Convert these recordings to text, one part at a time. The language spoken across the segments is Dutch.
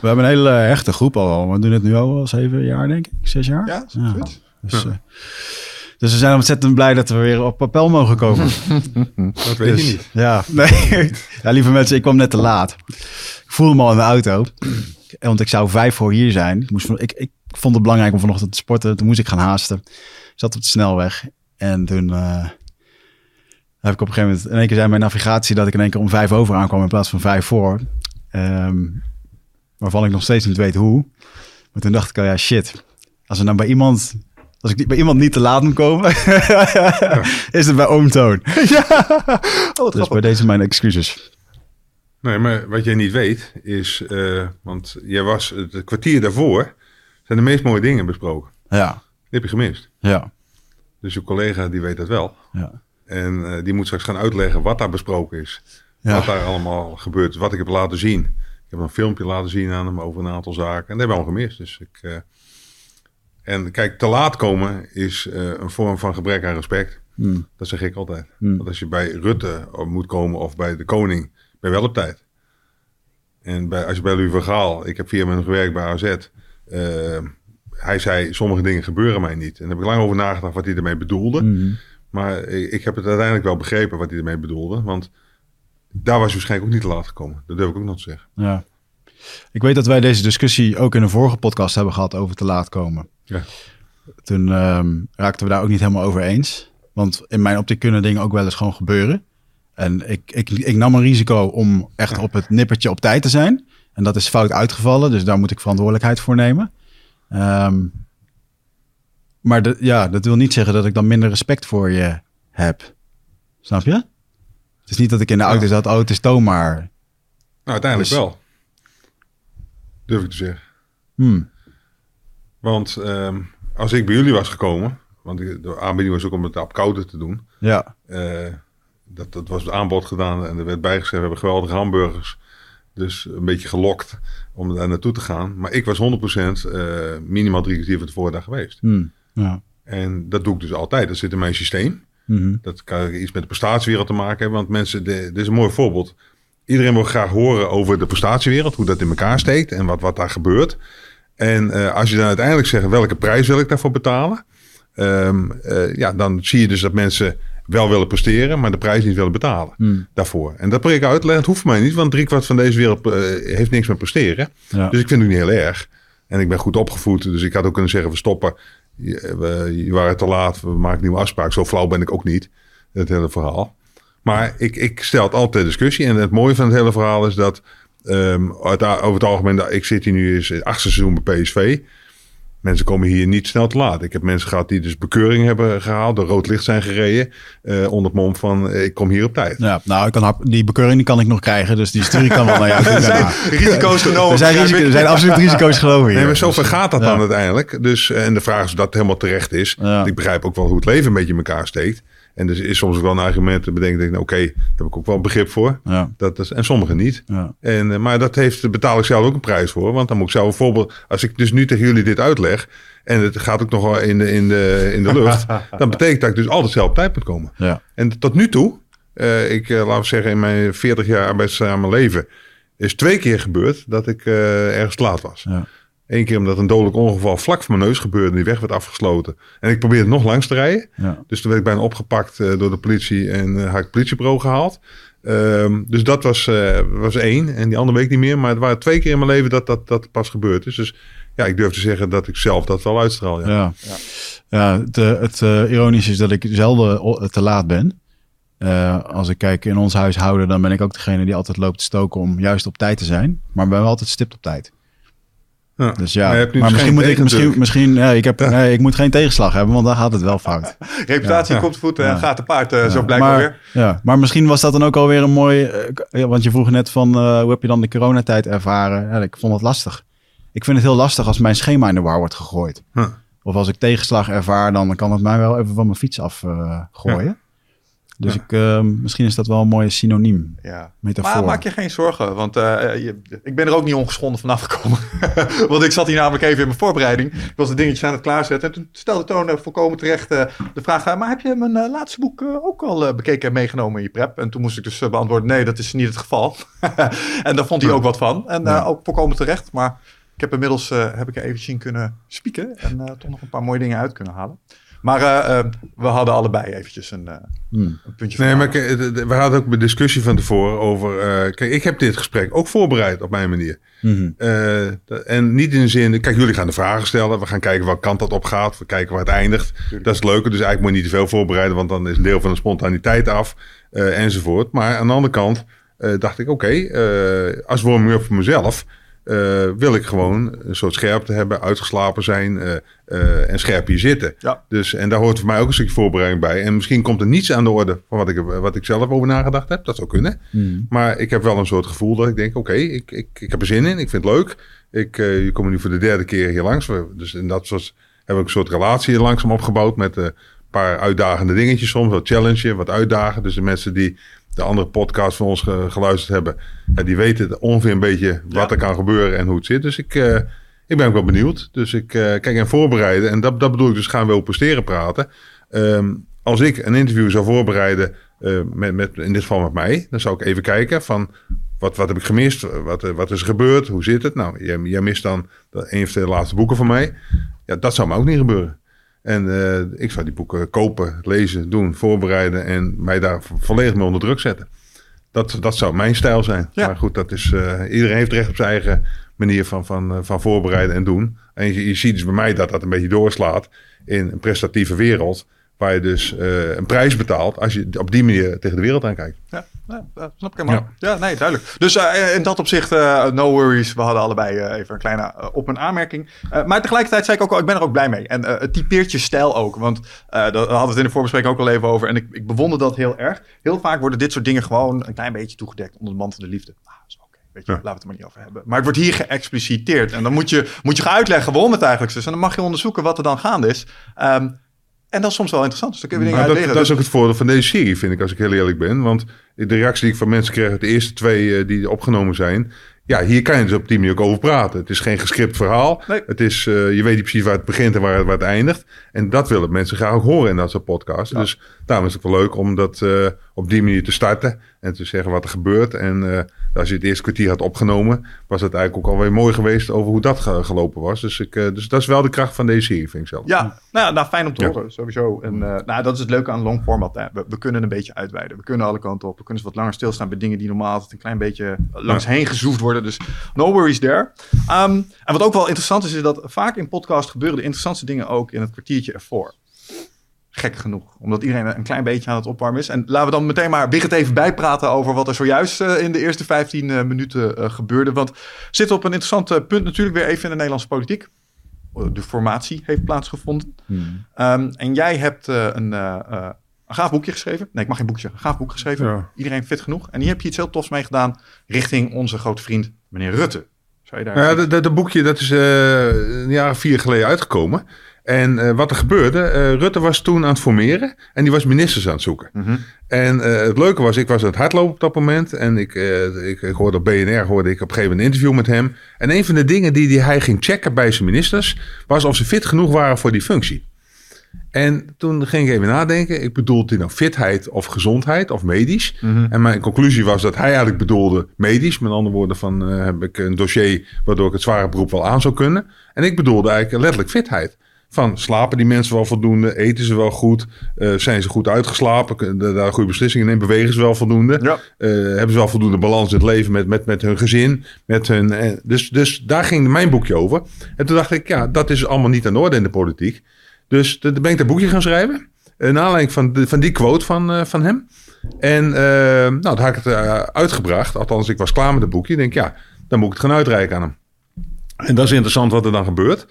We hebben een hele hechte groep al. We doen het nu al zeven jaar, denk ik. Zes jaar. Ja, goed. Dus, eh, dus we zijn ontzettend blij dat we weer op papel mogen komen. Dat weet Dus, je niet. Ja, nee. ja, lieve mensen, ik kwam net te laat. Ik voelde me al in de auto. Want ik zou vijf voor hier zijn. Ik, moest, van- ik, ik vond het belangrijk om vanochtend te sporten. Toen moest ik gaan haasten. Ik zat op de snelweg. En toen eh, heb ik op een gegeven moment... In één keer zei mijn navigatie dat ik in één keer om vijf over aankwam... in plaats van vijf voor. Ehm, waarvan ik nog steeds niet weet hoe. Maar toen dacht ik al, ja shit. Als er nou bij iemand... Als ik bij iemand niet te laat moet komen... is het bij Oom Toon. Oh, Dus bij deze mijn excuses. Nee, maar wat jij niet weet is, eh, want jij was het kwartier daarvoor, zijn de meest mooie dingen besproken. Ja, Die heb je gemist. ja, Dus je collega die weet dat wel. ja. En eh, die moet straks gaan uitleggen wat daar besproken is. Ja. Wat daar allemaal gebeurt. Wat ik heb laten zien. Ik heb een filmpje laten zien aan hem over een aantal zaken. En dat hebben we allemaal gemist. Dus ik, eh, en kijk, te laat komen is eh, een vorm van gebrek aan respect. Hmm. Dat zeg ik altijd. Hmm. Want als je bij Rutte moet komen of bij de koning, ben je wel op tijd. En bij, als je bij Louis van Gaal, ik heb via hem gewerkt bij AZ. eh, hij zei, sommige dingen gebeuren mij niet. En daar heb ik lang over nagedacht wat hij ermee bedoelde. Mhm. Maar ik, ik heb het uiteindelijk wel begrepen wat hij ermee bedoelde. Want daar was hij waarschijnlijk ook niet te laat gekomen. Dat durf ik ook nog te zeggen. ja. Ik weet dat wij deze discussie ook in een vorige podcast hebben gehad over te laat komen. Ja. Toen ehm, raakten we daar ook niet helemaal over eens. Want in mijn optiek kunnen dingen ook wel eens gewoon gebeuren. En ik, ik, ik nam een risico om echt op het nippertje op tijd te zijn. En dat is fout uitgevallen, dus daar moet ik verantwoordelijkheid voor nemen. Ehm, maar de, ja, dat wil niet zeggen dat ik dan minder respect voor je heb. Snap je? Het is niet dat ik in de auto zat, oh, het is Toon maar. Nou, uiteindelijk Dus- wel. Durf ik te zeggen. Hmm. Want ehm, als ik bij jullie was gekomen, want ik- de aanbieding was ook om het op koude te doen. Ja, eh, dat, dat was het aanbod gedaan en er werd bijgezegd, we hebben geweldige hamburgers. Dus een beetje gelokt om daar naartoe te gaan. Maar ik was 100% eh, minimaal drie kwartier van tevoren daar geweest. Hmm. ja. En dat doe ik dus altijd. Dat zit in mijn systeem. Mhm. Dat kan iets met de prestatiewereld te maken hebben. Want mensen, de- dit is een mooi voorbeeld. Iedereen wil graag horen over de prestatiewereld. Hoe dat in elkaar steekt en wat, wat daar gebeurt. En eh, als je dan uiteindelijk zegt welke prijs wil ik daarvoor betalen. ehm, eh, ja, dan zie je dus dat mensen wel willen presteren, maar de prijs niet willen betalen Hmm. daarvoor. En dat probeer ik uit te leggen. Het hoeft voor mij niet, want driekwart van deze wereld eh, heeft niks met presteren. Ja. Dus ik vind het niet heel erg. En ik ben goed opgevoed, dus ik had ook kunnen zeggen: we stoppen. Je, waren te laat, we maken nieuwe afspraak. Zo flauw ben ik ook niet, het hele verhaal. Maar ik, ik stel het altijd discussie. En het mooie van het hele verhaal is dat ehm, over het algemeen, ik zit hier nu eens het achtste seizoen bij PSV. Mensen komen hier niet snel te laat. Ik heb mensen gehad die dus bekeuring hebben gehaald, door rood licht zijn gereden. eh, onder het mom van: eh, ik kom hier op tijd. Ja, nou, ik kan, die bekeuring die kan ik nog krijgen, dus die stuur ik dan wel naar jou. toe daarna. Risico's genomen. Er zijn, risico, er zijn absoluut risico's geloof ik. Nee, maar zover gaat dat Ja. dan uiteindelijk. Dus, eh, en de vraag is of dat helemaal terecht is. Ja. Ik begrijp ook wel hoe het leven een beetje in elkaar steekt. En dus is soms ook wel een argument te bedenken. Denk, nou, Oké, daar heb ik ook wel begrip voor. Ja, Dat is, en sommigen niet. ja, En, eh, maar dat heeft, betaal ik zelf ook een prijs voor. Want dan moet ik zelf een voorbeeld... Als ik dus nu tegen jullie dit uitleg... en het gaat ook nog wel in de, in de, in de lucht... dan betekent dat ik dus altijd zelf op tijd moet komen. ja. En tot nu toe... eh, ik, eh, laten we zeggen, in mijn 40 jaar arbeidszaam leven... is twee keer gebeurd dat ik eh, ergens laat was. Ja. Eén keer omdat een dodelijk ongeval vlak voor mijn neus gebeurde en die weg werd afgesloten. En ik probeerde nog langs te rijden. Ja. Dus toen werd ik bijna opgepakt eh, door de politie en eh had ik het politiebureau gehaald. Ehm, dus dat was, eh, was één. En die andere week niet meer. Maar het waren twee keer in mijn leven dat dat, dat pas gebeurd is. Dus ja, ik durf te zeggen dat ik zelf dat wel uitstraal. Ja. Ja, ja. het, het eh, ironische is dat ik zelden te laat ben. Eh, als ik kijk in ons huishouden, dan ben ik ook degene die altijd loopt te stoken om juist op tijd te zijn. Maar ben wel altijd stipt op tijd. Ja. Dus ja, Maar dus misschien moet ik misschien, misschien nee, ik, heb, nee, ik moet geen tegenslag hebben, want dan gaat het wel fout. Reputatie Ja. komt voet en Ja. gaat te paard, eh, zo wel maar, weer. Ja, maar misschien was dat dan ook alweer een mooi... eh, want je vroeg net van, eh, hoe heb je dan de coronatijd ervaren? Ja, ik vond het lastig. Ik vind het heel lastig als mijn schema in de war wordt gegooid. Huh. Of als ik tegenslag ervaar, dan kan het mij wel even van mijn fiets af eh, gooien. Dus Ja. ik, eh, misschien is dat wel een mooie synoniem. Ja. Metafoor. Maar maak je geen zorgen, want eh, je- ik ben er ook niet ongeschonden vanaf gekomen. want ik zat hier namelijk even in mijn voorbereiding. Ik was de dingetjes aan het klaarzetten. En toen stelde Toon eh, volkomen terecht eh, de vraag... eh, maar heb je mijn eh, laatste boek eh, ook al eh, bekeken en meegenomen in je prep? En toen moest ik dus eh, beantwoorden... nee, dat is niet het geval. en daar vond hij ook wat van. En eh, Ja. ook volkomen terecht. Maar ik heb inmiddels eh, heb ik er eventjes in kunnen spieken... en eh, toch nog een paar mooie dingen uit kunnen halen. Maar eh, eh, we hadden allebei eventjes een, eh, Hmm. een puntje Nee, van maar de- de- we hadden ook een discussie van tevoren over... eh, kijk, ik heb dit gesprek ook voorbereid op mijn manier. Mhm. Eh, en niet in de zin... Kijk, jullie gaan de vragen stellen. We gaan kijken welke kant dat op gaat. We kijken waar het eindigt. Dat is het leuke. Dus eigenlijk moet je niet te veel voorbereiden... want dan is een deel van de spontaniteit af. eh, enzovoort. Maar aan de andere kant eh, dacht ik... oké, eh, als warming-up voor mezelf... eh, wil ik gewoon een soort scherpte hebben, uitgeslapen zijn eh, eh, en scherp hier zitten. Ja. Dus, en daar hoort voor mij ook een stukje voorbereiding bij. En misschien komt er niets aan de orde van wat ik, wat ik zelf over nagedacht heb. Dat zou kunnen. Mhm. Maar ik heb wel een soort gevoel dat ik denk, oké, ik, ik, ik heb er zin in. Ik vind het leuk. Ik, je komt nu voor de derde keer hier langs. We- Dus en dat was, hebben we een soort relatie hier langzaam opgebouwd met een paar uitdagende dingetjes soms. Wat challenge, wat uitdagen. Dus de mensen die de andere podcast van ons ge- geluisterd hebben, ja, die weten ongeveer een beetje wat Ja. er kan gebeuren en hoe het zit. Dus ik, eh, ik ben ook wel benieuwd. Dus ik eh, kijk en voorbereiden. En dat, dat bedoel ik dus gaan we over presteren praten. Ehm, als ik een interview zou voorbereiden, eh, met, met, in dit geval met mij, dan zou ik even kijken van wat, wat heb ik gemist, wat, eh, wat is er gebeurd, hoe zit het? Nou, jij, jij mist dan een of twee laatste boeken van mij. Ja, dat zou me ook niet gebeuren. En eh, ik zou die boeken kopen, lezen, doen, voorbereiden en mij daar vo- volledig mee onder druk zetten. Dat, dat zou mijn stijl zijn. Ja. Maar goed, dat is, eh, iedereen heeft recht op zijn eigen manier van, van, eh, van voorbereiden en doen. En je, je ziet dus bij mij dat dat een beetje doorslaat in een prestatieve wereld. Waar je dus eh, een prijs betaalt als je op die manier tegen de wereld aankijkt. Ja, ja, snap ik helemaal. Ja. nee, duidelijk. Dus eh, in dat opzicht, eh, no worries. We hadden allebei even een kleine op- en aanmerking. Maar tegelijkertijd zei ik ook al, ik ben er ook blij mee. En het typeert je stijl ook. Want daar hadden we het in de voorbespreking ook al even over. En ik, ik bewonder dat heel erg. Heel vaak worden dit soort dingen gewoon een klein beetje toegedekt onder de man van de liefde. Ah, dat is oké. Weet je, Ja. laten we het er maar niet over hebben. Maar het wordt hier geëxpliciteerd. En dan moet je, moet je gaan uitleggen waarom het eigenlijk zo is. En dan mag je onderzoeken wat er dan gaande is. Ehm, en dat is soms wel interessant. Dus dan kun je dingen dat, dat is ook het voordeel van deze serie, vind ik, als ik heel eerlijk ben. Want de reactie die ik van mensen kreeg uit de eerste twee eh, die opgenomen zijn. Ja, hier kan je dus op die manier ook over praten. Het is geen gescript verhaal. Nee. Het is, eh, je weet niet precies waar het begint en waar, waar het eindigt. En dat willen mensen graag ook horen in dat soort podcasts. Ja. Dus daarom is het wel leuk om dat eh, op die manier te starten. En te zeggen wat er gebeurt. En eh, als je het eerste kwartier had opgenomen, was het eigenlijk ook alweer mooi geweest over hoe dat ge- gelopen was. Dus, ik, eh, dus dat is wel de kracht van deze serie, vind ik zelf. Ja, nou, ja, nou fijn om te Ja. horen, sowieso. En eh, nou, dat is het leuke aan long format. Hè. We, we kunnen een beetje uitweiden. We kunnen alle kanten op. We kunnen eens wat langer stilstaan bij dingen die normaal altijd een klein beetje langs heen gezoefd worden. Dus no worries there. Ehm, en wat ook wel interessant is, is dat vaak in podcast gebeuren de interessantste dingen ook in het kwartiertje ervoor. Gek genoeg, omdat iedereen een klein beetje aan het opwarmen is. En laten we dan meteen maar Wigert even bijpraten over wat er zojuist eh, in de eerste 15 eh, minuten eh, gebeurde. Want zitten op een interessant punt natuurlijk weer even in de Nederlandse politiek. De formatie heeft plaatsgevonden. Mhm. Ehm, en jij hebt een, een gaaf boekje geschreven. Nee, ik mag geen boekje. Een gaaf boek geschreven. Ja. Iedereen fit genoeg. En hier heb je iets heel tofs mee gedaan richting onze grote vriend, meneer Rutte. Zou je daar... Ja, dat, boekje dat is een jaar of vier geleden uitgekomen. En eh, wat er gebeurde, eh, Rutte was toen aan het formeren en die was ministers aan het zoeken. Mhm. En eh, het leuke was, ik was aan het hardlopen op dat moment. En ik, ik, ik hoorde op BNR hoorde ik op een gegeven moment een interview met hem. En een van de dingen die, die hij ging checken bij zijn ministers, was of ze fit genoeg waren voor die functie. En toen ging ik even nadenken. Ik bedoelde hij nou fitheid of gezondheid of medisch? Mhm. En mijn conclusie was dat hij eigenlijk bedoelde medisch. Met andere woorden van heb ik een dossier waardoor ik het zware beroep wel aan zou kunnen. En ik bedoelde eigenlijk letterlijk fitheid. Van slapen die mensen wel voldoende? Eten ze wel goed? Eh, zijn ze goed uitgeslapen? Kunnen daar goede beslissingen nemen? Bewegen ze wel voldoende? Ja. Eh, hebben ze wel voldoende balans in het leven met, met, met hun gezin? Met hun, eh, dus, dus daar ging mijn boekje over. En toen dacht ik, ja, dat is allemaal niet aan de orde in de politiek. Dus toen ben ik dat boekje gaan schrijven. Naar aanleiding van, de- van die quote van, van hem. En nou, toen had ik het uitgebracht. Althans, ik was klaar met het boekje. Ik denk, ja, dan moet ik het gaan uitreiken aan hem. En dat is interessant wat er dan gebeurt.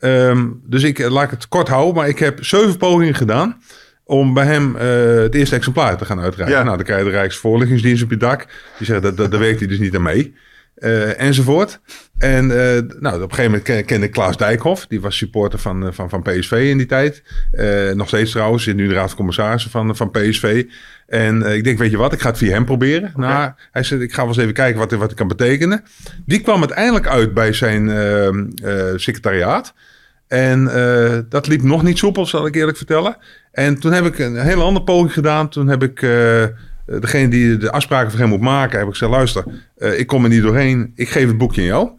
Ehm, dus ik eh, laat ik het kort houden. Maar ik heb zeven pogingen gedaan om bij hem eh, het eerste exemplaar te gaan uitreiken. Ja. Nou, dan krijg je de Rijksvoorlichtingsdienst op je dak. Die zegt, dat, dat, daar werkt hij dus niet aan mee. Eh, enzovoort. En nou, op een gegeven moment ken- kende ik Klaas Dijkhoff. Die was supporter van, van, van PSV in die tijd. Nog steeds trouwens. Zit nu in de raad van commissarissen van, van PSV. En eh, ik denk, weet je wat, ik ga het via hem proberen. Nou, hij zei, ik ga wel eens even kijken wat, wat het kan betekenen. Die kwam uiteindelijk uit bij zijn ehm, eh, secretariaat. En eh, dat liep nog niet soepel, zal ik eerlijk vertellen. En toen heb ik een hele andere poging gedaan. Toen heb ik degene die de afspraken voor hem moet maken, heb ik gezegd: luister, ik kom er niet doorheen. Ik geef het boekje aan jou.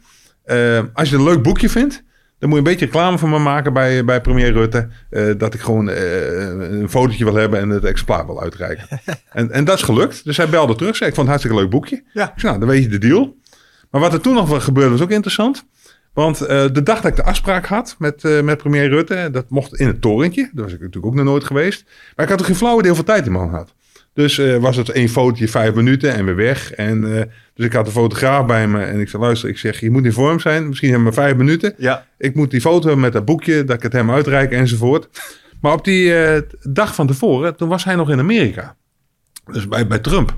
Als je het een leuk boekje vindt, dan moet je een beetje reclame voor me maken bij, bij premier Rutte. eh, dat ik gewoon eh, een fotootje wil hebben en het exemplaar wil uitreiken. en, en dat is gelukt. Dus hij belde terug. Zei, ik vond het hartstikke leuk boekje. Ja. Ik zei, nou, dan weet je de deal. Maar wat er toen nog wel gebeurde was ook interessant. Want eh, de dag dat ik de afspraak had met, met premier Rutte, dat mocht in het torentje. Daar was ik natuurlijk ook nog nooit geweest. Maar ik had er geen flauw idee hoeveel tijd die man had. Dus eh, was het één fotootje, vijf minuten en weer weg. En, eh, dus ik had de fotograaf bij me en ik zei, luister, ik zeg, je moet in vorm zijn. Misschien hebben we vijf minuten. Ja. Ik moet die foto hebben met dat boekje, dat ik het hem uitreik enzovoort. Maar op die eh, dag van tevoren, toen was hij nog in Amerika. Dus bij, bij Trump.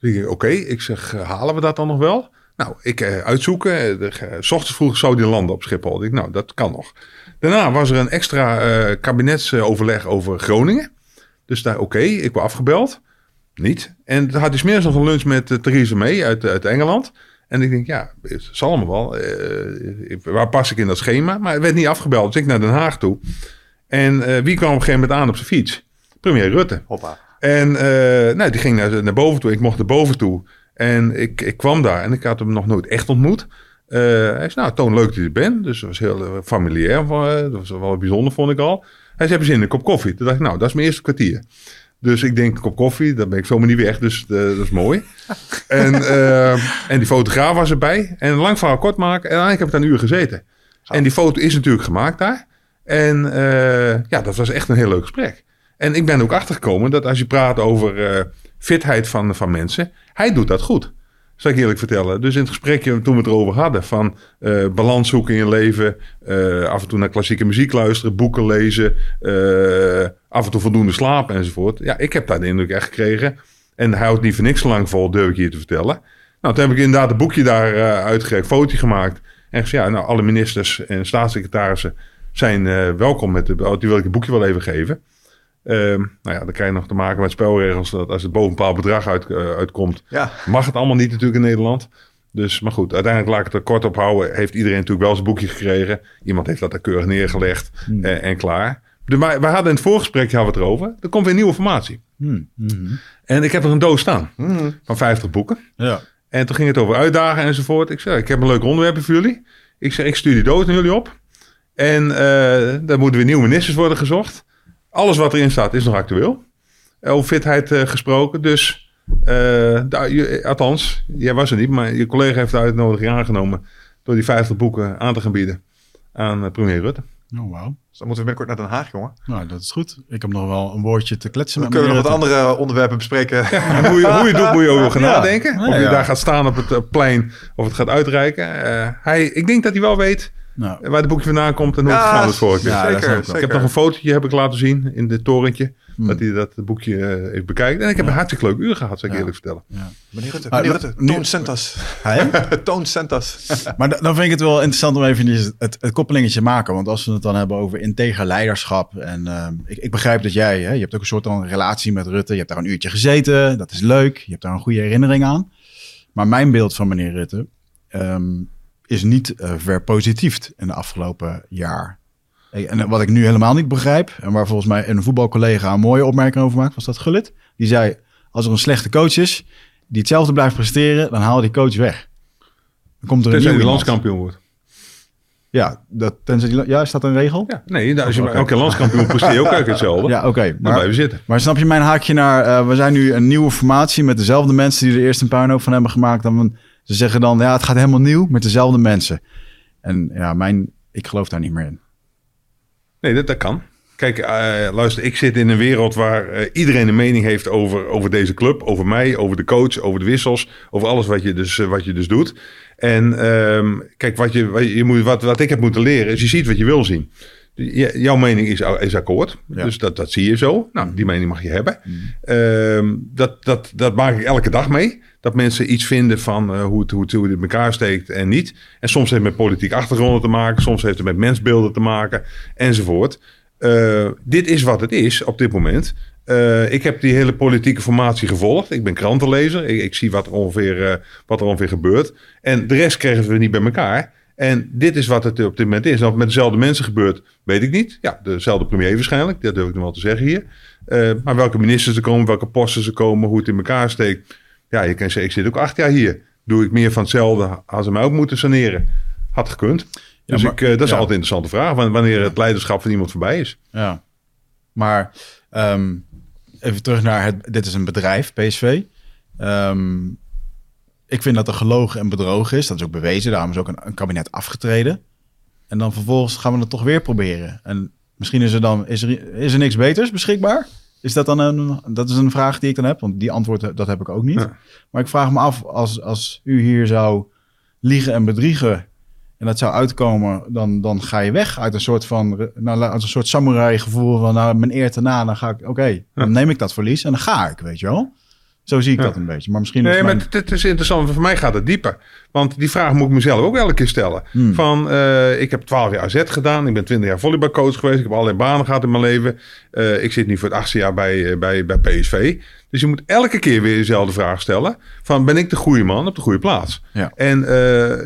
Dus ik oké, ik zeg, halen we dat dan nog wel? Nou, ik uitzoeken. de- S ochtends vroeg zou die landen op Schiphol. Ik nou, dat kan nog. Daarna was er een extra kabinetsoverleg over Groningen. Dus daar, oké, ik ben afgebeld. Niet. En toen had hij smiddags nog een lunch met uh, Theresa May uit, uit Engeland. En ik denk, ja, het zal me wel. Eh, waar pas ik in dat schema? Maar het werd niet afgebeld. Dus ik naar Den Haag toe. En eh, wie kwam op een gegeven moment aan op zijn fiets? Premier Rutte. Hoppa. En nou, die ging naar, naar boven toe. Ik mocht naar boven toe. En ik, ik kwam daar en ik had hem nog nooit echt ontmoet. Hij zei, nou, Toon, leuk dat je er bent. Dus dat was heel familiair. dat was wel bijzonder, vond ik al. Hij zei, heb je zin in een kop koffie? Toen dacht ik, nou, dat is mijn eerste kwartier. Dus ik denk, een kop koffie, dan ben ik zomaar niet weg. Dus eh, dat is mooi. en, eh, en die fotograaf was erbij. En lang verhaal kort maken. En eigenlijk heb ik daar een uur gezeten. En die foto is natuurlijk gemaakt daar. En eh, ja, dat was echt een heel leuk gesprek. En ik ben ook achtergekomen dat als je praat over eh, fitheid van, van mensen, hij doet dat goed. Zal ik eerlijk vertellen. Dus in het gesprekje toen we het erover hadden van eh, balans zoeken in je leven, eh, af en toe naar klassieke muziek luisteren, boeken lezen, eh, af en toe voldoende slapen enzovoort. Ja, ik heb daar de indruk echt gekregen. En hij houdt niet voor niks lang vol, durf ik hier te vertellen. Nou, toen heb ik inderdaad een boekje daar uitgereikt, foto gemaakt. En gezegd, ja, nou, alle ministers en staatssecretarissen zijn welkom met de, die wil ik een boekje wel even geven. Ehm, nou ja, dan krijg je nog te maken met spelregels. Dat als het boven een bepaald bedrag uit, eh, uitkomt, Ja. mag het allemaal niet natuurlijk in Nederland. Dus, maar goed, uiteindelijk laat ik het er kort op houden. Heeft iedereen natuurlijk wel zijn boekje gekregen. Iemand heeft dat er keurig neergelegd eh, en klaar. De, maar we hadden in het voorgesprek hadden we het erover. Er komt weer nieuwe informatie. Hmm, mhm. En ik heb er een doos staan van 50 boeken. Ja. En toen ging het over uitdagen enzovoort. Ik zei, ik heb een leuk onderwerp voor jullie. Ik zeg, ik stuur die doos naar jullie op. En eh dan moeten weer nieuwe ministers worden gezocht. Alles wat erin staat is nog actueel. Over fitheid eh, gesproken. Dus, eh, daar- je- althans, jij was er niet, maar je collega heeft de uitnodiging aangenomen door die 50 boeken aan te gaan bieden aan premier Rutte. Oh, wauw. Dus dan moeten we binnenkort naar Den Haag, jongen. Nou, dat is goed. Ik heb nog wel een woordje te kletsen Dan met kunnen we nog wat andere onderwerpen bespreken. En hoe, je, hoe je doet, moet je over gaan Ja. nadenken. Ja, of je ja. daar gaat staan op het plein of het gaat uitreiken. Eh, hij, ik denk dat hij wel weet Nou, waar het boekje vandaan komt en hoe het Ja, gegaan is vorige keer. ja, zeker, ik wel. zeker. Ik heb nog een fotootje heb ik laten zien in dit torentje. Hmm. Dat hij dat boekje eh, heeft bekijkt. En ik heb een hartstikke leuk uur gehad, zal ik Ja. eerlijk vertellen. ja. Meneer Rutte, Maar meneer Rutte. Toon Sentas. Hè? Toon Sentas. Maar da- dan vind ik het wel interessant om even het, het, het koppelingetje te maken. Want als we het dan hebben over integer leiderschap. En ehm, ik, ik begrijp dat jij, hè, je hebt ook een soort van relatie met Rutte. Je hebt daar een uurtje gezeten. Dat is leuk. Je hebt daar een goede herinnering aan. Maar mijn beeld van meneer Rutte ehm, is niet eh verpositiefd in de afgelopen jaar. En wat ik nu helemaal niet begrijp, en waar volgens mij een voetbalcollega een mooie opmerking over maakt, was dat Gullit. Die zei, als er een slechte coach is, die hetzelfde blijft presteren, dan haal die coach weg. Dan komt er een nieuwe landskampioen wordt. Ja, dat, tenzij die, ja, is dat een regel? Ja, nee, als je Oké. elke landskampioen presteer je ook hetzelfde. Ja, oké. Maar, zitten. maar snap je mijn haakje naar... eh, we zijn nu een nieuwe formatie met dezelfde mensen... die er eerst een puinhoop van hebben gemaakt. Dan, ze zeggen dan, ja, het gaat helemaal nieuw met dezelfde mensen. En ja, mijn, ik geloof daar niet meer in. Nee, dat, dat kan. Kijk, eh, luister, ik zit in een wereld waar eh, iedereen een mening heeft over, over deze club, over mij, over de coach, over de wissels, over alles wat je dus, eh, wat je dus doet. En ehm, kijk, wat, je, wat, je moet, wat, wat ik heb moeten leren, is je ziet wat je wil zien. Jouw mening is, is akkoord, Ja. dus dat, dat zie je zo. Nou, die mening mag je hebben. Ehm, dat, dat, dat maak ik elke dag mee. Dat mensen iets vinden van eh, hoe, het, hoe, het, hoe het in elkaar steekt en niet. En soms heeft het met politiek achtergronden te maken. Soms heeft het met mensbeelden te maken. Enzovoort. eh, dit is wat het is op dit moment. Eh, ik heb die hele politieke formatie gevolgd. Ik ben krantenlezer. Ik, ik zie wat er, ongeveer, wat er ongeveer gebeurt. En de rest krijgen we niet bij elkaar. En dit is wat het op dit moment is. Of het met dezelfde mensen gebeurt, weet ik niet. Ja, dezelfde premier waarschijnlijk. Dat durf ik nog wel te zeggen hier. Eh, maar welke ministers er komen, welke posten ze komen, hoe het in elkaar steekt. Ja, je kan zeggen, ik zit ook acht jaar hier. Doe ik meer van hetzelfde als ze mij ook moeten saneren? Had gekund. Dus maar- ik, eh, dat is ja. altijd een interessante vraag. wan- Wanneer het leiderschap van iemand voorbij is. Ja. Maar ehm, even terug naar het. Dit is een bedrijf, PSV. Ehm, ik vind dat er gelogen en bedrogen is. Dat is ook bewezen. Daarom is ook een, een kabinet afgetreden. En dan vervolgens gaan we het toch weer proberen. En misschien is er dan is er, is er niks beters beschikbaar. Is dat dan een, dat is een vraag die ik dan heb, want die antwoord dat heb ik ook niet. Ja. Maar ik vraag me af, als, als u hier zou liegen en bedriegen en dat zou uitkomen, dan, dan ga je weg uit een soort van, nou, uit een soort samurai gevoel van, nou, mijn eer te na, dan ga ik, oké, dan neem ik dat verlies en dan ga ik, weet je wel. Zo zie ik Ja. dat een beetje. Maar misschien is Nee, maar mijn- het, het is interessant. Voor mij gaat het dieper. Want die vraag moet ik mezelf ook elke keer stellen. Hmm. Van, eh, ik heb 12 jaar AZ gedaan. Ik ben 20 jaar volleybalcoach geweest. Ik heb allerlei banen gehad in mijn leven. Eh, ik zit nu voor het achtste jaar bij, eh, bij, bij PSV. Dus je moet elke keer weer dezelfde vraag stellen. Van, ben ik de goede man op de goede plaats? Ja. En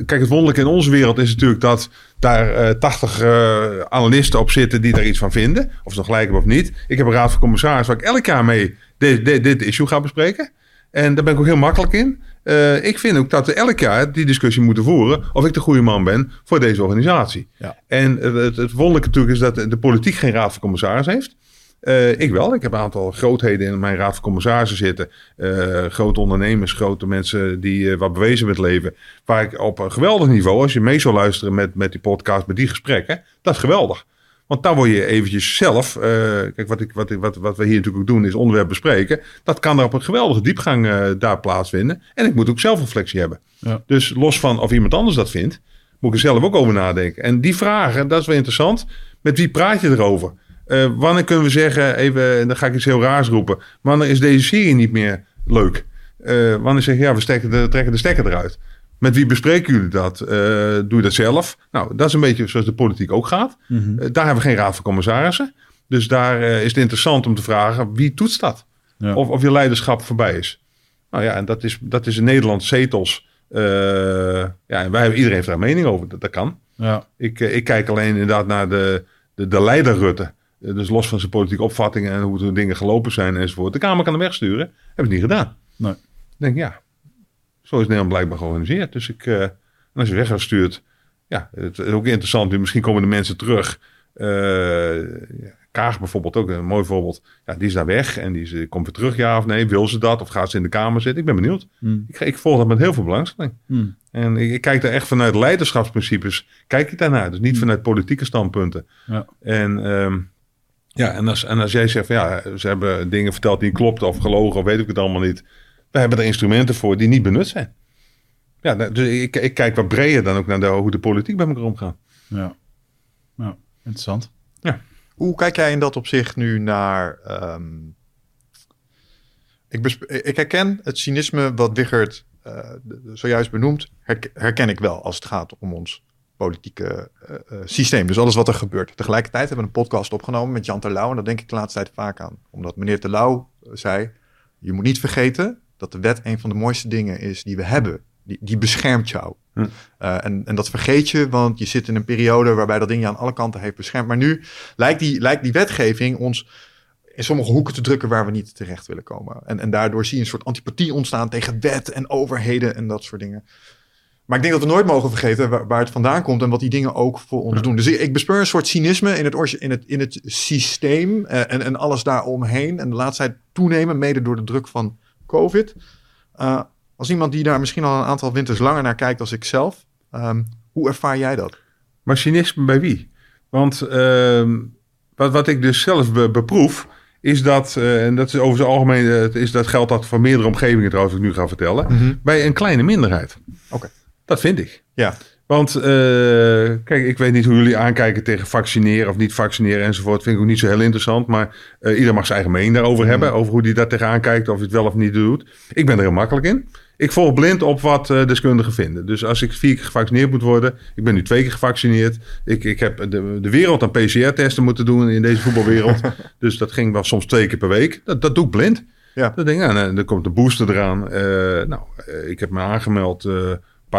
kijk, het wonderlijke in onze wereld is natuurlijk dat daar eh 80 eh, analisten op zitten die daar iets van vinden. Of ze nog gelijk hebben of niet. Ik heb een raad van commissaris waar ik elk jaar mee dit, dit, dit issue ga bespreken. En daar ben ik ook heel makkelijk in. Eh, ik vind ook dat we elk jaar die discussie moeten voeren of ik de goede man ben voor deze organisatie. Ja. En het, het, wonderlijke natuurlijk is dat de politiek geen raad van commissaris heeft. Eh, ik wel. Ik heb een aantal grootheden in mijn raad van commissarissen zitten. Eh, grote ondernemers, grote mensen die wat bewezen met leven. Waar ik op een geweldig niveau, als je mee zou luisteren met, met die podcast, met die gesprekken, dat is geweldig. Want daar word je eventjes zelf, eh, kijk wat, ik, wat, ik, wat, wat we hier natuurlijk ook doen is onderwerp bespreken. Dat kan er op een geweldige diepgang eh, daar plaatsvinden. En ik moet ook zelfreflectie hebben. Ja. Dus los van of iemand anders dat vindt, moet ik er zelf ook over nadenken. En die vragen, dat is wel interessant. Met wie praat je erover? Eh, wanneer kunnen we zeggen, even, en dan ga ik iets heel raars roepen. Wanneer is deze serie niet meer leuk? Wanneer zeg je, ja, we de, trekken de stekker eruit. Met wie bespreken jullie dat? Eh, doe je dat zelf? Nou, dat is een beetje zoals de politiek ook gaat. Mhm. Eh, daar hebben we geen raad van commissarissen. Dus daar eh, is het interessant om te vragen, wie toetst dat? Ja. Of, of je leiderschap voorbij is. Nou ja, en dat is, dat is in Nederland zetels. Ja, en wij hebben, iedereen heeft daar mening over. Dat, dat kan. ja. Ik, ik kijk alleen inderdaad naar de, de, de leider Rutte. Dus los van zijn politieke opvattingen en hoe de dingen gelopen zijn enzovoort. De Kamer kan hem wegsturen. Heb ik niet gedaan. Nee. Ik denk, ja, zo is Nederland blijkbaar georganiseerd. Dus ik, eh, en als je weggestuurd, ja, het is ook interessant. Misschien komen de mensen terug. Eh, Kaag bijvoorbeeld ook, een mooi voorbeeld. Ja, die is daar weg en die is, komt weer terug, ja of nee. Wil ze dat of gaat ze in de Kamer zitten? Ik ben benieuwd. Hmm. Ik, ik volg dat met heel veel belangstelling. Hmm. En ik, ik kijk daar echt vanuit leiderschapsprincipes. Kijk ik daarnaar. Dus niet vanuit politieke standpunten. Ja. En, ehm, ja, en, als, en als jij zegt van ja, ze hebben dingen verteld die klopt of gelogen of weet ik het allemaal niet. We hebben er instrumenten voor die niet benut zijn. Ja, nou, dus ik, ik kijk wat breder dan ook naar de, hoe de politiek bij elkaar omgaat. Ja. ja, interessant. Hoe kijk jij in dat opzicht nu naar... ehm, ik, besp- ik herken het cynisme wat Wichert eh, zojuist benoemt, herk- herken ik wel als het gaat om ons politieke eh, eh, systeem. Dus alles wat er gebeurt. Tegelijkertijd hebben we een podcast opgenomen met Jan Terlouw. En daar denk ik de laatste tijd vaak aan. Omdat meneer Terlouw zei, je moet niet vergeten dat de wet een van de mooiste dingen is die we hebben. Die, die beschermt jou. Hm. Eh, en, en dat vergeet je, want je zit in een periode waarbij dat ding je aan alle kanten heeft beschermd. Maar nu lijkt die, lijkt die wetgeving ons in sommige hoeken te drukken waar we niet terecht willen komen. En, en daardoor zie je een soort antipathie ontstaan tegen wet en overheden en dat soort dingen. Maar ik denk dat we nooit mogen vergeten waar, waar het vandaan komt en wat die dingen ook voor ons doen. Dus ik, ik bespeur een soort cynisme in het, in het, in het systeem eh, en, en alles daaromheen. En de laatste tijd toenemen, mede door de druk van COVID. Eh, als iemand die daar misschien al een aantal winters langer naar kijkt als ik zelf, ehm, hoe ervaar jij dat? Maar cynisme bij wie? Want ehm, wat, wat ik dus zelf be- beproef, is dat, eh, en dat is over het algemeen, eh, is dat geldt dat voor meerdere omgevingen trouwens, ik nu ga vertellen, bij een kleine minderheid. Oké. Dat vind ik. Ja, Want eh, kijk, ik weet niet hoe jullie aankijken tegen vaccineren of niet vaccineren enzovoort. Vind ik ook niet zo heel interessant. Maar eh ieder mag zijn eigen mening daarover hebben. Over hoe hij daar tegenaan kijkt, of hij het wel of niet doet. Ik ben er heel makkelijk in. ik volg blind op wat eh, deskundigen vinden. Dus als ik vier keer gevaccineerd moet worden, ik ben nu twee keer gevaccineerd. Ik, ik heb de, de wereld aan PCR-testen moeten doen in deze voetbalwereld. dus dat ging wel soms twee keer per week. Dat, dat doe ik blind. Ja. Dat denk ik, nou, dan komt de booster eraan. Nou, ik heb me aangemeld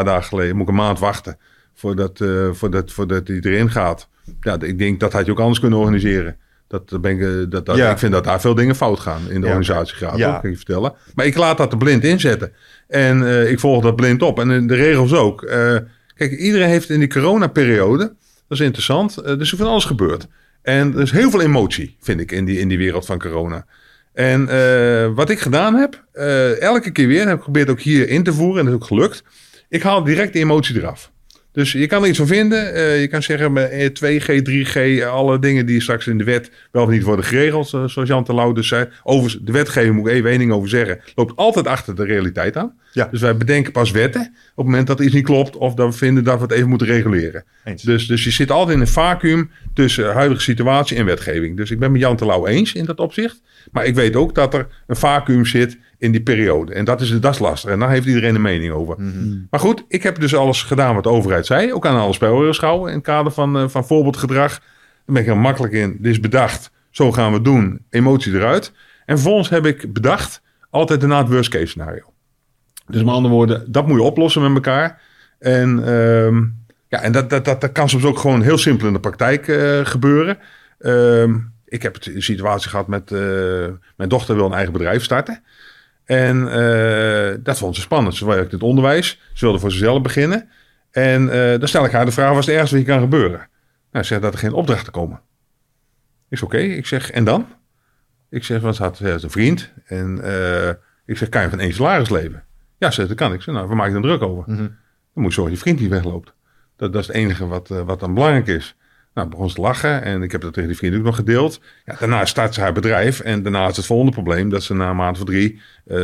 paar dagen geleden. Moet ik een maand wachten voordat, eh voordat, voordat die erin gaat. Ja, ik denk dat had je ook anders kunnen organiseren. Dat, ben ik, eh, dat, dat, Ja. Ik vind dat daar veel dingen fout gaan in de Ja. organisatiegraad. Ja. hoor, kan ik je vertellen. Maar ik laat dat er blind inzetten. En eh, ik volg dat blind op. En de regels ook. Kijk, iedereen heeft in die coronaperiode, dat is interessant, eh, er is van alles gebeurd. En er is heel veel emotie, vind ik, in die, in die wereld van corona. En wat ik gedaan heb, elke keer weer, heb ik geprobeerd ook hier in te voeren. En dat is ook gelukt. Ik haal direct de emotie eraf. Dus je kan er iets van vinden. Eh, je kan zeggen met eh, 2G, 3G, eh, alle dingen die straks in de wet wel of niet worden geregeld, zoals Jan Terlouw dus zei. Overigens, de wetgeving moet ik even één ding over zeggen, loopt altijd achter de realiteit aan. Ja. Dus wij bedenken pas wetten op het moment dat iets niet klopt of dat we vinden dat we het even moeten reguleren. Eens. Dus, dus je zit altijd in een vacuüm tussen huidige situatie en wetgeving. Dus ik ben met Jan Terlouw eens in dat opzicht. Maar ik weet ook dat er een vacuüm zit in die periode. En dat is, dat is lastig. En daar heeft iedereen een mening over. Maar goed, ik heb dus alles gedaan wat de overheid zei. Ook aan alle spelregels gehouden in het kader van, eh, van voorbeeldgedrag. Daar ben ik heel makkelijk in. Dit is bedacht. Zo gaan we het doen. Emotie eruit. En vervolgens heb ik bedacht altijd daarna het worst case scenario. Dus met andere woorden, dat moet je oplossen met elkaar. En, ehm, ja, en dat, dat, dat, dat kan soms ook gewoon heel simpel in de praktijk eh, gebeuren. Ehm, ik heb het- een situatie gehad met eh, mijn dochter wil een eigen bedrijf starten. En eh, dat vond ze spannend. Ze werkt in het onderwijs. Ze wilde voor zichzelf beginnen. En eh, dan stel ik haar de vraag, wat is het ergste wat hier kan gebeuren? Nou, ze zegt dat er geen opdrachten komen. Zeg, oké. Ik zeg, en dan? Ik zeg, had ze had een vriend. En eh, ik zeg, kan je van één salaris leven? Ja, ze zegt, dat kan ik. Zeg, nou, waar maak je dan druk over? Mhm. Dan moet je zorgen dat je vriend niet wegloopt. Dat, dat is het enige wat, wat dan belangrijk is. Nou, begon ze te lachen en ik heb dat tegen die vriend ook nog gedeeld. Ja, daarna start ze haar bedrijf en daarna is het volgende probleem dat ze na een maand of drie, eh,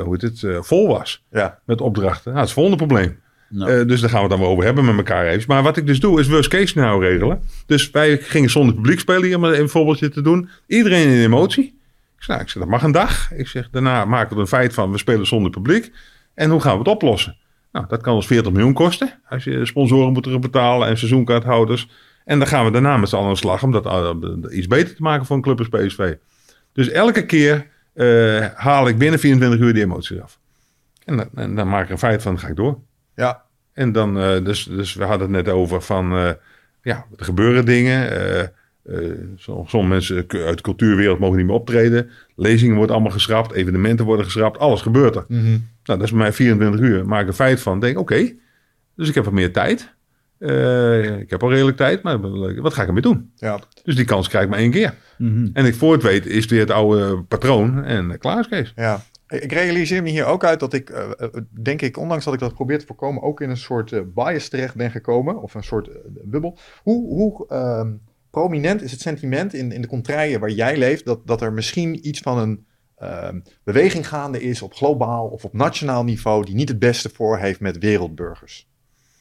hoe heet het, eh, vol was Ja. met opdrachten. Nou, dat is het volgende probleem. Nou. Eh, dus daar gaan we het dan wel over hebben met elkaar even. Maar wat ik dus doe, is worst case scenario regelen. Dus wij gingen zonder publiek spelen hier, om een voorbeeldje te doen. Iedereen in emotie. Ik zeg, nou, ik zeg, dat mag een dag. Ik zeg, daarna maken we er een feit van, we spelen zonder publiek. En hoe gaan we het oplossen? Nou, dat kan ons 40 miljoen kosten. Als je sponsoren moet betalen en seizoenkaarthouders. En dan gaan we daarna met z'n allen aan de slag om dat eh, iets beter te maken voor een club als PSV. Dus elke keer eh, haal ik binnen 24 uur die emoties af. En dan, en dan maak ik er een feit van, dan ga ik door. Ja. En dan, eh, dus, dus we hadden het net over van, ja, er gebeuren dingen. som- sommige mensen uit de cultuurwereld mogen niet meer optreden. Lezingen worden allemaal geschrapt, evenementen worden geschrapt, alles gebeurt er. Mhm. Nou, dat is bij mij 24 uur. Maak ik een feit van, denk oké, dus ik heb wat meer tijd. Eh, ik heb al redelijk tijd, maar wat ga ik ermee doen? Ja. Dus die kans krijg ik maar één keer. Mhm. En ik voor het weet is het weer het oude patroon en klaar is Kees. Ja. Ik realiseer me hier ook uit dat ik, eh, eh, denk ik, ondanks dat ik dat probeer te voorkomen, ook in een soort bias terecht ben gekomen. Of een soort bubbel. Hoe, hoe ehm, prominent is het sentiment in, in de contraien waar jij leeft, dat, dat er misschien iets van een ehm, beweging gaande is op globaal of op nationaal niveau die niet het beste voor heeft met wereldburgers?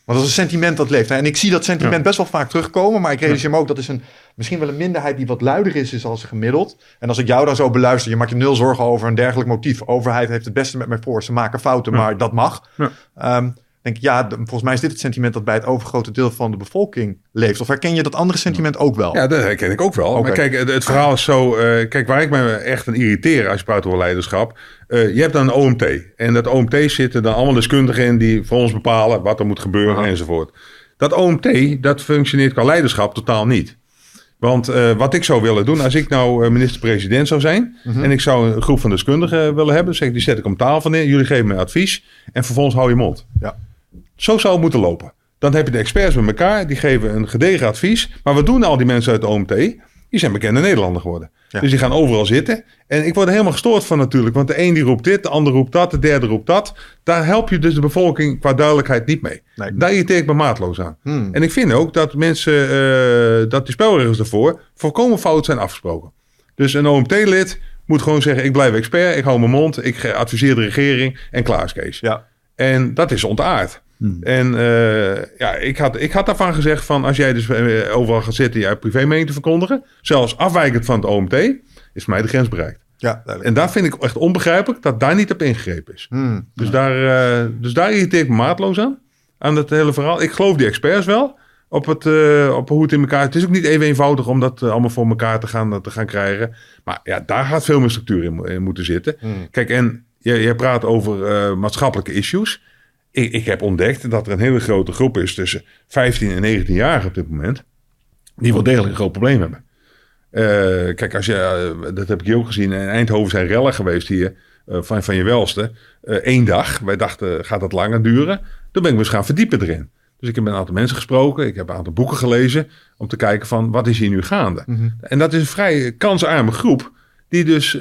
Want dat is een sentiment dat leeft. En ik zie dat sentiment Ja. best wel vaak terugkomen. Maar ik realiseer me ook dat is een, misschien wel een minderheid die wat luider is, is als gemiddeld. En als ik jou dan zo beluister, je maakt je nul zorgen over een dergelijk motief. Overheid heeft het beste met mij voor. Ze maken fouten, Ja. maar dat mag. Ja. Ehm, denk ik, ja, volgens mij is dit het sentiment dat bij het overgrote deel van de bevolking leeft. Of herken je dat andere sentiment ook wel? Ja, dat herken ik ook wel. Maar kijk, het, het verhaal is zo... eh, kijk, waar ik me echt aan irriteer als je praat over leiderschap... eh, je hebt dan een OMT. En dat OMT zitten dan allemaal deskundigen in... die voor ons bepalen wat er moet gebeuren enzovoort. Dat OMT, dat functioneert qua leiderschap totaal niet. Want eh, wat ik zou willen doen, als ik nou minister-president zou zijn... en ik zou een groep van deskundigen willen hebben... zeg ik, die zet ik om tafel neer, jullie geven mij advies... en vervolgens hou je mond. Ja. Zo zou het moeten lopen. Dan heb je de experts met elkaar, die geven een gedegen advies. Maar wat doen al die mensen uit de OMT? Die zijn bekende Nederlander geworden. Ja. Dus die gaan overal zitten. En ik word er helemaal gestoord van natuurlijk. Want de een die roept dit, de ander roept dat, de derde roept dat. Daar help je dus de bevolking qua duidelijkheid niet mee. Nee. Daar irriteer ik me maatloos aan. Hmm. En ik vind ook dat mensen, eh, dat die spelregels ervoor volkomen fout zijn afgesproken. Dus een OMT-lid moet gewoon zeggen, ik blijf expert, ik hou mijn mond, ik adviseer de regering en klaar is Kees. Ja. En dat is ontaard. En eh, ja, ik had, ik had daarvan gezegd van als jij dus eh, overal gaat zitten je privé mening te verkondigen, zelfs afwijkend van het OMT, is mij de grens bereikt. Ja. En daar vind ik echt onbegrijpelijk dat daar niet op ingegrepen is. Hmm. Dus, daar, eh, dus daar irriteer ik me maatloos aan. Aan het hele verhaal. Ik geloof die experts wel. Op, het, op hoe het in elkaar... Het is ook niet even eenvoudig om dat allemaal voor elkaar te gaan, te gaan krijgen. Maar ja, daar gaat veel meer structuur in, mo- in moeten zitten. Hmm. Kijk, en jij, jij praat over maatschappelijke issues. Ik, ik heb ontdekt dat er een hele grote groep is tussen 15 en 19 jaar op dit moment. Die wel degelijk een groot probleem hebben. Eh, kijk, als je, eh, dat heb ik ook gezien. In Eindhoven zijn rellen geweest hier eh, van, van je welste. Eén dag. Wij dachten, gaat dat langer duren? Toen ben ik me eens gaan verdiepen erin. Dus ik heb met een aantal mensen gesproken. Ik heb een aantal boeken gelezen. Om te kijken van, wat is hier nu gaande? Mhm. En dat is een vrij kansarme groep. Die dus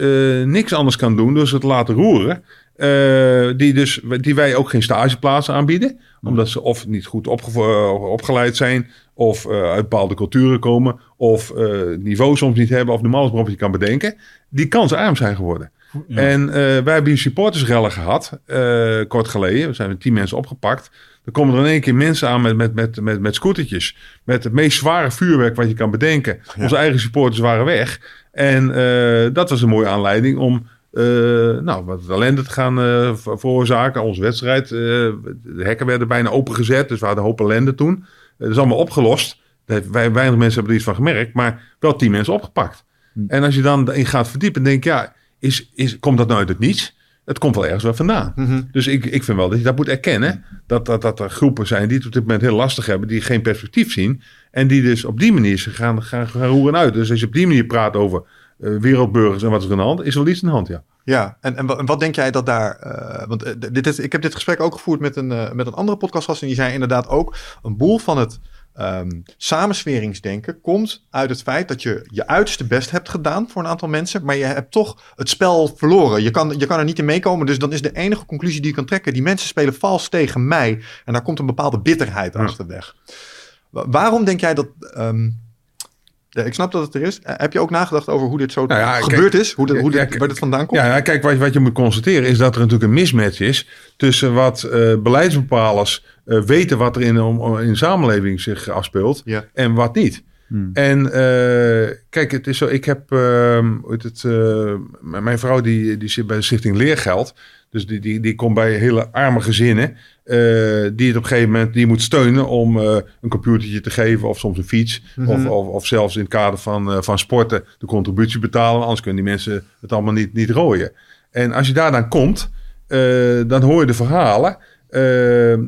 niks anders kan doen ze te laten roeren. Eh, die, dus, die wij ook geen stageplaatsen aanbieden. Omdat ze of niet goed opgeleid zijn. Of eh, uit bepaalde culturen komen. Of eh, niveau soms niet hebben. Of op wat je kan bedenken. Die kansarm zijn geworden. Ja. En wij hebben hier supportersrellen gehad. eh, kort geleden. We zijn met tien mensen opgepakt. Dan komen er in één keer mensen aan met, met, met, met, met scootertjes. Met het meest zware vuurwerk wat je kan bedenken. Onze eigen supporters waren weg. En dat was een mooie aanleiding om nou, wat ellende te gaan eh, ver- veroorzaken. Onze wedstrijd, eh, de hekken werden bijna opengezet. Dus we hadden een hoop ellende toen. Eh, dat is allemaal opgelost. Wij, weinig mensen hebben er iets van gemerkt. Maar wel tien mensen opgepakt. En als je dan in gaat verdiepen, denk je, ja, is, is, komt dat nou uit het niets? Het komt wel ergens wel vandaan. Mhm. Dus ik, ik vind wel dat je dat moet erkennen. Dat, dat, dat er groepen zijn die het op dit moment heel lastig hebben. Die geen perspectief zien. En die dus op die manier gaan, gaan, gaan roeren uit. Dus als je op die manier praat over eh, wereldburgers en wat is er aan de hand. Is er wel iets aan de hand, ja. Ja, en, en, wa- en wat denk jij dat daar... eh, want eh, dit is, ik heb dit gesprek ook gevoerd met een, eh, met een andere podcastgast... en die zei inderdaad ook... een boel van het ehm, samensweringsdenken komt uit het feit... dat je je uiterste best hebt gedaan voor een aantal mensen... maar je hebt toch het spel verloren. Je kan, je kan er niet in meekomen, dus dan is de enige conclusie die je kan trekken... die mensen spelen vals tegen mij... en daar komt een bepaalde bitterheid Ja. achterweg. Wa- Waarom denk jij dat... ehm, ja, ik snap dat het er is. Eh, Heb je ook nagedacht over hoe dit zo Nou ja, gebeurd kijk, is? Hoe, de, hoe ja, dit, kijk, waar dit vandaan komt? Ja, ja, kijk, wat, wat je moet constateren is dat er natuurlijk een mismatch is tussen wat eh, beleidsbepalers eh, weten wat er in, om, in de samenleving zich afspeelt Ja. en wat niet. Hmm. En eh, kijk, het is zo, ik heb, ehm, het, eh, mijn vrouw die, die zit bij de Stichting Leergeld. Dus die, die, die komt bij hele arme gezinnen. eh, die het op een gegeven moment die moet steunen om eh, een computertje te geven of soms een fiets. Mhm. of, of, of zelfs in het kader van, eh, van sporten de contributie betalen. Anders kunnen die mensen het allemaal niet, niet rooien. En als je daar dan komt, dan hoor je de verhalen.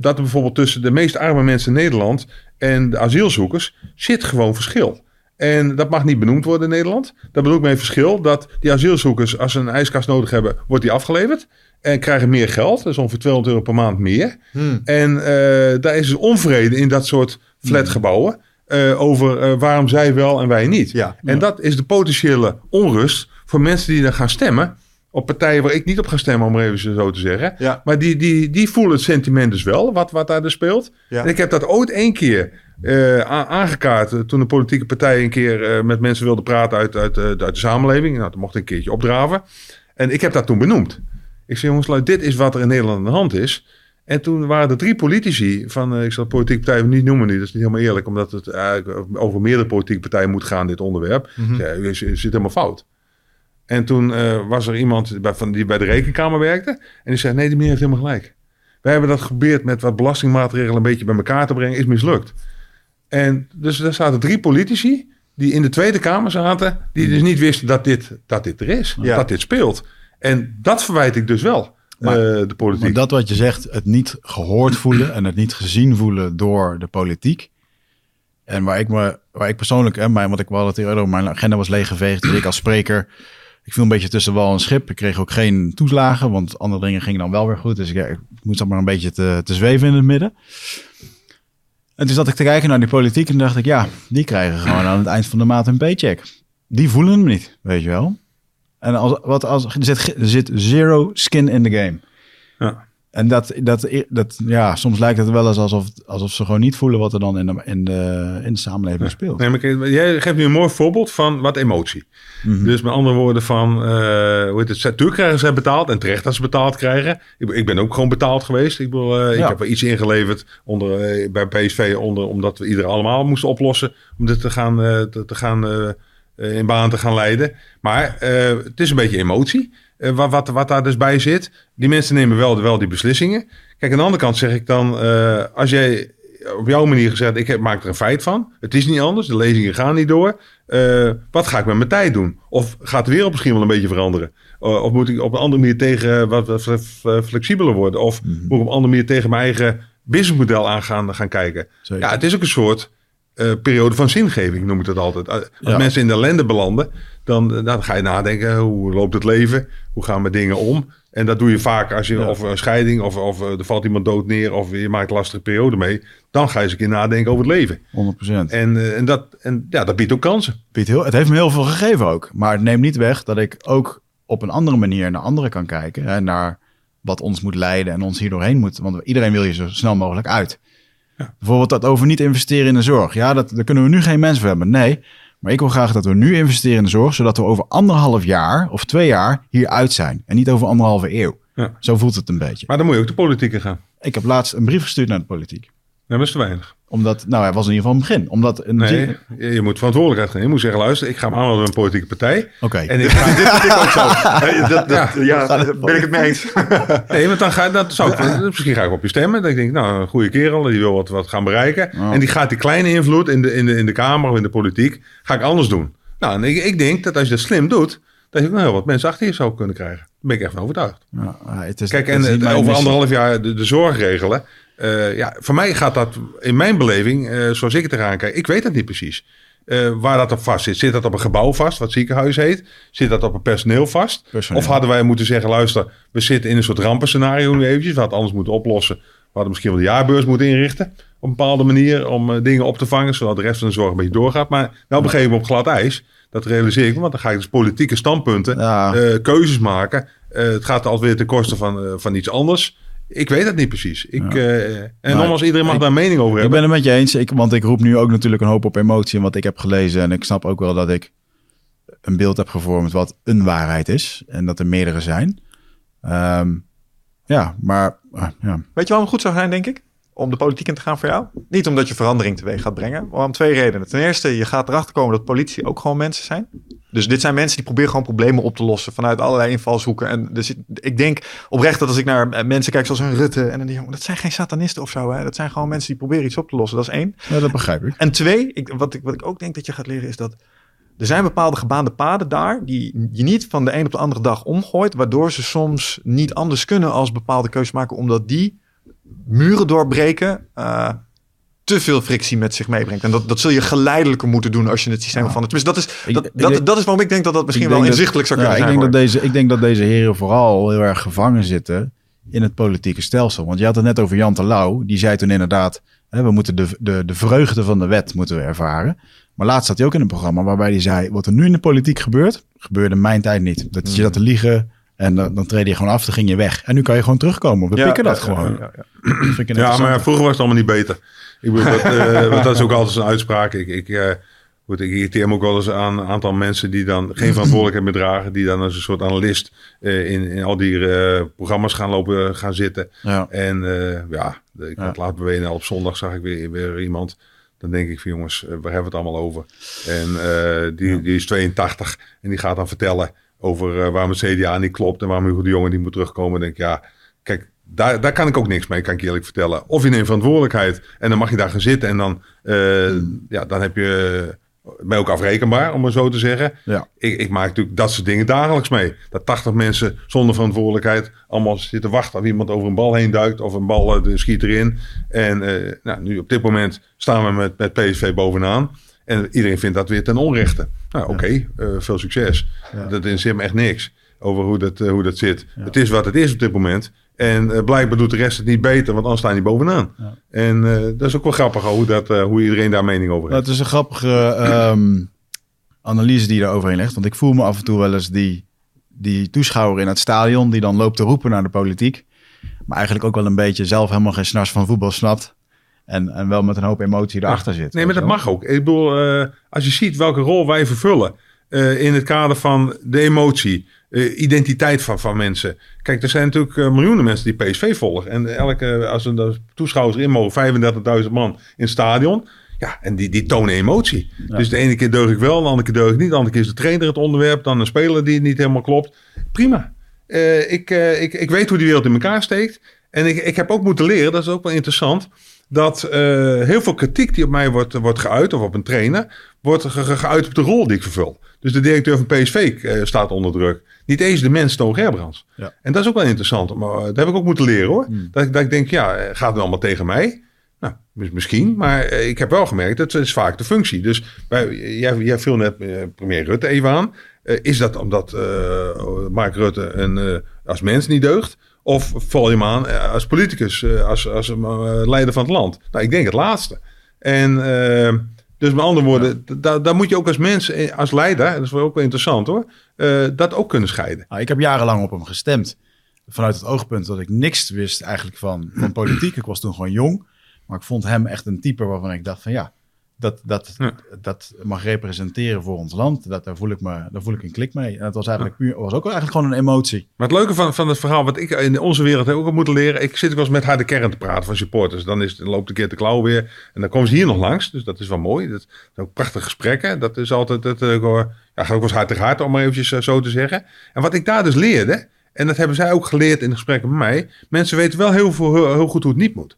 dat er bijvoorbeeld tussen de meest arme mensen in Nederland en de asielzoekers zit gewoon verschil. En dat mag niet benoemd worden in Nederland. Dat bedoel ik mee verschil dat die asielzoekers, als ze een ijskast nodig hebben, wordt die afgeleverd. En krijgen meer geld, dus ongeveer 200 euro per maand meer. Hmm. En eh, daar is dus onvrede in dat soort flatgebouwen. eh, over eh, waarom zij wel en wij niet. Ja. En dat is de potentiële onrust voor mensen die dan gaan stemmen. Op partijen waar ik niet op ga stemmen, om even zo te zeggen. Ja. Maar die, die, die voelen het sentiment dus wel, wat, wat daar dus speelt. Ja. En ik heb dat ooit één keer a- aangekaart. Toen de politieke partij een keer met mensen wilde praten uit, uit, uit de samenleving. Nou, dat mocht ik een keertje opdraven. En ik heb dat toen benoemd. Ik zei, jongens, dit is wat er in Nederland aan de hand is. En toen waren er drie politici van, eh, ik zal de politieke partijen niet noemen nu, dat is niet helemaal eerlijk, omdat het eigenlijk over meerdere politieke partijen moet gaan, dit onderwerp. Mhm. Ja, u zit helemaal fout. En toen eh, was er iemand bij, van, die bij de rekenkamer werkte. En die zei, nee, die meneer heeft helemaal gelijk. Wij hebben dat geprobeerd met wat belastingmaatregelen een beetje bij elkaar te brengen. Is mislukt. En dus er zaten drie politici die in de Tweede Kamer zaten. Die dus niet wisten dat dit, dat dit er is. Ja. Dat dit speelt. En dat verwijt ik dus wel. Maar- eh, de politiek. Maar dat wat je zegt, het niet gehoord voelen en het niet gezien voelen door de politiek. En waar ik, me, waar ik persoonlijk, hè, mijn, wat ik wel het eerder over, mijn agenda was leeggeveegd. Dus ik als spreker, ik viel een beetje tussen wal en schip. Ik kreeg ook geen toeslagen, want andere dingen gingen dan wel weer goed. Dus ik, ja, ik moest dan maar een beetje te, te zweven in het midden. En toen zat ik te kijken naar die politiek en dacht ik, ja, die krijgen gewoon aan het eind van de maand een paycheck. Die voelen hem niet, weet je wel. En als, wat als, er, zit, er zit zero skin in the game. Ja. En dat, dat, dat, ja, soms lijkt het wel eens alsof, alsof ze gewoon niet voelen wat er dan in de, in de, in de samenleving speelt. Nee, maar jij geeft nu een mooi voorbeeld van wat emotie. Mhm. Dus met andere woorden van, eh hoe heet het, natuurlijk krijgen ze betaald en terecht dat ze betaald krijgen. Ik, ik ben ook gewoon betaald geweest. Ik, bedoel, eh, ik Ja. heb wel iets ingeleverd onder, eh, bij PSV onder, omdat we iedereen allemaal moesten oplossen om dit te gaan, te, te gaan in baan te gaan leiden. Maar eh, het is een beetje emotie. eh, wat, wat, wat daar dus bij zit. Die mensen nemen wel, wel die beslissingen. Kijk, aan de andere kant zeg ik dan, eh, als jij op jouw manier gezegd, ik heb, maak er een feit van. Het is niet anders, de lezingen gaan niet door. Eh, wat ga ik met mijn tijd doen? Of gaat de wereld misschien wel een beetje veranderen? Uh, of moet ik op een andere manier tegen wat, wat flexibeler worden? Of mm -hmm. moet ik op een andere manier tegen mijn eigen businessmodel aan gaan, gaan kijken? Zeker. Ja, het is ook een soort uh, periode van zingeving, noem ik dat altijd. Als ja. mensen in de ellende belanden, dan, dan ga je nadenken, hoe loopt het leven? Hoe gaan we dingen om? En dat doe je vaak als je, ja. of een scheiding, of, of er valt iemand dood neer, of je maakt een lastige periode mee. Dan ga je eens een keer nadenken over het leven. 100%. En, uh, en, dat, en ja, dat biedt ook kansen. Biedt heel, het heeft me heel veel gegeven ook. Maar het neemt niet weg dat ik ook op een andere manier naar anderen kan kijken. Hè, naar wat ons moet leiden en ons hier doorheen moet. Want iedereen wil je zo snel mogelijk uit. Ja. Bijvoorbeeld dat over niet investeren in de zorg. Ja, dat, daar kunnen we nu geen mensen voor hebben. Nee, maar ik wil graag dat we nu investeren in de zorg, zodat we over anderhalf jaar of twee jaar hieruit zijn. En niet over anderhalve eeuw. Ja. Zo voelt het een beetje. Maar dan moet je ook de politiek in gaan. Ik heb laatst een brief gestuurd naar de politiek. Nee, dat is te weinig. Omdat, nou, hij was in ieder geval een begin. Omdat een nee, je moet verantwoordelijkheid gaan. Je moet zeggen, luister, ik ga me aanmelden bij een politieke partij. Oké. Okay. En ik ga dit vind ik ook zo. dat, dat, ja, ja daar ben ik het mee eens. nee, want dan ga dat zou ik, misschien ga ik op je stemmen. Dan denk ik, nou, een goede kerel, die wil wat, wat gaan bereiken. Oh. En die gaat die kleine invloed in de, in, de, in de Kamer of in de politiek, ga ik anders doen. Nou, en ik, ik denk dat als je dat slim doet, dat je nog heel wat mensen achter je zou kunnen krijgen. Daar ben ik echt van overtuigd. Ja, het is, Kijk, en het over anderhalf jaar de, de zorg regelen. Uh, ja, voor mij gaat dat in mijn beleving, uh, zoals ik het eraan kijk, ik weet het niet precies. Uh, waar dat op vast zit. Zit dat op een gebouw vast, wat ziekenhuis heet? Zit dat op een personeel vast? Personeel. Of hadden wij moeten zeggen, luister, we zitten in een soort rampenscenario nu eventjes. We hadden anders moeten oplossen. We hadden misschien wel de jaarbeurs moeten inrichten. Op een bepaalde manier om dingen op te vangen, zodat de rest van de zorg een beetje doorgaat. Maar nou begeven we op glad ijs. Dat realiseer ik me, want dan ga ik dus politieke standpunten, ja. keuzes maken. het gaat altijd weer ten koste van, van iets anders. Ik weet het niet precies. Ik, ja. uh, en maar, nogmaals, iedereen mag ik, daar een mening over hebben. Ik ben het met je eens, ik, want ik roep nu ook natuurlijk een hoop op emotie in wat ik heb gelezen. En ik snap ook wel dat ik een beeld heb gevormd wat een waarheid is. En dat er meerdere zijn. Um, ja, maar... Uh, ja. Weet je waarom het goed zou zijn, denk ik? Om de politiek in te gaan voor jou? Niet omdat je verandering teweeg gaat brengen, maar om twee redenen. Ten eerste, je gaat erachter komen dat politie ook gewoon mensen zijn. Dus dit zijn mensen die proberen gewoon problemen op te lossen vanuit allerlei invalshoeken. En dus ik denk oprecht dat als ik naar mensen kijk zoals een Rutte en dan die dat zijn geen satanisten of zo. Hè? Dat zijn gewoon mensen die proberen iets op te lossen. Dat is één. Ja, dat begrijp ik. En twee, ik, wat, ik, wat ik ook denk dat je gaat leren is dat er zijn bepaalde gebaande paden daar die je niet van de een op de andere dag omgooit, waardoor ze soms niet anders kunnen als bepaalde keuzes maken, omdat die muren doorbreken. Uh, te veel frictie met zich meebrengt. En dat, dat zul je geleidelijker moeten doen als je het systeem ja. van... Tenminste, dat is, dat, ik, dat, denk, dat is waarom ik denk dat dat misschien wel inzichtelijk zou kunnen ja, zijn. Ik denk, dat deze, ik denk dat deze heren vooral heel erg gevangen zitten in het politieke stelsel. Want je had het net over Jan Terlouw. Die zei toen inderdaad, hè, we moeten de, de, de vreugde van de wet moeten we ervaren. Maar laatst zat hij ook in een programma waarbij hij zei... wat er nu in de politiek gebeurt, gebeurde in mijn tijd niet. Dat je dat te liegen... En dan, dan treed je gewoon af, dan ging je weg. En nu kan je gewoon terugkomen. We ja, pikken dat ja, gewoon. Ja, ja. ja maar vroeger was het allemaal niet beter. Ik bedoel, dat, uh, want dat is ook altijd een uitspraak. Ik, ik, uh, goed, ik irriteer me ook wel eens aan een aantal mensen die dan geen verantwoordelijkheid meer dragen. Die dan als een soort analist uh, in, in al die programma's gaan lopen, gaan zitten. Ja. En ja, ik had laat bewegen op zondag zag ik weer, weer iemand. Dan denk ik van jongens, waar hebben we het allemaal over? En die, die is 82 en die gaat dan vertellen over uh, waarom het CDA niet klopt en waarom Hugo de Jonge niet moet terugkomen. denk ik, ja, kijk, daar, daar kan ik ook niks mee, kan ik eerlijk vertellen. Of je neemt verantwoordelijkheid en dan mag je daar gaan zitten en dan, uh, mm. ja, dan heb je, ben je ook afrekenbaar, om maar zo te zeggen. Ja. Ik, ik maak natuurlijk dat soort dingen dagelijks mee. Dat 80 mensen zonder verantwoordelijkheid allemaal zitten wachten of iemand over een bal heen duikt of een bal uh, schiet erin. En uh, nou, nu op dit moment staan we met, met PSV bovenaan. En iedereen vindt dat weer ten onrechte. Nou, oké, okay, uh, veel succes. Dat interesseert me echt niks over hoe dat, uh, hoe dat zit. Het is wat het is op dit moment. En uh, blijkbaar doet de rest het niet beter, want anders staan die bovenaan. Ja. En dat is ook wel grappig hoe, dat, hoe iedereen daar mening over heeft. Nou, het is een grappige um, analyse die je daar overheen legt. Want ik voel me af en toe wel eens die, die toeschouwer in het stadion... die dan loopt te roepen naar de politiek. Maar eigenlijk ook wel een beetje zelf helemaal geen snars van voetbal snapt. En, en wel met een hoop emotie erachter zit. Nee, maar dat mag ook. Ik bedoel, uh, als je ziet welke rol wij vervullen uh, in het kader van de emotie, uh, identiteit van, van mensen. Kijk, er zijn natuurlijk miljoenen mensen die PSV volgen. En elke, als er toeschouwers in mogen, 35.000 man in het stadion. Ja, en die, die tonen emotie. Dus de ene keer deug ik wel, de andere keer deug ik niet. De andere keer is de trainer het onderwerp, dan een speler die niet helemaal klopt. Prima. Eh, ik, eh, ik, ik weet hoe die wereld in elkaar steekt. En ik, ik heb ook moeten leren, dat is ook wel interessant, dat eh, heel veel kritiek die op mij wordt, wordt geuit, of op een trainer, wordt ge- ge- geuit op de rol die ik vervul. Dus de directeur van PSV eh, staat onder druk. Niet eens de mens Toon Gerbrands. Ja. En dat is ook wel interessant. Maar eh, dat heb ik ook moeten leren hoor. Dat, ik, dat ik denk, ja, eh, gaat het allemaal tegen mij? Nou, mis- misschien. Maar eh, ik heb wel gemerkt, dat is vaak de functie. Dus bij, jij, jij viel net eh, premier Rutte even aan. Eh, is dat omdat eh, Mark Rutte een, eh, als mens niet deugt? Of val je hem aan eh, als politicus, eh, als, als eh, leider van het land? Nou, ik denk het laatste. En dus met andere woorden, da- daar moet je ook als mens, als leider, dat is wel ook wel interessant hoor, dat ook kunnen scheiden. Nou, ik heb jarenlang op hem gestemd. Vanuit het oogpunt dat ik niks wist eigenlijk van, van politiek. Ik was toen gewoon jong. Maar ik vond hem echt een type waarvan ik dacht van ja, dat, dat, Ja. dat mag representeren voor ons land. Dat, daar, voel ik me, daar voel ik een klik mee. En dat was eigenlijk puur, was ook eigenlijk gewoon een emotie. Maar het leuke van, van het verhaal wat ik in onze wereld heb ook moeten leren. Ik zit ook wel eens met harde kern te praten van supporters. Dan, is, dan loopt de keer de klauw weer. En dan komen ze hier nog langs. Dus dat is wel mooi. Dat zijn ook prachtige gesprekken. Dat is altijd, dat, eh, gewoon- ja, gaat ook wel eens hard tegen hard, om maar eventjes eh, zo te zeggen. En wat ik daar dus leerde, en dat hebben zij ook geleerd in de gesprekken met mij. Mensen weten wel heel, veel, heel, heel goed hoe het niet moet.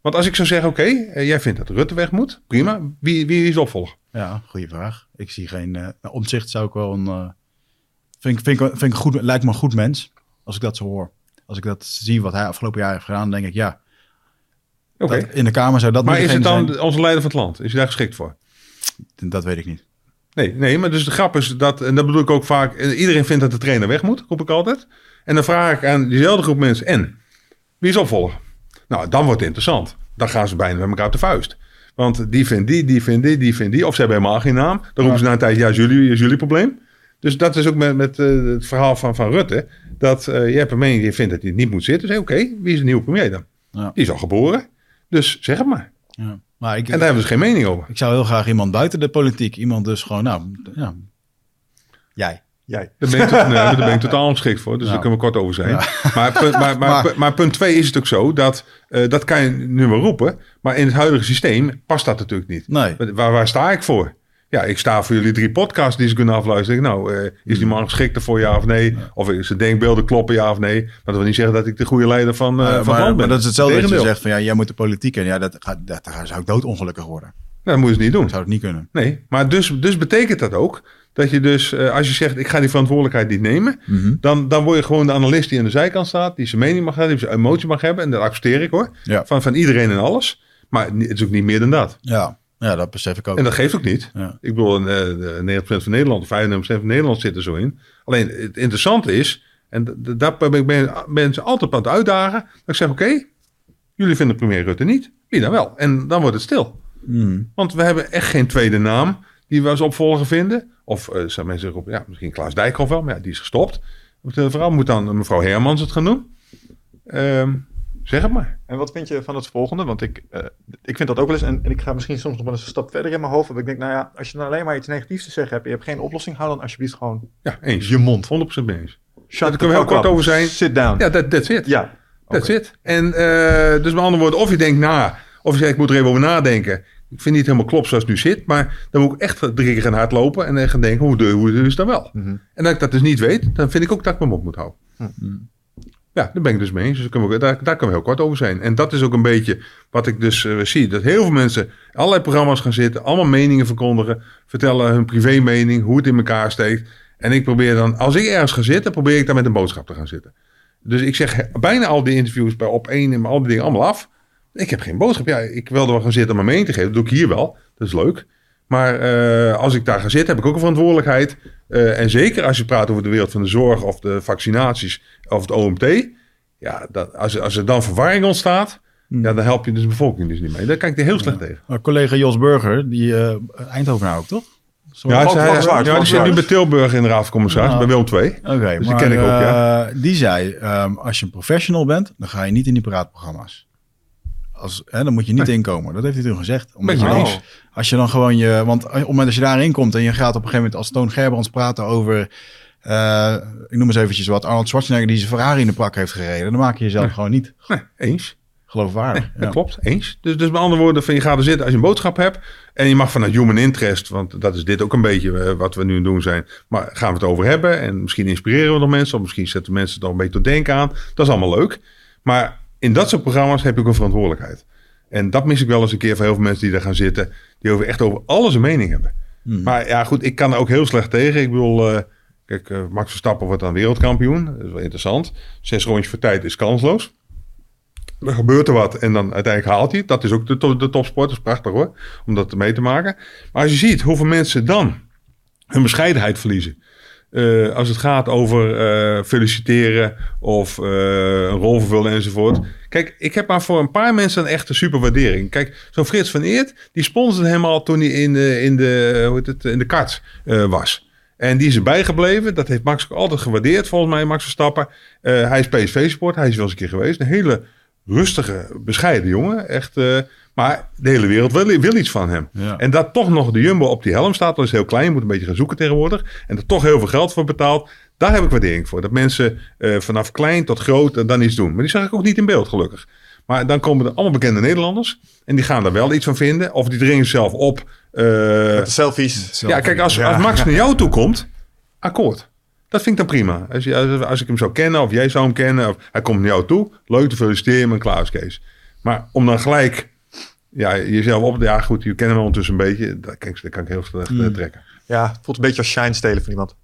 Want als ik zou zeggen, oké, eh, jij vindt dat Rutte weg moet. Prima. Wie, wie is opvolger? Ja, goede vraag. Ik zie geen. omzicht zou ik wel een. eh, vind, ik- vind, vind ik goed, lijkt me een goed mens. Als ik dat zo hoor. Als ik dat zie wat hij afgelopen jaar heeft gedaan, denk ik ja. Oké. Dat, in de Kamer zou dat Maar is het dan zijn. onze leider van het land? Is hij daar geschikt voor? Dat weet ik niet. Nee, nee, maar dus de grap is dat, en dat bedoel ik ook vaak, iedereen vindt dat de trainer weg moet, roep ik altijd. En dan vraag ik aan diezelfde groep mensen, en, wie is opvolger? Nou, dan wordt het interessant. Dan gaan ze bijna met elkaar op de vuist. Want die vindt die, die vindt die, die vindt die. Of ze hebben helemaal geen naam. Dan roepen ze na een tijd, ja, is jullie, is jullie probleem. Dus dat is ook met, met eh, het verhaal van, van Rutte. Dat eh, je hebt een mening, je vindt dat hij niet moet zitten. Dus oké, wie is de nieuwe premier dan? Ja. Die is al geboren. Dus zeg het maar. Ja. Maar ik, En daar hebben ze geen mening over. ik zou heel graag iemand buiten de politiek. Iemand dus gewoon, nou, ja. Jij. Jij. Daar ben ik, tot- nee, daar ben ik totaal ongeschikt voor. Dus Nou. daar kunnen we kort over zijn. Maar, punt, maar, maar, Maar- maar, punt twee is het ook zo dat eh, dat kan je nu wel roepen. Maar in het huidige systeem past dat natuurlijk niet. Nee. Waar, waar sta ik voor? Ja, ik sta voor jullie drie podcasts die ze kunnen afluisteren. Nou, eh, is die man geschikt ervoor, ja of nee? Of de denkbeelden kloppen, ja of nee? Maar dat wil niet zeggen dat ik de goede leider van, Eh, van maar, land ben. maar dat is hetzelfde je zegt van ja, jij moet de politiek en ja, dat, dat, daar zou ik doodongelukkig worden. Nou, dat moet je dus niet doen. Zou ik niet kunnen. Nee, maar dus, dus betekent dat ook dat je dus, eh, als je zegt ik ga die verantwoordelijkheid niet nemen, Mhm. dan, dan word je gewoon de analist die aan de zijkant staat, die zijn mening mag hebben, die zijn emotie mag hebben. En dat accepteer ik hoor, Ja. van, van iedereen en alles. Maar het is ook niet meer dan dat. Ja, ja dat besef ik ook. En dat geeft ook niet. Ja. Ik bedoel, eh, de 90% van Nederland, 95% van Nederland zit er zo in. Alleen het interessante is, en daar ben ik mensen altijd aan het uitdagen, dat ik zeg oké, jullie vinden premier Rutte niet, wie dan wel? En dan wordt het stil. Mhm. Want we hebben echt geen tweede naam die we als opvolger vinden. Of uh, zou mensen zeggen, op, ja, misschien Klaas Dijkhoff wel, maar ja, die is gestopt. De vrouw moet dan mevrouw Hermans het gaan doen. Ehm, zeg het maar. En wat vind je van het volgende? Want ik, eh, ik vind dat ook wel eens, en, en ik ga misschien soms nog wel eens een stap verder in mijn hoofd. Want ik denk, nou ja, als je dan alleen maar iets negatiefs te zeggen hebt, je hebt geen oplossing, hou dan alsjeblieft gewoon Ja, eens. je mond. 100% mee eens. Daar kunnen we heel kort up. over zijn. Sit down. Ja, that, that's it. Ja. That's Oké. it. En eh, dus met andere woorden, of je denkt na, of je zegt, ik moet er even over nadenken. Ik vind niet helemaal klopt zoals het nu zit, maar dan moet ik echt drie keer gaan hardlopen en dan gaan denken, hoe, de, hoe is het dan wel? Mhm. En dat ik dat dus niet weet, dan vind ik ook dat ik mijn mond moet houden. Ja, daar ben ik dus mee eens. Dus daar kunnen, we, daar, daar kunnen we heel kort over zijn. En dat is ook een beetje wat ik dus eh, zie. Dat heel veel mensen allerlei programma's gaan zitten, allemaal meningen verkondigen, vertellen hun privé mening, hoe het in elkaar steekt. En ik probeer dan, als ik ergens ga zitten, probeer ik daar met een boodschap te gaan zitten. Dus ik zeg bijna al die interviews bij op één en al die dingen allemaal af. Ik heb geen boodschap. Ja, ik wilde wel gaan zitten om mijn mening te geven. Dat doe ik hier wel. Dat is leuk. Maar eh, als ik daar ga zitten, heb ik ook een verantwoordelijkheid. Eh, en zeker als je praat over de wereld van de zorg of de vaccinaties of het OMT. Ja, dat, als, als er dan verwarring ontstaat, ja, dan help je dus de bevolking dus niet mee. Daar kijk ik er heel slecht tegen. Maar collega Jos Burger, die eh Eindhoven ook, toch? Zo- Ja, Zwaard, ja, zit nu bij Tilburg in de Raad van Commissaris, bij Willem II. Oké, Dus die ken ik ook, ja. die zei, ehm, als je een professional bent, dan ga je niet in die praatprogramma's. Als, hè, dan moet je niet inkomen. Dat heeft hij toen gezegd. Omdat je eens. als je dan gewoon je... Want op het moment dat je daarin komt en je gaat op een gegeven moment als Toon Gerbrands praten over... eh, ik noem eens eventjes wat, Arnold Schwarzenegger die zijn Ferrari in de pak heeft gereden. Dan maak je jezelf gewoon niet. Nee, eens. geloofwaardig. Dat klopt, eens. Dus, dus met andere woorden, van je gaat er zitten als je een boodschap hebt. En je mag vanuit human interest, want dat is dit ook een beetje eh, wat we nu het doen zijn. Maar gaan we het over hebben en misschien inspireren we nog mensen. Of misschien zetten mensen er een beetje tot denken aan. Dat is allemaal leuk. Maar in dat soort programma's heb ook een verantwoordelijkheid. En dat mis ik wel eens een keer van heel veel mensen die daar gaan zitten. Die over echt over alles een mening hebben. Hmm. Maar ja, goed, ik kan er ook heel slecht tegen. Ik bedoel, eh, kijk, eh, Max Verstappen wordt dan wereldkampioen. Dat is wel interessant. Zes rondjes voor tijd is kansloos. Dan gebeurt er wat en dan uiteindelijk haalt hij het. Dat is ook de, to- de topsport. Dat is prachtig hoor, om dat mee te maken. Maar als je ziet hoeveel mensen dan hun bescheidenheid verliezen. Eh, als het gaat over eh, feliciteren of eh, een rol vervullen enzovoort. Kijk, ik heb maar voor een paar mensen een echte superwaardering. Kijk, zo'n Frits van Eert, die sponsorde hem al toen hij in de, in de, hoe heet het, in de was. En die is erbij gebleven. Dat heeft Max ook altijd gewaardeerd, volgens mij, Max Verstappen. Hij is PSV-sport, hij is wel eens een keer geweest. Een hele rustige, bescheiden jongen. Echt, maar de hele wereld wil, wil iets van hem. Ja. En dat toch nog de Jumbo op die helm staat, dat is heel klein, je moet een beetje gaan zoeken tegenwoordig. En er toch heel veel geld voor betaalt. Daar heb ik waardering voor. Dat mensen eh, vanaf klein tot groot eh, dan iets doen. Maar die zag ik ook niet in beeld, gelukkig. Maar dan komen er allemaal bekende Nederlanders. En die gaan daar wel iets van vinden. Of die dringen zelf op. eh, Met de selfies. ja, kijk, als, als Max naar jou toe komt, akkoord. Dat vind ik dan prima. Als, je, als, als ik hem zou kennen, of jij zou hem kennen, of hij komt naar jou toe, leuk te feliciteren en klaar is Kees. Maar om dan gelijk ja, jezelf op... Ja, goed, je kennen me ondertussen een beetje. Dat, kijk, dat kan ik heel slecht eh, trekken. Ja, het voelt een beetje als shine stelen van iemand.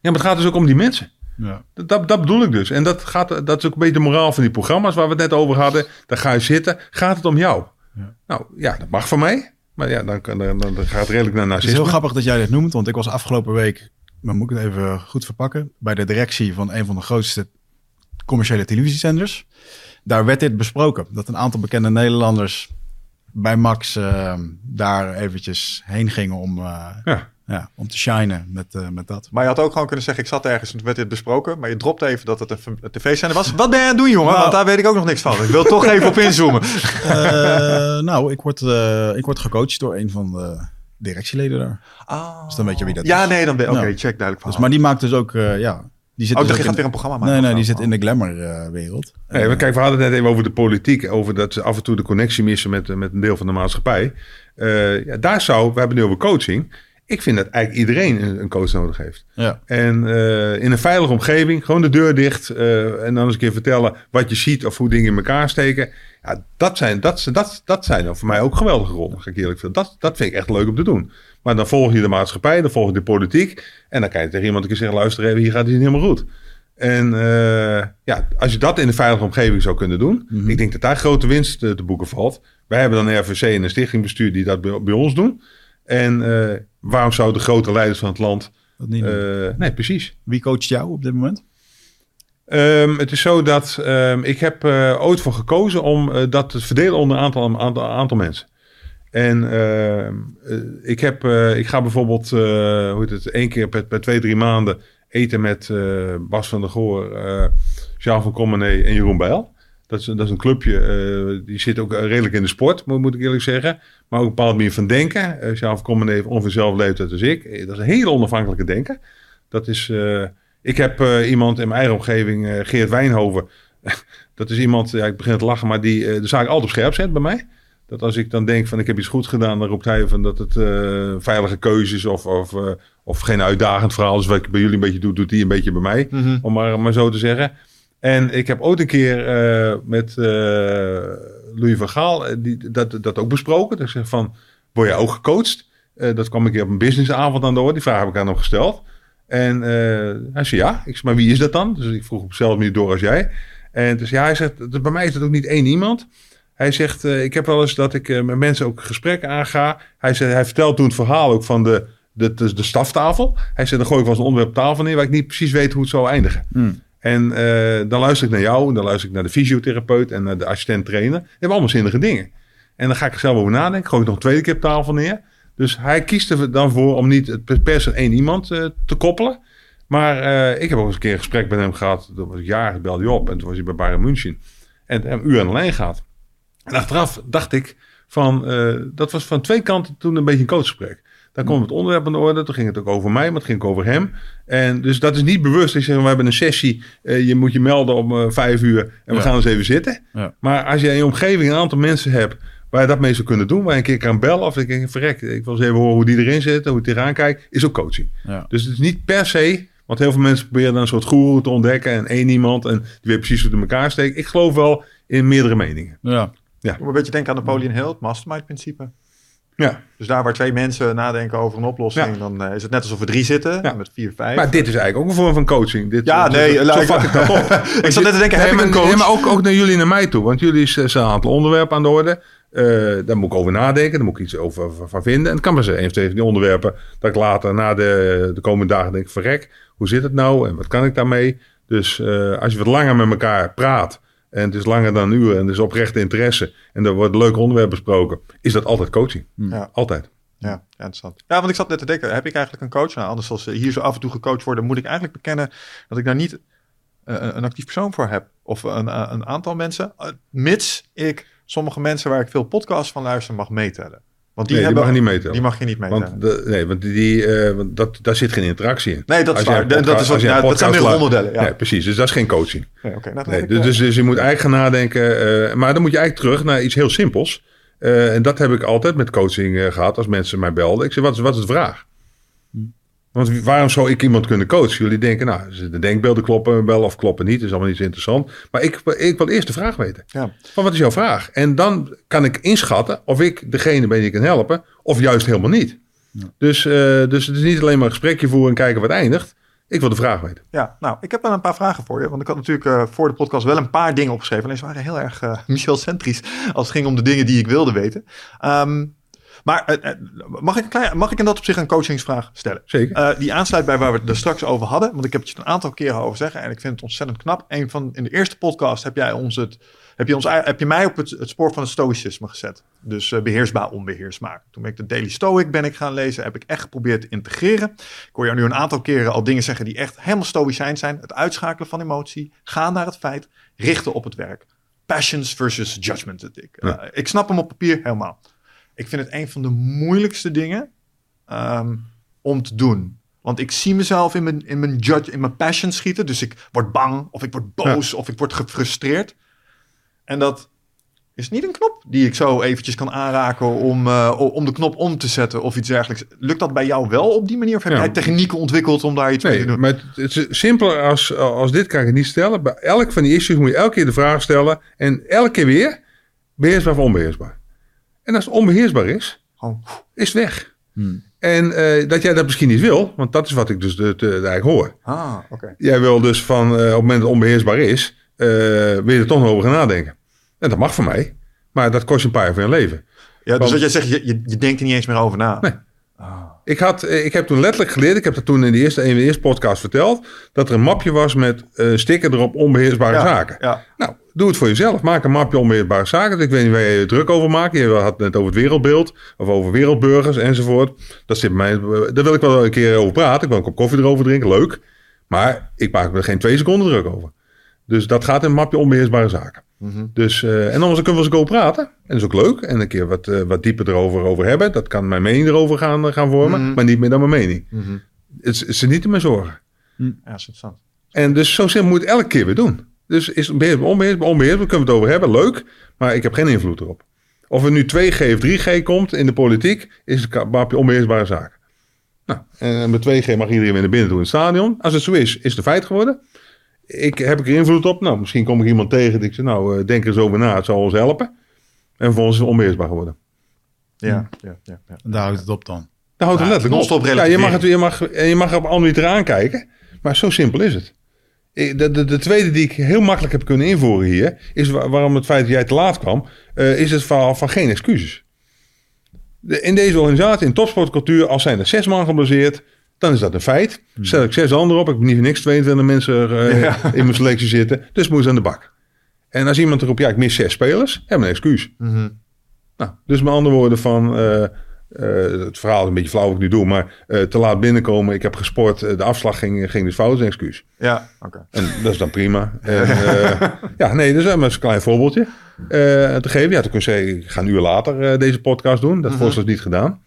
Ja, maar het gaat dus ook om die mensen. Ja. Dat, dat, dat bedoel ik dus. En dat, gaat, dat is ook een beetje de moraal van die programma's waar we het net over hadden. Daar ga je zitten. Gaat het om jou? Ja. Nou ja, dat mag van mij. Maar ja, dan, kan- dan, dan gaat het redelijk naar Het is narcisme. heel grappig dat jij dit noemt, want ik was afgelopen week, maar moet ik het even goed verpakken, bij de directie van een van de grootste commerciële televisiezenders. Daar werd dit besproken, dat een aantal bekende Nederlanders bij Max eh, daar eventjes heen gingen om, eh, Ja. ja, om te shinen met, eh, met dat. Maar je had ook gewoon kunnen zeggen, ik zat ergens en werd dit besproken. Maar je dropte even dat het een, tv-zender was. Wat ben je aan het doen, jongen? Nou. Want daar weet ik ook nog niks van. Ik wil toch even op inzoomen. Eh, nou, ik word, eh, ik word gecoacht door een van de directieleden daar. Ah. Dus dan weet je wie dat ja, is. nee, dan ben Oké, Nou. check duidelijk van. Dus, maar die maakt dus ook, eh, ja... Die zit oh, dus je gaat in- weer een programma maken. Nee, nee, die zit in de glamour-wereld. Nee, kijk, we hadden het net even over de politiek. Over dat ze af en toe de connectie missen met, met een deel van de maatschappij. Eh, ja, daar zou, we hebben nu over coaching. Ik vind dat eigenlijk iedereen een, een coach nodig heeft. ja. En eh, in een veilige omgeving, gewoon de deur dicht. eh, en dan eens een keer vertellen wat je ziet of hoe dingen in elkaar steken. Ja, dat zijn, dat, dat, dat zijn dan voor mij ook geweldige rollen, ga ik eerlijk. Dat, dat vind ik echt leuk om te doen. Maar dan volg je de maatschappij, dan volg je de politiek. En dan kan je tegen iemand een keer zeggen, luister even, hier gaat het niet helemaal goed. En eh, ja, als je dat in een veilige omgeving zou kunnen doen. Mhm. Ik denk dat daar grote winst te, te boeken valt. Wij hebben dan een RVC en een stichtingbestuur die dat bij, bij ons doen. En eh, waarom zouden de grote leiders van het land... Dat niet doen. eh, nee, precies. Wie coacht jou op dit moment? Ehm, het is zo dat ehm, ik heb eh, ooit voor gekozen om eh, dat te verdelen onder een aantal, aantal, aantal mensen. En ehm, eh, ik, heb, eh, ik ga bijvoorbeeld eh, hoe heet het, één keer per, per twee, drie maanden eten met Bas van der Goor, eh Jean van Commenee en Jeroen Bijl. Dat is, dat is een clubje, die zit ook redelijk in de sport, moet, ik eerlijk zeggen. Maar ook een bepaald manier van denken. Eh Jean van Commenee heeft ongeveer dezelfde leeftijd als ik. Dat is een hele onafhankelijke denken. Dat is... ik heb iemand in mijn eigen omgeving, Geert Wijnhoven. dat is iemand, ja, ik begin te lachen, maar die de zaak altijd op scherp zet bij mij. Dat als ik dan denk van ik heb iets goed gedaan, dan roept hij van dat het eh, veilige keuzes of, of, eh, of geen uitdagend verhaal is. Wat ik bij jullie een beetje doe, doet hij een beetje bij mij. Mhm. Om maar, maar zo te zeggen. En ik heb ooit een keer eh, met Louis van Gaal die, dat, dat ook besproken. Dat ik zeg van, word jij ook gecoacht? Dat kwam een keer op een businessavond aan de orde. Die vraag heb ik aan hem gesteld. En hij zei ja. Ik zei, maar wie is dat dan? Dus ik vroeg op dezelfde manier door als jij. En dus ja, hij zegt, "Dat- bij mij is het ook niet één iemand. Hij zegt, eh, ik heb wel eens dat ik eh, met mensen ook gesprekken aanga. Hij, zei, hij vertelt toen het verhaal ook van de, de, de, de staftafel. Hij zei, dan gooi ik wel eens een onderwerp op tafel neer... waar ik niet precies weet hoe het zou eindigen. Hmm. En eh, dan luister ik naar jou, en dan luister ik naar de fysiotherapeut en naar de assistent-trainer. Die hebben allemaal zinnige dingen. En dan ga ik er zelf over nadenken, gooi ik nog een tweede keer op tafel neer. Dus hij kiest er dan voor om niet het per- se één iemand te koppelen. Maar ik heb ook eens een keer een gesprek met hem gehad. Dat was jaren, belde hij op en toen was hij bij Bayern München. En hem een uur aan de lijn gaat. En achteraf dacht ik van, eh, dat was van twee kanten toen een beetje een coachgesprek. Daar kwam het onderwerp aan de orde. Toen ging het ook over mij, maar het ging ook over hem. En dus dat is niet bewust. Ik zeg, we hebben een sessie. eh, je moet je melden om eh, vijf uur en we Ja. gaan eens even zitten. Ja. Maar als je in je omgeving een aantal mensen hebt waar je dat mee zou kunnen doen, waar je een keer kan bellen of ik denk, verrek, ik wil eens even horen hoe die erin zit, hoe die eraan kijkt, is ook coaching. Ja. Dus het is niet per se, want heel veel mensen proberen dan een soort goeroe te ontdekken en één iemand en die weet precies hoe het in elkaar steekt. Ik geloof wel in meerdere meningen. Ja. Moet een beetje denken aan Napoleon Hill, het mastermind-principe. Ja, Dus daar waar twee mensen nadenken over een oplossing, Ja. dan eh, is het net alsof we drie zitten Ja. met vier, vijf. maar dit is eigenlijk ook een vorm van coaching. Dit, Ja, dit- nee, zo vat ik dat op. ik zat net te denken, ik een coach? nee, maar ook, ook naar jullie en naar mij toe. Want jullie stellen een aantal onderwerpen aan de orde. Eh, daar moet ik over nadenken. Daar moet ik iets over van- vinden. En het kan maar zijn, een van die onderwerpen, dat ik later na de, de komende dagen denk, verrek, hoe zit het nou en wat kan ik daarmee? Dus eh, als je wat langer met elkaar praat en het is langer dan een uur en er is oprechte interesse en er wordt een leuk onderwerp besproken, is dat altijd coaching. Ja. Altijd. Ja, interessant. Ja, want ik zat net te denken, heb ik eigenlijk een coach? Nou, anders als ze hier zo af en toe gecoacht worden, moet ik eigenlijk bekennen dat ik daar niet eh, een actief persoon voor heb. Of een, eh, een aantal mensen, eh, mits ik sommige mensen waar ik veel podcasts van luister mag meetellen. Want die, Nee, die hebben, mag je niet meetellen. Die mag je niet meetellen. Want, de, nee, want die, eh, want dat, daar zit geen interactie in. nee, dat is Als waar. Dat, is wat, dat zijn meer rolmodellen. Ja. Nee, precies. Dus dat is geen coaching. Nee, nou, Nee, dus, eh, dus, dus je moet eigenlijk gaan nadenken. eh, maar dan moet je eigenlijk terug naar iets heel simpels. En dat heb ik altijd met coaching eh, gehad als mensen mij belden. Ik zeg, wat is, wat is de vraag? Want waarom zou ik iemand kunnen coachen? Jullie denken, nou, de denkbeelden kloppen wel of kloppen niet. Dat is allemaal niet zo interessant. Maar ik, ik wil eerst de vraag weten. ja. Van wat is jouw vraag? En dan kan ik inschatten of ik degene ben die kan helpen. Of juist helemaal niet. Dus, eh, dus het is niet alleen maar een gesprekje voeren en kijken wat eindigt. Ik wil de vraag weten. Ja, nou, ik heb wel een paar vragen voor je. Want ik had natuurlijk eh, voor de podcast wel een paar dingen opgeschreven. Alleen ze waren heel erg eh Michel-centrisch als het ging om de dingen die ik wilde weten. Ehm, maar eh, eh, mag, ik een klein, mag ik in dat opzicht een coachingsvraag stellen? Zeker. Eh, die aansluit bij waar we het er straks over hadden. Want ik heb het je een aantal keren over zeggen. En ik vind het ontzettend knap. Een van, in de eerste podcast heb, jij ons het, heb, je, ons, heb je mij op het, het spoor van het stoïcisme gezet. Dus eh, beheersbaar, onbeheersbaar. Toen ben ik de Daily Stoic ben ik gaan lezen. Heb ik echt geprobeerd te integreren. Ik hoor jou nu een aantal keren al dingen zeggen die echt helemaal stoïcijn zijn. Het uitschakelen van emotie. Gaan naar het feit. Richten op het werk. Passions versus judgment. Ik, Ja. ik snap hem op papier helemaal. Ik vind het een van de moeilijkste dingen ehm, om te doen. Want ik zie mezelf in mijn, in mijn judge, in mijn passion schieten. Dus ik word bang, of ik word boos, of ik word gefrustreerd. En dat is niet een knop die ik zo eventjes kan aanraken om, eh, om de knop om te zetten of iets dergelijks. Lukt dat bij jou wel op die manier? Of heb Ja. jij technieken ontwikkeld om daar iets mee te Nee, doen? maar het, is simpeler als, als dit kan ik niet stellen. Bij elk van die issues moet je elke keer de vraag stellen. En elke keer weer, beheersbaar of onbeheersbaar. En als het onbeheersbaar is, Gewoon, is het weg. En eh, dat jij dat misschien niet wil, want dat is wat ik dus de, de, eigenlijk hoor. ah, oké. Jij wil dus van eh, op het moment dat het onbeheersbaar is, eh, wil je er toch nog over gaan nadenken. En dat mag van mij, maar dat kost je een paar jaar van je leven. Ja, dus Want- wat jij zegt, je, je, je denkt er niet eens meer over na. Nee. Ik, had, ik heb toen letterlijk geleerd, ik heb dat toen in de eerste, in de eerste podcast verteld, dat er een mapje was met eh sticker erop onbeheersbare Ja, zaken. ja. Nou, doe het voor jezelf. Maak een mapje onbeheersbare zaken. Ik weet niet waar je je druk over maakt. Je had het net over het wereldbeeld of over wereldburgers enzovoort. Dat zit mij, daar wil ik wel een keer over praten. Ik wil een kop koffie erover drinken, leuk. Maar ik maak er geen twee seconden druk over. Dus dat gaat in een mapje onbeheersbare zaken. Mhm. Dus, eh, en anders kunnen we eens over praten. En dat is ook leuk. En een keer wat, eh, wat dieper erover over hebben. Dat kan mijn mening erover gaan, eh, gaan vormen. Mhm. Maar niet meer dan mijn mening. Mhm. Het, het is niet in mijn zorgen. Ja, dat is interessant. En dus zo moet je het elke keer weer doen. Dus is het beheersbaar, onbeheersbaar, onbeheersbaar, kunnen we het over hebben. Leuk, maar ik heb geen invloed erop. Of er nu 2G of 3G komt in de politiek, is het een onbeheersbare zaken. Nou, en met 2G mag iedereen weer naar binnen toe in het stadion. Als het zo is, is het een feit geworden. Ik, heb ik er invloed op? Nou, misschien kom ik iemand tegen die ik zeg, nou, eh, denk er eens over na, het zal ons helpen. En vervolgens is het onbeheersbaar geworden. Ja, ja, ja, ja. En daar houdt het op dan. Daar houdt het Ja, letterlijk op. Ja, je mag, het, je, mag, en je mag op andere manier aankijken. Maar zo simpel is het. Ik- De, de, de tweede die ik heel makkelijk heb kunnen invoeren hier... is wa- waarom het feit dat jij te laat kwam... eh, is het verhaal van geen excuses. De, in deze organisatie, in topsportcultuur... als zijn er zes man gebaseerd... dan is dat een feit. Stel ik zes anderen op... ik heb niet voor niks 22 mensen eh, Ja. in mijn selectie zitten... dus moet ze aan de bak. En als iemand erop... ja, ik mis zes spelers... heb een excuus. Mhm. Nou, dus met andere woorden van... eh, eh, het verhaal is een beetje flauw wat ik nu doe, maar eh, te laat binnenkomen. Ik heb gesport, eh, de afslag ging, ging dus fout, een excuus. ja oké. En dat is dan prima. En, ja, nee, dus dat is een klein voorbeeldje. te geven. Ja, toen kun je zeggen, ik ga een uur later deze podcast doen. Dat Mhm. voorstel is niet gedaan.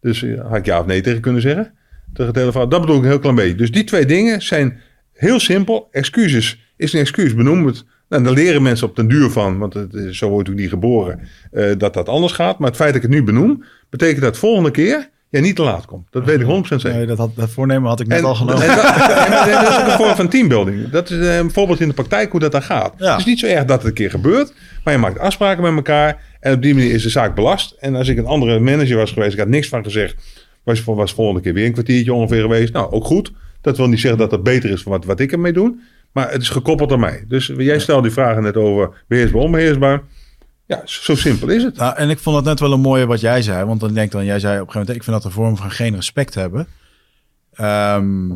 Dus had ik ja of nee tegen kunnen zeggen. Tegen de telefoon. Dat bedoel ik een heel klein beetje. Dus die twee dingen zijn heel simpel. Excuses is een excuus. Benoem het. Nou, daar leren mensen op den duur van. Want het, is- zo wordt ook niet geboren. eh, dat dat anders gaat. Maar het feit dat ik het nu benoem. Betekent dat volgende keer jij niet te laat komt. Dat weet ik 100% zeker. Nee, dat, had, dat voornemen had ik net al genomen. en dat, en is ook een vorm van teambuilding. Dat is eh, een voorbeeld in de praktijk hoe dat dan gaat. Ja. Het is niet zo erg dat het een keer gebeurt, maar je maakt afspraken met elkaar en op die manier is de zaak belast. En als ik een andere manager was geweest, ik had niks van gezegd, was, was volgende keer weer een kwartiertje ongeveer geweest. Nou, ook goed. Dat wil niet zeggen dat dat beter is van wat, wat ik ermee doe, maar het is gekoppeld aan mij. Dus jij stelde die vragen net over beheersbaar, onbeheersbaar. Ja, zo simpel is het. Nou, en ik vond het net wel een mooie wat jij zei. Want dan denk dan, jij zei op een gegeven moment, ik vind dat een vorm van geen respect hebben. Ehm,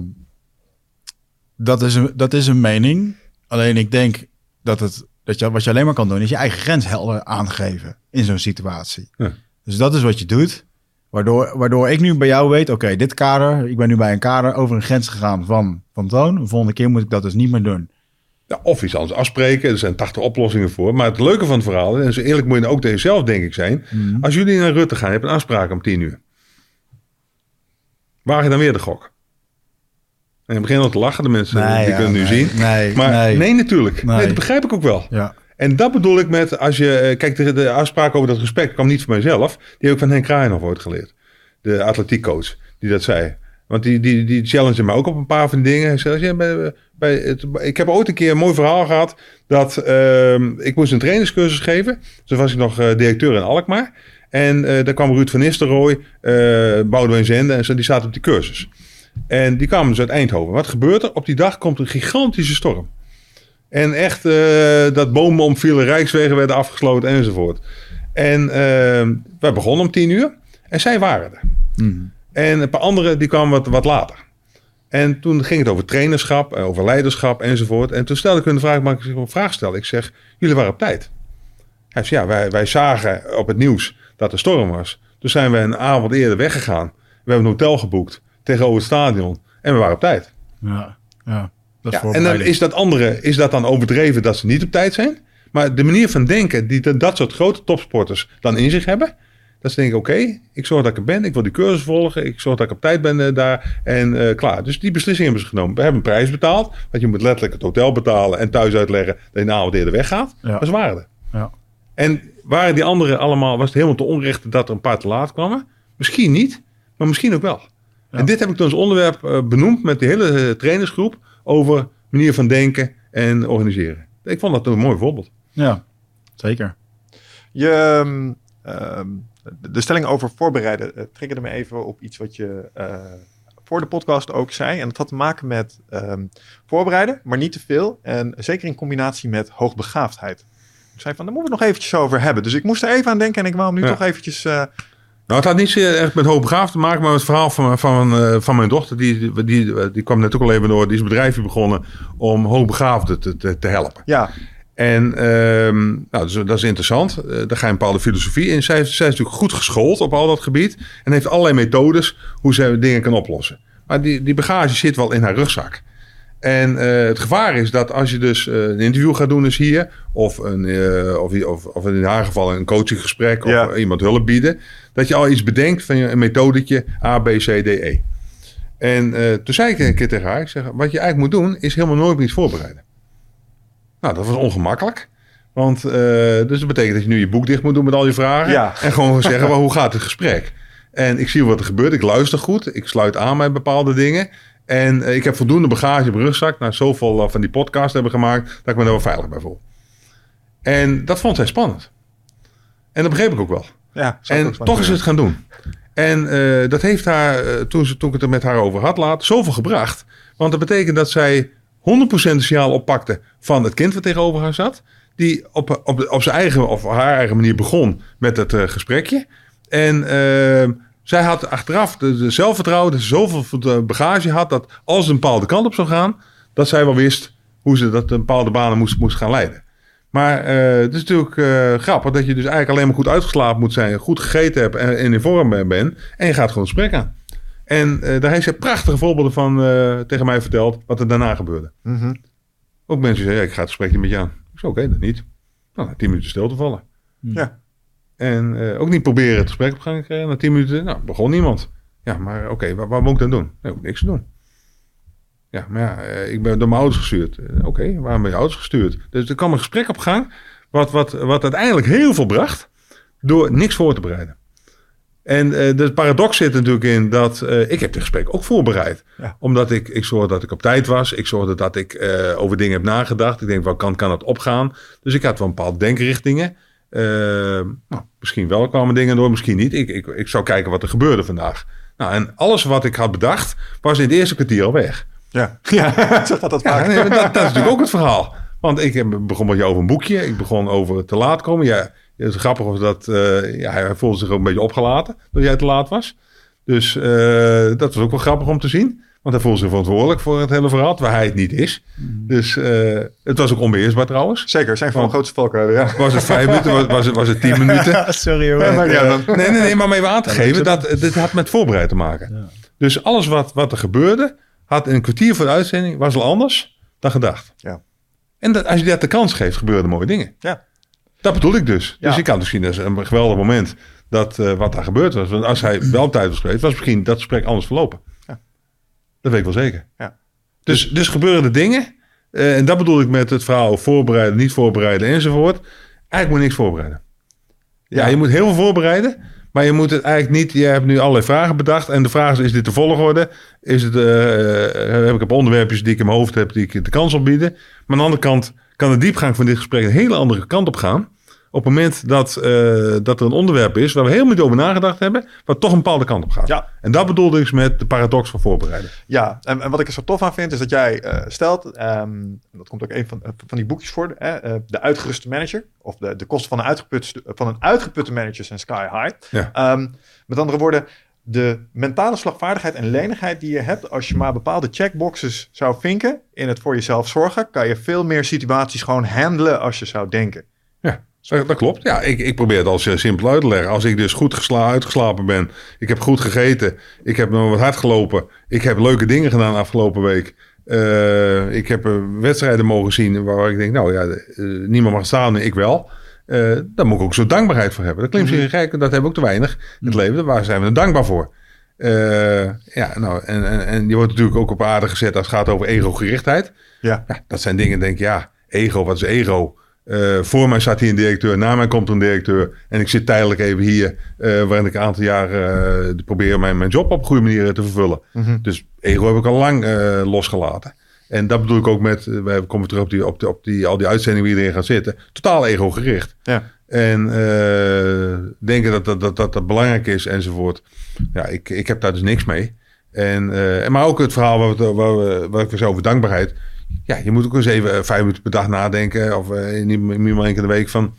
dat, is een, dat is een mening. Alleen ik denk dat, het, dat je, wat je alleen maar kan doen, is je eigen grens helder aangeven in zo'n situatie. Ja. Dus dat is wat je doet. Waardoor, waardoor ik nu bij jou weet, oké, dit kader, ik ben nu bij een kader over een grens gegaan van, van toon. De volgende keer moet ik dat dus niet meer doen. Ja, of iets anders afspreken. Er zijn 80 oplossingen voor. Maar het leuke van het verhaal, en zo eerlijk moet je ook tegen jezelf denk ik zijn. Als jullie naar Rutte gaan, je hebt een afspraak om 10 uur. Waar je dan weer de gok? En je begint al te lachen, de mensen Nee, die ja, kunnen nu zien. nee, maar nee, nee. natuurlijk. Nee. dat begrijp ik ook wel. Ja, En dat bedoel ik met, als je, eh, kijk, de, de afspraak over dat respect kwam niet van mijzelf. Die heb ik van Henk Kraaienhoff ooit geleerd. De atletiekcoach, die dat zei. Want die, die, die challenge mij ook op een paar van dingen. Bij, bij het, ik heb ooit een keer een mooi verhaal gehad. Dat ehm, ik moest een trainingscursus geven. Toen was ik nog eh, directeur in Alkmaar. En eh, daar kwam Ruud van Nistelrooy, Boudewijn Zende en zo. Die zaten op die cursus. En die kwamen dus uit Eindhoven. Wat gebeurt er? Op die dag komt een gigantische storm. En echt eh, dat bomen omvielen, rijkswegen werden afgesloten enzovoort. En eh, wij begonnen om tien uur en zij waren er. En een paar anderen die kwamen wat, wat later. En toen ging het over trainerschap, eh, over leiderschap enzovoort. En toen stelde ik hun de vraag, mag ik een vraag stellen? Ik zeg, jullie waren op tijd. Hij zei, ja, wij, wij zagen op het nieuws dat er storm was. Toen zijn we een avond eerder weggegaan. We hebben een hotel geboekt tegenover het stadion. En we waren op tijd. ja, ja. Dat is Ja, en dan is dat andere, is dat dan overdreven dat ze niet op tijd zijn? Maar de manier van denken die de- dat soort grote topsporters dan in zich hebben, dat ze denken, oké, ik zorg dat ik er ben, ik wil die cursus volgen, ik zorg dat ik op tijd ben eh, daar en eh, klaar. Dus die beslissing hebben ze genomen. We hebben een prijs betaald, want je moet letterlijk het hotel betalen en thuis uitleggen dat je avond eerder weggaat. Ja. Maar ze waren er. Ja. En waren die anderen allemaal, was het helemaal te onrecht dat er een paar te laat kwamen? Misschien niet, maar misschien ook wel. En dit heb ik toen als onderwerp eh, benoemd met de hele trainersgroep over manier van denken en organiseren. Ik vond dat een mooi voorbeeld. ja, zeker. Je, ehm, ehm, de- stelling over voorbereiden uh, triggerde me even op iets wat je eh, voor de podcast ook zei. En dat had te maken met ehm, voorbereiden, maar niet te veel. En zeker in combinatie met hoogbegaafdheid. Ik zei van, daar moeten we het nog eventjes over hebben. Dus ik moest er even aan denken en ik wou hem nu Ja. toch eventjes... eh, Nou, het had niet zo echt met hoogbegaafd te maken, maar het verhaal van, van, eh, van mijn dochter, die, die, die, kwam net ook al even door, die is een bedrijfje begonnen om hoogbegaafden te, te, te helpen. ja, En ehm, nou, dus, dat is interessant. Eh, daar ga je een bepaalde filosofie in. Zij, zij is natuurlijk goed geschoold op al dat gebied. En heeft allerlei methodes hoe zij dingen kan oplossen. Maar die, die bagage zit wel in haar rugzak. En eh, het gevaar is dat als je dus eh, een interview gaat doen, dus hier, of, een, eh, of, of, of in haar geval een coachinggesprek, of iemand hulp bieden, dat je al iets bedenkt van je- een methodetje A, B, C, D, E. En toen zei ik een keer tegen haar, ik zeg, wat je eigenlijk moet doen, is helemaal nooit meer iets voorbereiden. Nou, dat was ongemakkelijk. Want dus dat betekent dat je nu je boek dicht moet doen met al je vragen. Ja. En gewoon zeggen, hoe gaat het gesprek? En ik zie wat er gebeurt. Ik luister goed. Ik sluit aan bij bepaalde dingen. En eh, ik heb voldoende bagage op mijn rugzak. Nou, zoveel eh, van die podcasts hebben gemaakt. Dat ik me daar wel veilig bij voel. En dat vond zij spannend. En dat begreep ik ook wel. ja En ook toch is het gaan doen. En eh, dat heeft haar, toen, ze, toen ik het er met haar over had laat, zoveel gebracht. Want dat betekent dat zij 100% de signaal oppakte van het kind wat tegenover haar zat. Die op, op, op zijn eigen of haar eigen manier begon met het gesprekje. En eh, zij had achteraf de, de zelfvertrouwen, ze zoveel eh, bagage had, dat als ze een bepaalde kant op zou gaan, dat zij wel wist hoe ze dat een bepaalde banen moest, moest gaan leiden. Maar eh, het is natuurlijk eh, grappig dat je dus eigenlijk alleen maar goed uitgeslapen moet zijn, goed gegeten hebt en, en in vorm ben- bent. En je gaat gewoon het gesprek aan. En daar heeft zij prachtige voorbeelden van tegen mij verteld, wat er daarna gebeurde. Mhm. Ook mensen zeggen, ja, ik ga het gesprek niet met je aan. Ik zei, oké, dat niet. Nou, tien minuten stil te vallen. Ja. En eh, ook niet proberen het gesprek op gang te krijgen. Na tien minuten, nou, begon niemand. Ja, maar oké, wat, wat moet ik dan doen? Nee, niks te doen. Ja, maar ja, eh, ik ben door mijn ouders gestuurd. Eh, oké, waarom ben je ouders gestuurd? Dus er kwam een gesprek op gang, wat, wat, wat uiteindelijk heel veel bracht, door niks voor te bereiden. En eh, de paradox zit natuurlijk in dat ik heb dit gesprek ook voorbereid. Ja. Omdat ik, ik zorgde dat ik op tijd was. Ik zorgde dat ik over dingen heb nagedacht. Ik denk, wat kan, kan het opgaan? Dus ik had wel bepaalde denkrichtingen. Eh, nou, misschien wel kwamen dingen door, misschien niet. Ik, ik, ik zou kijken wat er gebeurde vandaag. Nou, en alles wat ik had bedacht, was in het eerste kwartier al weg. Ja, ja zo gaat dat Ja, nee, dat, dat is natuurlijk ook het verhaal. Want ik heb- begon met je over een boekje. Ik begon over te laat komen. Ja, het is grappig dat eh, ja, hij voelde zich ook een beetje opgelaten dat jij te laat was. Dus eh, dat was ook wel grappig om te zien. Want hij voelde zich verantwoordelijk voor het hele verhaal, waar hij het niet is. Dus eh, het was ook onbeheersbaar trouwens. Zeker, zijn van Want- grootste valkuilen, ja. Was het vijf minuten, was, was, het, was het tien minuten? Sorry hoor. Ja, maar ja, dan- Nee, nee, nee, maar om even aan te geven, dat, dit had met voorbereid te maken. Dus alles wat, wat er gebeurde, had in een kwartier voor de uitzending, was al anders dan gedacht. Ja. En dat, als je dat de kans geeft, gebeuren er mooie dingen. Ja. Dat bedoel ik dus. Ja. Dus ik kan zien als een geweldig moment dat eh, wat daar gebeurd was. Want als hij wel op tijd was geweest, was misschien dat gesprek anders verlopen. Dat weet ik wel zeker. Ja. Dus, dus gebeuren er dingen. eh, en dat bedoel ik met het verhaal voorbereiden, niet voorbereiden enzovoort. Eigenlijk moet je niks voorbereiden. Ja, Ja. je moet heel veel voorbereiden. Maar je moet het eigenlijk niet. Je hebt nu allerlei vragen bedacht. En de vraag is: is dit de volgorde? Is het, eh, eh, heb ik op onderwerpjes die ik in mijn hoofd heb, die ik de kans op bieden? Maar aan de andere kant kan de diepgang van dit gesprek een hele andere kant op gaan. Op het moment dat, eh, dat er een onderwerp is waar we helemaal niet over nagedacht hebben, wat toch een bepaalde kant op gaat. Ja. En dat bedoelde ik met de paradox van voorbereiden. Ja, en, en wat ik er zo tof aan vind, is dat jij eh, stelt, en dat komt ook een van, eh, van die boekjes voor, hè, de uitgeruste manager, of de, de kosten van een, uitgeputte, van een uitgeputte manager zijn sky high. Ja. Ehm, met andere woorden, de mentale slagvaardigheid en lenigheid die je hebt, als je maar bepaalde checkboxes zou vinken in het voor jezelf zorgen, kan je veel meer situaties gewoon handelen als je zou denken. Ja, dat, klopt. Ja, ik, ik probeer het als eh, simpel uit te leggen. Als ik dus goed gesla, uitgeslapen ben, ik heb goed gegeten, ik heb nog wat hard gelopen, ik heb leuke dingen gedaan afgelopen week. eh, ik heb eh, wedstrijden mogen zien waar ik denk, nou ja, eh, niemand mag staan, ik wel. Eh daar moet ik ook zo dankbaarheid voor hebben. Dat klinkt misschien gek, dat hebben we ook te weinig in het leven. Waar zijn we er dankbaar voor? Eh, ja, nou, en, en, en je wordt natuurlijk ook op aarde gezet als het gaat over ego-gerichtheid. Ja, Ja, dat zijn dingen, denk ik, ja, ego, wat is ego? Eh, voor mij staat hier een directeur, na mij komt een directeur. En ik zit tijdelijk even hier, eh, waarin ik een aantal jaar eh, probeer mijn, mijn job op een goede manier te vervullen. Dus ego heb ik al lang losgelaten. En dat bedoel ik ook met, wij komen terug op, die, op, die, op die, al die uitzendingen waar iedereen gaat zitten. Totaal ego gericht. ja. En denken dat dat, dat, dat dat belangrijk is enzovoort. Ja, ik, ik heb daar dus niks mee. En, maar ook het verhaal waar, we, waar, we, waar ik was over dankbaarheid. Ja, je moet ook eens even eh, vijf minuten per dag nadenken. Of uh, niet minimaal één keer in de week van...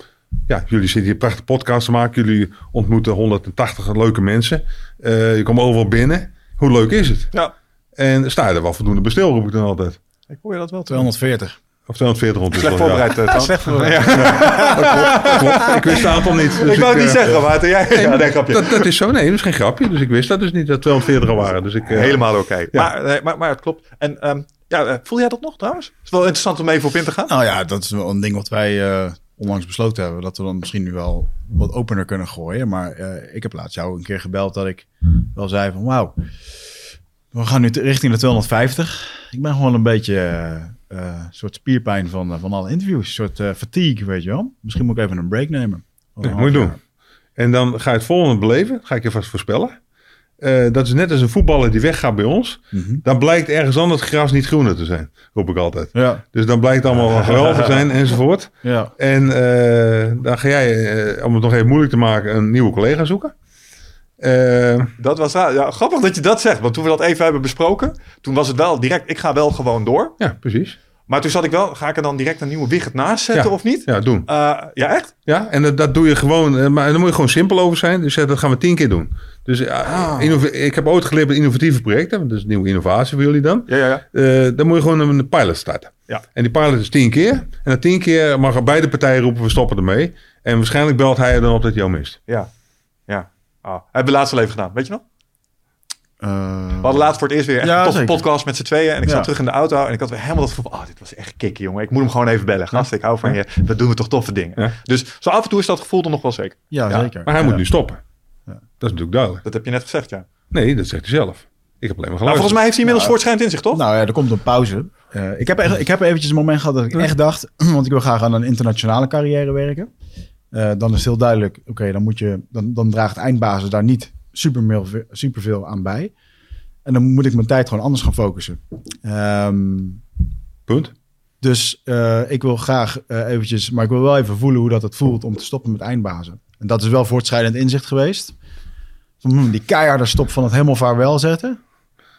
Ja, jullie zitten hier prachtige podcast te maken. Jullie ontmoeten 180 leuke mensen. Uh, je komt overal binnen. Hoe leuk is het? ja. En sta je er wel voldoende bestil, roep ik dan altijd. Ik hoor je dat wel. 240. Of 240 ondertussen. Slecht voorbereid, Ja. eh. Slecht voorbereid. Dat klopt. Ik wist het aantal niet. Dus ik wou het niet eh, zeggen, maar jij... Ja, nee, grapje. Dat, dat is zo. Nee, dat is geen grapje. Dus ik wist dat dus niet dat 240 al waren. Dus ik, eh, Helemaal oké. Ja. Maar, nee, maar, maar het klopt. En ehm, ja, eh, voel jij dat nog trouwens? Het is wel interessant om even op in te gaan. Nou ja, dat is wel een ding wat wij eh, onlangs besloten hebben. Dat we dan misschien nu wel wat opener kunnen gooien. Maar eh, ik heb laatst jou een keer gebeld dat ik wel zei van wauw. We gaan nu richting de 250. Ik ben gewoon een beetje een soort spierpijn van, van alle interviews. Een soort eh, fatigue, weet je wel. Misschien moet ik even een break nemen. Ja, moet je doen. En dan ga je het volgende beleven. Ga ik je vast voorspellen. Eh, dat is net als een voetballer die weggaat bij ons. Mhm. Dan blijkt ergens anders het gras niet groener te zijn. Roep ik altijd. Ja, Dus dan blijkt het allemaal wel geweldig te zijn enzovoort. ja. En eh, dan ga jij, eh, om het nog even moeilijk te maken, een nieuwe collega zoeken. Dat was. Ja, grappig dat je dat zegt. Want toen we dat even hebben besproken, toen was het wel direct, ik ga wel gewoon door. ja, precies. Maar toen zat ik wel, ga ik er dan direct een nieuwe wicht naast zetten Ja. of niet? Ja, doen. Eh, ja, echt? Ja, en dat, dat doe je gewoon, eh, maar daar moet je gewoon simpel over zijn. Dus eh, dat gaan we tien keer doen. Dus Ah. ik heb ooit geleerd met innovatieve projecten. Dat is een nieuwe innovatie voor jullie dan. Ja, ja, ja. Dan moet je gewoon een pilot starten. Ja. En die pilot is tien keer. En na tien keer mag er beide partijen roepen, we stoppen ermee. En waarschijnlijk belt hij er dan op dat hij jou mist. Ja. ja. Ah, hebben we laatst al even gedaan, weet je nog? Eh, hadden laatst voor het eerst weer echt Ja, een toffe podcast met z'n tweeën. En ik Ja. zat terug in de auto en ik had weer helemaal dat gevoel van... Oh, dit was echt kicken, jongen. Ik moet hem gewoon even bellen. Gast, ik hou van je. We doen we toch toffe dingen. Ja. Dus zo af en toe is dat gevoel er nog wel zeker. Ja, Ja, zeker. Maar hij moet nu stoppen. Ja. Dat is natuurlijk duidelijk. Dat heb je net gezegd, ja. Nee, dat zegt hij zelf. Ik heb alleen maar Nou, geluisterd. volgens mij heeft hij inmiddels voortschrijdend in zich, toch? Nou ja, er komt een pauze. Eh, ik, heb echt, ik heb eventjes een moment gehad dat ik echt dacht... want ik wil graag aan een internationale carrière werken. Eh, dan is het heel duidelijk... oké, dan moet je dan, dan draagt eindbasis daar niet super, superveel aan bij. En dan moet ik mijn tijd gewoon anders gaan focussen. Ehm, Punt. dus eh, ik wil graag eh, eventjes... maar ik wil wel even voelen hoe dat het voelt... om te stoppen met eindbazen. En dat is wel voortschrijdend inzicht geweest. Van, hmm, die keiharde stop van het helemaal vaarwel zetten...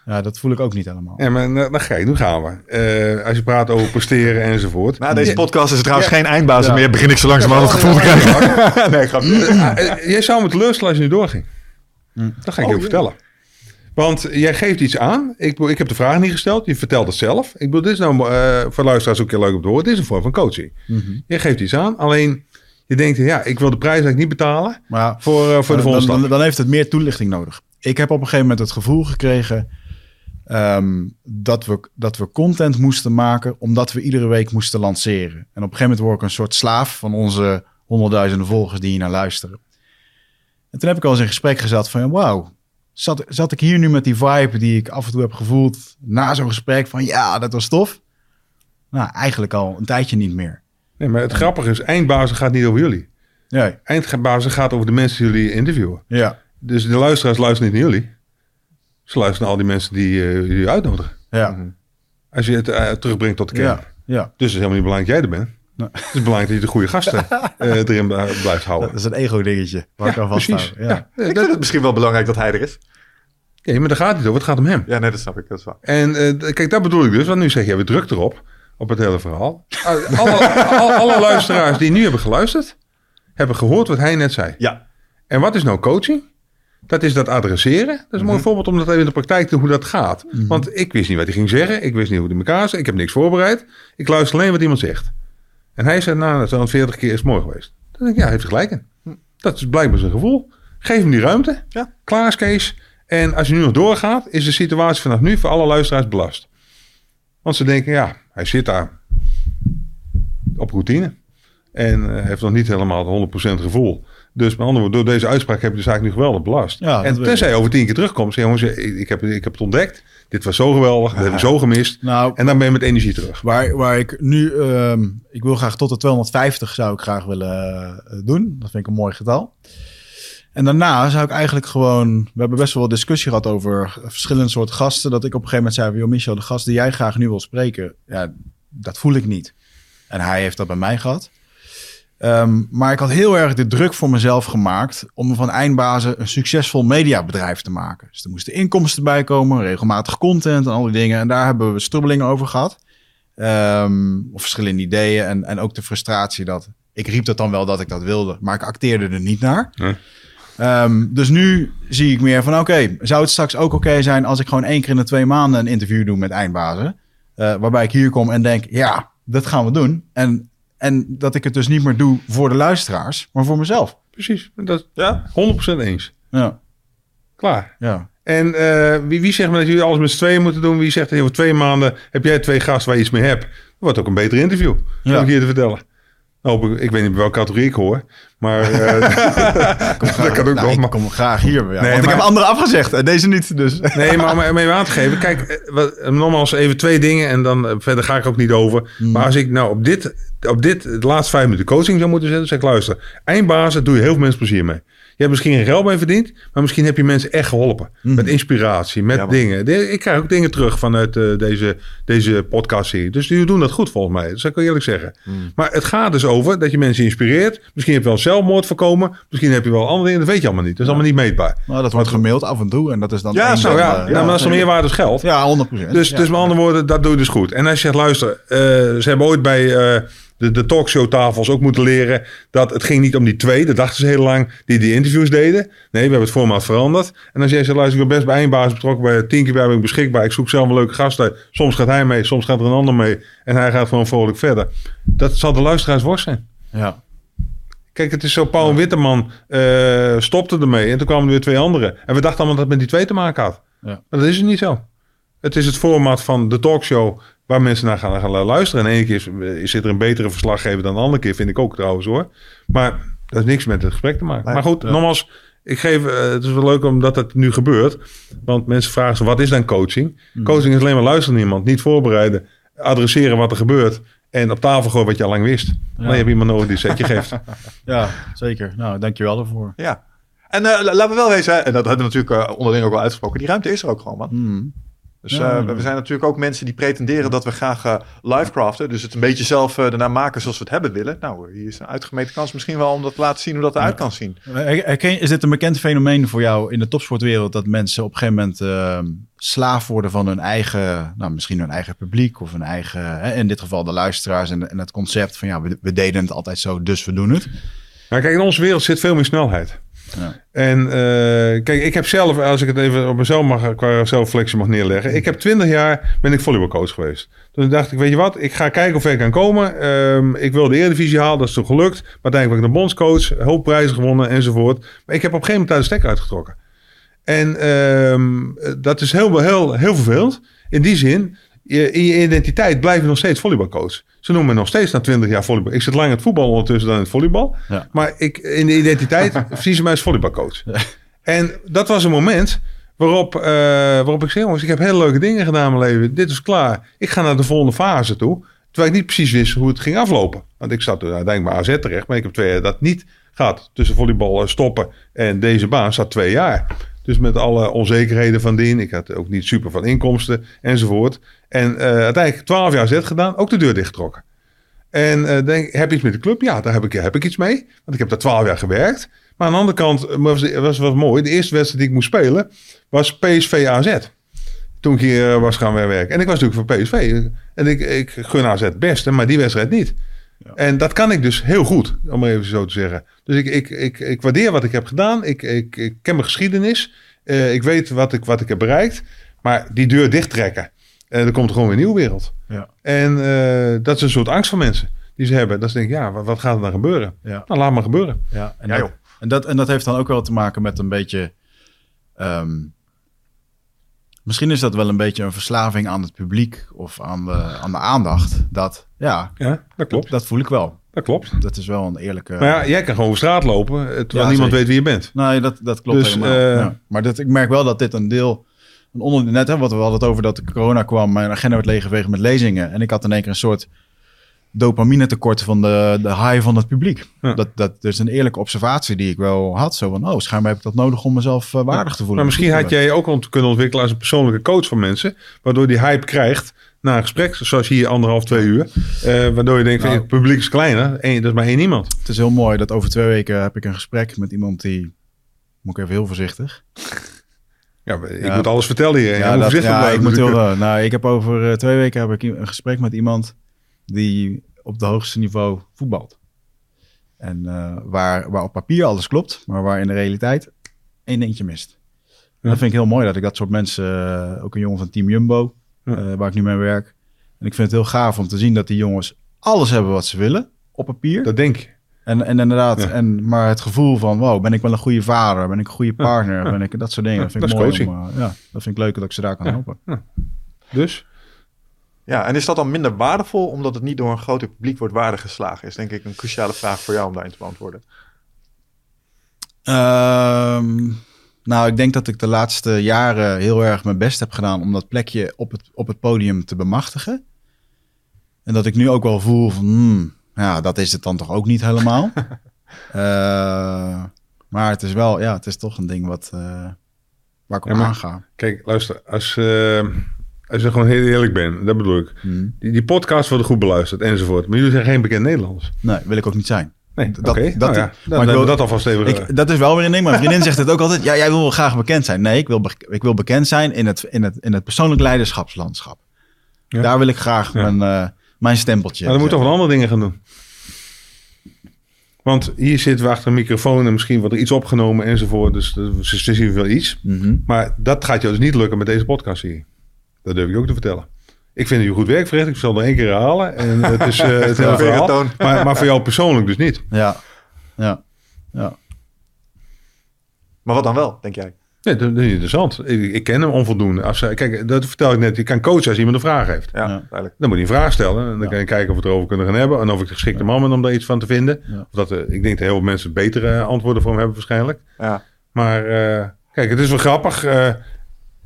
Ja, dat voel ik ook niet helemaal. Ja, maar nou, je, nu gaan we. Eh, als je praat over presteren enzovoort. Na deze Ja, podcast is het trouwens geen eindbaas Ja. meer. Begin ik zo langzamerhand het gevoel te krijgen. nee, grapje. jij zou me teleurstellen als je nu doorging. Dat ga ik Oh, je ook ja. vertellen. Want jij geeft iets aan. Ik, ik heb de vraag niet gesteld. Je vertelt het zelf. Ik bedoel, dit is nou eh, voor luisteraars ook heel leuk om te horen. Dit is een vorm van coaching. Mhm. Je geeft iets aan. Alleen, je denkt, ja, ik wil de prijs eigenlijk niet betalen Maar ja, voor, eh, voor de dan, volgende dan, dan heeft het meer toelichting nodig. Ik heb op een gegeven moment het gevoel gekregen ehm, dat, we, dat we content moesten maken omdat we iedere week moesten lanceren. En op een gegeven moment word ik een soort slaaf van onze honderdduizenden volgers die hier naar luisteren. En toen heb ik al eens in gesprek gezet van wauw, zat, zat ik hier nu met die vibe die ik af en toe heb gevoeld na zo'n gesprek van ja, dat was tof. Nou, eigenlijk al een tijdje niet meer. Nee, maar het grappige is, eindbazen gaat niet over jullie. Ja, Eindbazen gaat over de mensen die jullie interviewen. ja, Dus de luisteraars luisteren niet naar jullie. Ze luisteren naar al die mensen die eh, jullie uitnodigen. ja, Als je het eh, terugbrengt tot de kern. ja, ja. Dus het is helemaal niet belangrijk dat jij er bent. Nee. Het is belangrijk dat je de goede gasten eh, erin bl- blijft houden. Dat is een ego-dingetje. Waar ik aan vast precies. hou. Ja. Ja. Ik dat- vind het misschien wel belangrijk dat hij er is. ja, maar daar gaat het niet over. Het gaat om hem. Ja, nee, dat snap ik. Dat is waar. En eh, kijk, dat bedoel ik dus. Want nu zeg je, we druk erop. Op het hele verhaal. Uh, Alle, al- alle luisteraars die nu hebben geluisterd. Hebben gehoord wat hij net zei. Ja. En wat is nou coaching? Dat is dat adresseren. Dat is een mooi voorbeeld om dat even in de praktijk te doen hoe dat gaat. Want ik wist niet wat hij ging zeggen. Ik wist niet hoe hij in elkaar zat. Ik heb niks voorbereid. Ik luister alleen wat iemand zegt. En hij zei, nou, zo'n 40 keer is mooi geweest. Dan denk ik, ja, hij heeft gelijk in. Dat is blijkbaar zijn gevoel. Geef hem die ruimte. Ja. Klaar is Kees. En als je nu nog doorgaat, is de situatie vanaf nu voor alle luisteraars belast. Want ze denken, ja, hij zit daar op routine. En eh, heeft nog niet helemaal het 100% gevoel. Dus met andere woorden, door deze uitspraak heb je dus eigenlijk nu geweldig belast. Ja, en tenzij je over tien keer terugkomt, zeg jongens, ik, heb, ik heb het ontdekt. Dit was zo geweldig, dat heb ik zo gemist. Nou, En dan ben je met energie terug. waar, waar ik nu... ehm, ik wil graag tot de 250 zou ik graag willen eh, doen. Dat vind ik een mooi getal. En daarna zou ik eigenlijk gewoon... We hebben best wel wat discussie gehad over verschillende soorten gasten. Dat ik op een gegeven moment zei... van, Joh, Michel, de gast die jij graag nu wil spreken... Ja, dat voel ik niet. En hij heeft dat bij mij gehad. Ehm, maar ik had heel erg de druk voor mezelf gemaakt om van eindbazen een succesvol mediabedrijf te maken. Dus er moesten inkomsten bij komen, regelmatig content en al die dingen. En daar hebben we strubbelingen over gehad. Ehm, of verschillende ideeën en, en ook de frustratie dat ik riep dat dan wel dat ik dat wilde, maar ik acteerde er niet naar. Ehm, dus nu zie ik meer van oké, zou het straks ook oké zijn als ik gewoon één keer in de twee maanden een interview doe met eindbazen? Eh, waarbij ik hier kom en denk, ja, dat gaan we doen. En, en dat ik het dus niet meer doe voor de luisteraars, maar voor mezelf. Precies, dat Ja? 100% eens. Ja, Klaar. ja. En eh, wie, wie zegt maar dat jullie alles met z'n tweeën moeten doen? Wie zegt dat over twee maanden heb jij twee gasten waar je iets mee hebt? Dat wordt ook een beter interview. Ja. heb ik hier te vertellen. Nou, ik, weet niet bij welke categorie ik hoor. Maar eh, dat kan ook Nou, nog. ik kom graag hier. Ja, Nee, want ik heb andere afgezegd en deze niet. Dus. nee, maar om even aan te geven. Kijk, eh, wat, nogmaals even twee dingen. En dan eh, verder ga ik ook niet over. Hmm. Maar als ik nou op dit, op dit de laatste vijf minuten coaching zou moeten zetten. Zeg ik, luister. Eindbazen doe je heel veel mensen plezier mee. Je hebt misschien geen geld mee verdiend. Maar misschien heb je mensen echt geholpen. Hmm. Met inspiratie, met Ja, dingen. De- Ik krijg ook dingen terug vanuit eh, deze, deze podcast-serie. Dus jullie doen dat goed volgens mij. Dat zou ik eerlijk zeggen. Hmm. Maar het gaat dus over dat je mensen inspireert. Misschien heb je wel zelfmoord voorkomen. Misschien heb je wel andere dingen. Dat weet je allemaal niet. Dat is allemaal niet meetbaar. Nou, dat wordt gemaild af en toe. En dat is dan. Ja, zo, ja, nou, maar dat is dan meer waard als geld. Ja, 100 procent. Dus, dus met andere woorden, dat doe je dus goed. En als je zegt, luister, eh, ze hebben ooit bij eh, de, de talkshowtafels ook moeten leren dat het ging niet om die twee, dat dachten ze heel lang, die die interviews deden. Nee, we hebben het format veranderd. En als jij zegt, luister, ik ben best bij één baas betrokken, bij tien keer bij ben ik beschikbaar, ik zoek zelf een leuke gast uit. Soms gaat hij mee, soms gaat er een ander mee. En hij gaat gewoon vrolijk verder. Dat zal de luisteraars worst zijn. Ja. Kijk, het is zo, Paul Witteman eh, stopte ermee en toen kwamen er weer twee anderen. En we dachten allemaal dat het met die twee te maken had. Ja. Maar dat is het niet zo. Het is het format van de talkshow waar mensen naar gaan, gaan luisteren. En één keer is, zit er een betere verslaggever dan de andere keer, vind ik ook trouwens hoor. Maar dat heeft niks met het gesprek te maken. Nee, maar goed, ja. nogmaals, ik geef, eh, het is wel leuk omdat het nu gebeurt. Want mensen vragen zich, wat is dan coaching? Coaching is alleen maar luisteren naar iemand, niet voorbereiden, adresseren wat er gebeurt. En op tafel gooien wat je al lang wist. Dan heb je iemand nodig die een setje geeft. Ja, zeker. Nou, dankjewel daarvoor. Ja. En eh, laten we wel wezen, en dat hebben we natuurlijk eh, onderling ook al uitgesproken, die ruimte is er ook gewoon, man. Hmm. Dus Ja. eh, we zijn natuurlijk ook mensen die pretenderen dat we graag eh live craften. Dus het een beetje zelf eh daarna maken zoals we het hebben willen. Nou, hier is een uitgemeten kans misschien wel om dat te laten zien hoe dat eruit kan zien. Herken Is dit een bekend fenomeen voor jou in de topsportwereld dat mensen op een gegeven moment ehm, slaaf worden van hun eigen, nou misschien hun eigen publiek of hun eigen, hè, in dit geval de luisteraars en, en het concept van ja, we, we deden het altijd zo, dus we doen het. Maar kijk, in onze wereld zit veel meer snelheid. En eh, kijk, ik heb zelf, als ik het even op mezelf mag, qua zelfflexie mag neerleggen. Ik heb twintig jaar, ben ik volleybalcoach geweest. Toen dacht ik, weet je wat, ik ga kijken ver ik kan komen. Ehm, ik wil de Eredivisie halen, dat is toen gelukt. Maar uiteindelijk ben ik de bondscoach, een hoop prijzen gewonnen enzovoort. Maar ik heb op een gegeven moment daar de stekker uitgetrokken. En ehm, dat is heel, heel, heel vervelend. In die zin, je, in je identiteit blijf je nog steeds volleybalcoach. Ze noemen me nog steeds na 20 jaar volleybal. Ik zit langer het voetbal ondertussen dan in het volleybal. Ja. Maar ik, in de identiteit zien ze mij als volleybalcoach. En dat was een moment waarop, eh, waarop ik zei... jongens, ik heb hele leuke dingen gedaan in mijn leven. Dit is klaar. Ik ga naar de volgende fase toe. Terwijl ik niet precies wist hoe het ging aflopen. Want ik zat er uiteindelijk bij AZ terecht. Maar ik heb twee jaar dat niet gehad. Tussen volleybal eh, stoppen en deze baan zat twee jaar. Dus met alle onzekerheden van dien. Ik had ook niet super van inkomsten enzovoort. En eh, uiteindelijk twaalf jaar AZ gedaan. Ook de deur dichtgetrokken. En eh, denk, heb je iets met de club? Ja, daar heb ik, heb ik iets mee. Want ik heb daar twaalf jaar gewerkt. Maar aan de andere kant eh, was was was mooi. De eerste wedstrijd die ik moest spelen was PSV AZ. Toen ik hier was gaan werken. En ik was natuurlijk voor PSV. En ik, ik gun AZ het beste, maar die wedstrijd niet. En dat kan ik dus heel goed, om maar even zo te zeggen. Dus ik, ik, ik, ik waardeer wat ik heb gedaan. Ik, ik, ik ken mijn geschiedenis. Eh, ik weet wat ik, wat ik heb bereikt. Maar die deur dichttrekken. En er komt gewoon weer een nieuwe wereld. Ja. En eh, dat is een soort angst van mensen die ze hebben. Dat ze denken, ja, wat, wat gaat er dan gebeuren? Ja. Nou, laat maar gebeuren. Ja, en, Ja, dat, joh. en, dat, en dat heeft dan ook wel te maken met een beetje. ehm, misschien is dat wel een beetje een verslaving aan het publiek of aan de, aan de aandacht. Dat, ja, Ja, dat klopt. dat voel ik wel. Dat klopt. Dat is wel een eerlijke. Maar ja, jij kan gewoon over straat lopen, eh, terwijl Ja, niemand zeker. weet wie je bent. Nee, dat, dat klopt Dus, helemaal. eh, ja. Maar dat, ik merk wel dat dit een deel... Een onder, net hè, wat we hadden het over dat de corona kwam. Mijn agenda werd leeggeveegd met lezingen. En ik had in één keer een soort dopamine tekort van de, de high van het publiek. Ja. Dat, dat is een eerlijke observatie die ik wel had. Zo van, oh, schijnbaar heb ik dat nodig om mezelf eh, waardig te voelen. Maar misschien had jij ook ont- kunnen ontwikkelen als een persoonlijke coach van mensen. Waardoor die hype krijgt na een gesprek, zoals hier anderhalf, twee uur. eh, waardoor je denkt, van, Nou. het publiek is kleiner. Eén, dat is maar één iemand. Het is heel mooi dat over twee weken heb ik een gesprek met iemand die... Moet ik even heel voorzichtig. Ja, ik Ja. moet alles vertellen hier. Ja, dat- ja, ik moet heel, nou, ik heb over eh, twee weken heb ik een gesprek met iemand die op de hoogste niveau voetbalt. En eh, waar, waar op papier alles klopt, maar waar in de realiteit één dingetje mist. En dat vind ik heel mooi dat ik dat soort mensen, eh, ook een jongen van Team Jumbo, Ja. eh, waar ik nu mee werk. En ik vind het heel gaaf om te zien dat die jongens alles hebben wat ze willen op papier. Dat denk je. En, en inderdaad, Ja. en, maar het gevoel van, wow, ben ik wel een goede vader? Ben ik een goede partner? Ja. Ben ik dat soort dingen? Dat vind ik dat mooi. Om, ja, dat vind ik leuk dat ik ze daar kan helpen. Dus, Ja, en is dat dan minder waardevol omdat het niet door een groter publiek wordt waardegeslagen? Is denk ik een cruciale vraag voor jou om daarin te beantwoorden. Ehm, nou, ik denk dat ik de laatste jaren heel erg mijn best heb gedaan om dat plekje op het, op het podium te bemachtigen. En dat ik nu ook wel voel van, hmm, ja, dat is het dan toch ook niet helemaal. Eh, maar het is wel, ja, het is toch een ding wat, eh, waar ik op Ja, maar- aanga. kijk, luister. Als, eh, als je gewoon heel eerlijk bent, dat bedoel ik. Hmm. Die, die podcasts worden goed beluisterd enzovoort. Maar jullie zijn geen bekend Nederlanders. Nee, wil ik ook niet zijn. Nee, Dat- dat- Nou ja, maar ik wil- dat alvast even... eh, Ik, dat is wel weer een ding. Mijn vriendin zegt het ook altijd. Ja, jij wil wel graag bekend zijn. Nee, ik wil, ik wil bekend zijn in het, in het, in het persoonlijk leiderschapslandschap. Ja. Daar wil ik graag Ja. mijn, eh, mijn stempeltje Maar dan moet toch wel andere dingen gaan doen. Want hier zitten we achter een microfoon en misschien wordt er iets opgenomen enzovoort. Dus ze, ze zien wel iets. Mhm. Maar dat gaat jou dus niet lukken met deze podcast hier. Dat durf ik ook te vertellen. Ik vind dat je goed werk verricht. Ik zal het nog één keer herhalen. En het is eh, het hele verhaal. toon. Maar, maar voor jou persoonlijk dus niet. Ja. Ja. Ja. Maar wat dan wel, denk jij? Nee, dat, dat is interessant. Ik, ik ken hem onvoldoende. Als, kijk, dat vertel ik net. Je kan coachen als iemand een vraag heeft. Ja, Ja. duidelijk. Dan moet je een vraag stellen. En dan Ja. kan je kijken of we het erover kunnen gaan hebben. En of ik de geschikte man ben om daar iets van te vinden. Ja. Of dat, eh, ik denk dat heel veel mensen betere antwoorden voor hem hebben waarschijnlijk. Ja. Maar eh, kijk, het is wel grappig. eh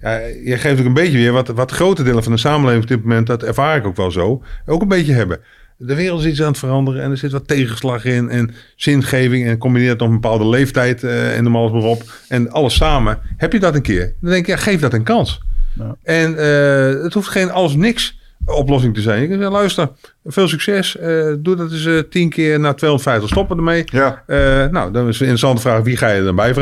ja, je geeft ook een beetje weer wat, wat grote delen van de samenleving op dit moment, dat ervaar ik ook wel zo, ook een beetje hebben. De wereld is iets aan het veranderen en er zit wat tegenslag in en zingeving en combineer het op een bepaalde leeftijd eh, en noem alles maar op. En alles samen. Heb je dat een keer? Dan denk ik, ja, geef dat een kans. Ja. En eh, het hoeft geen alles niks oplossing te zijn. Je kan zeggen, luister, veel succes. eh, doe dat eens tien keer na 250 stoppen ermee. Ja. Nou, dan is een interessante vraag. Wie ga je er dan bij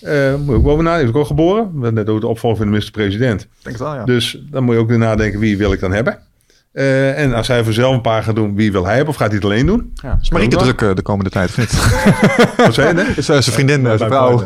Eh, moet je ook is ook geboren. We net over de opvolger van de minister-president. Denk het wel, ja. Dus dan moet je ook weer nadenken. Wie wil ik dan hebben? Eh, en als hij voor zelf een paar gaat doen. Wie wil hij hebben? Of gaat hij het alleen doen? ja. Is Marieke Ook druk eh, de komende tijd, niet? Wat zei je? Is zijn vriendin, zijn vrouw.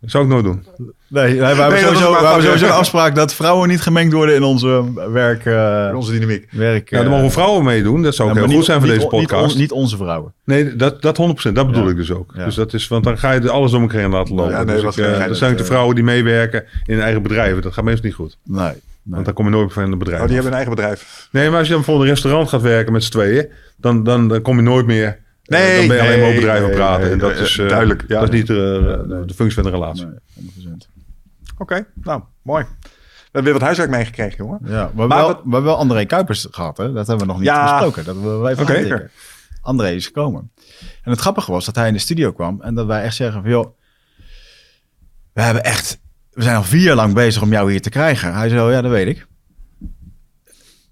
Dat zou ik nooit doen. Nee, we hebben, sowieso, maar we hebben grapje. sowieso een afspraak dat vrouwen niet gemengd worden in onze werk. eh, Onze dynamiek. werk eh, mogen vrouwen meedoen. Dat zou ook ja, heel goed zijn voor deze niet podcast. on- Niet, onze vrouwen. Nee, dat, dat 100%. Dat bedoel Ja. ik dus ook. Ja. Dus dat is, want dan ga je alles om elkaar heen laten lopen. Ja, nee, dus ik, eh, dat zijn ook de Eh, vrouwen die meewerken in hun eigen bedrijven. Dat gaat meestal niet goed. Nee. nee. Want dan kom je nooit van een bedrijf. Oh, die af. hebben een eigen bedrijf. Nee, maar als je dan in een restaurant gaat werken met z'n tweeën, dan, dan, dan kom je nooit meer. Eh, Nee, dan ben je alleen maar over bedrijven nee, praten. nee, en dat is eh, duidelijk, ja. Dat is niet de, de functie van de relatie. Nee, 100%. Oké, nou, mooi. We hebben weer wat huiswerk meegekregen, jongen. Ja, we hebben, Maar wel, wat- we hebben wel André Kuipers gehad, hè? Dat hebben we nog niet Ja. besproken. Dat willen we even aantikken. André is gekomen. En het grappige was dat hij in de studio kwam en dat wij echt zeggen van, joh, we hebben echt, we zijn al vier jaar lang bezig om jou hier te krijgen. Hij zei, oh, ja, dat weet ik.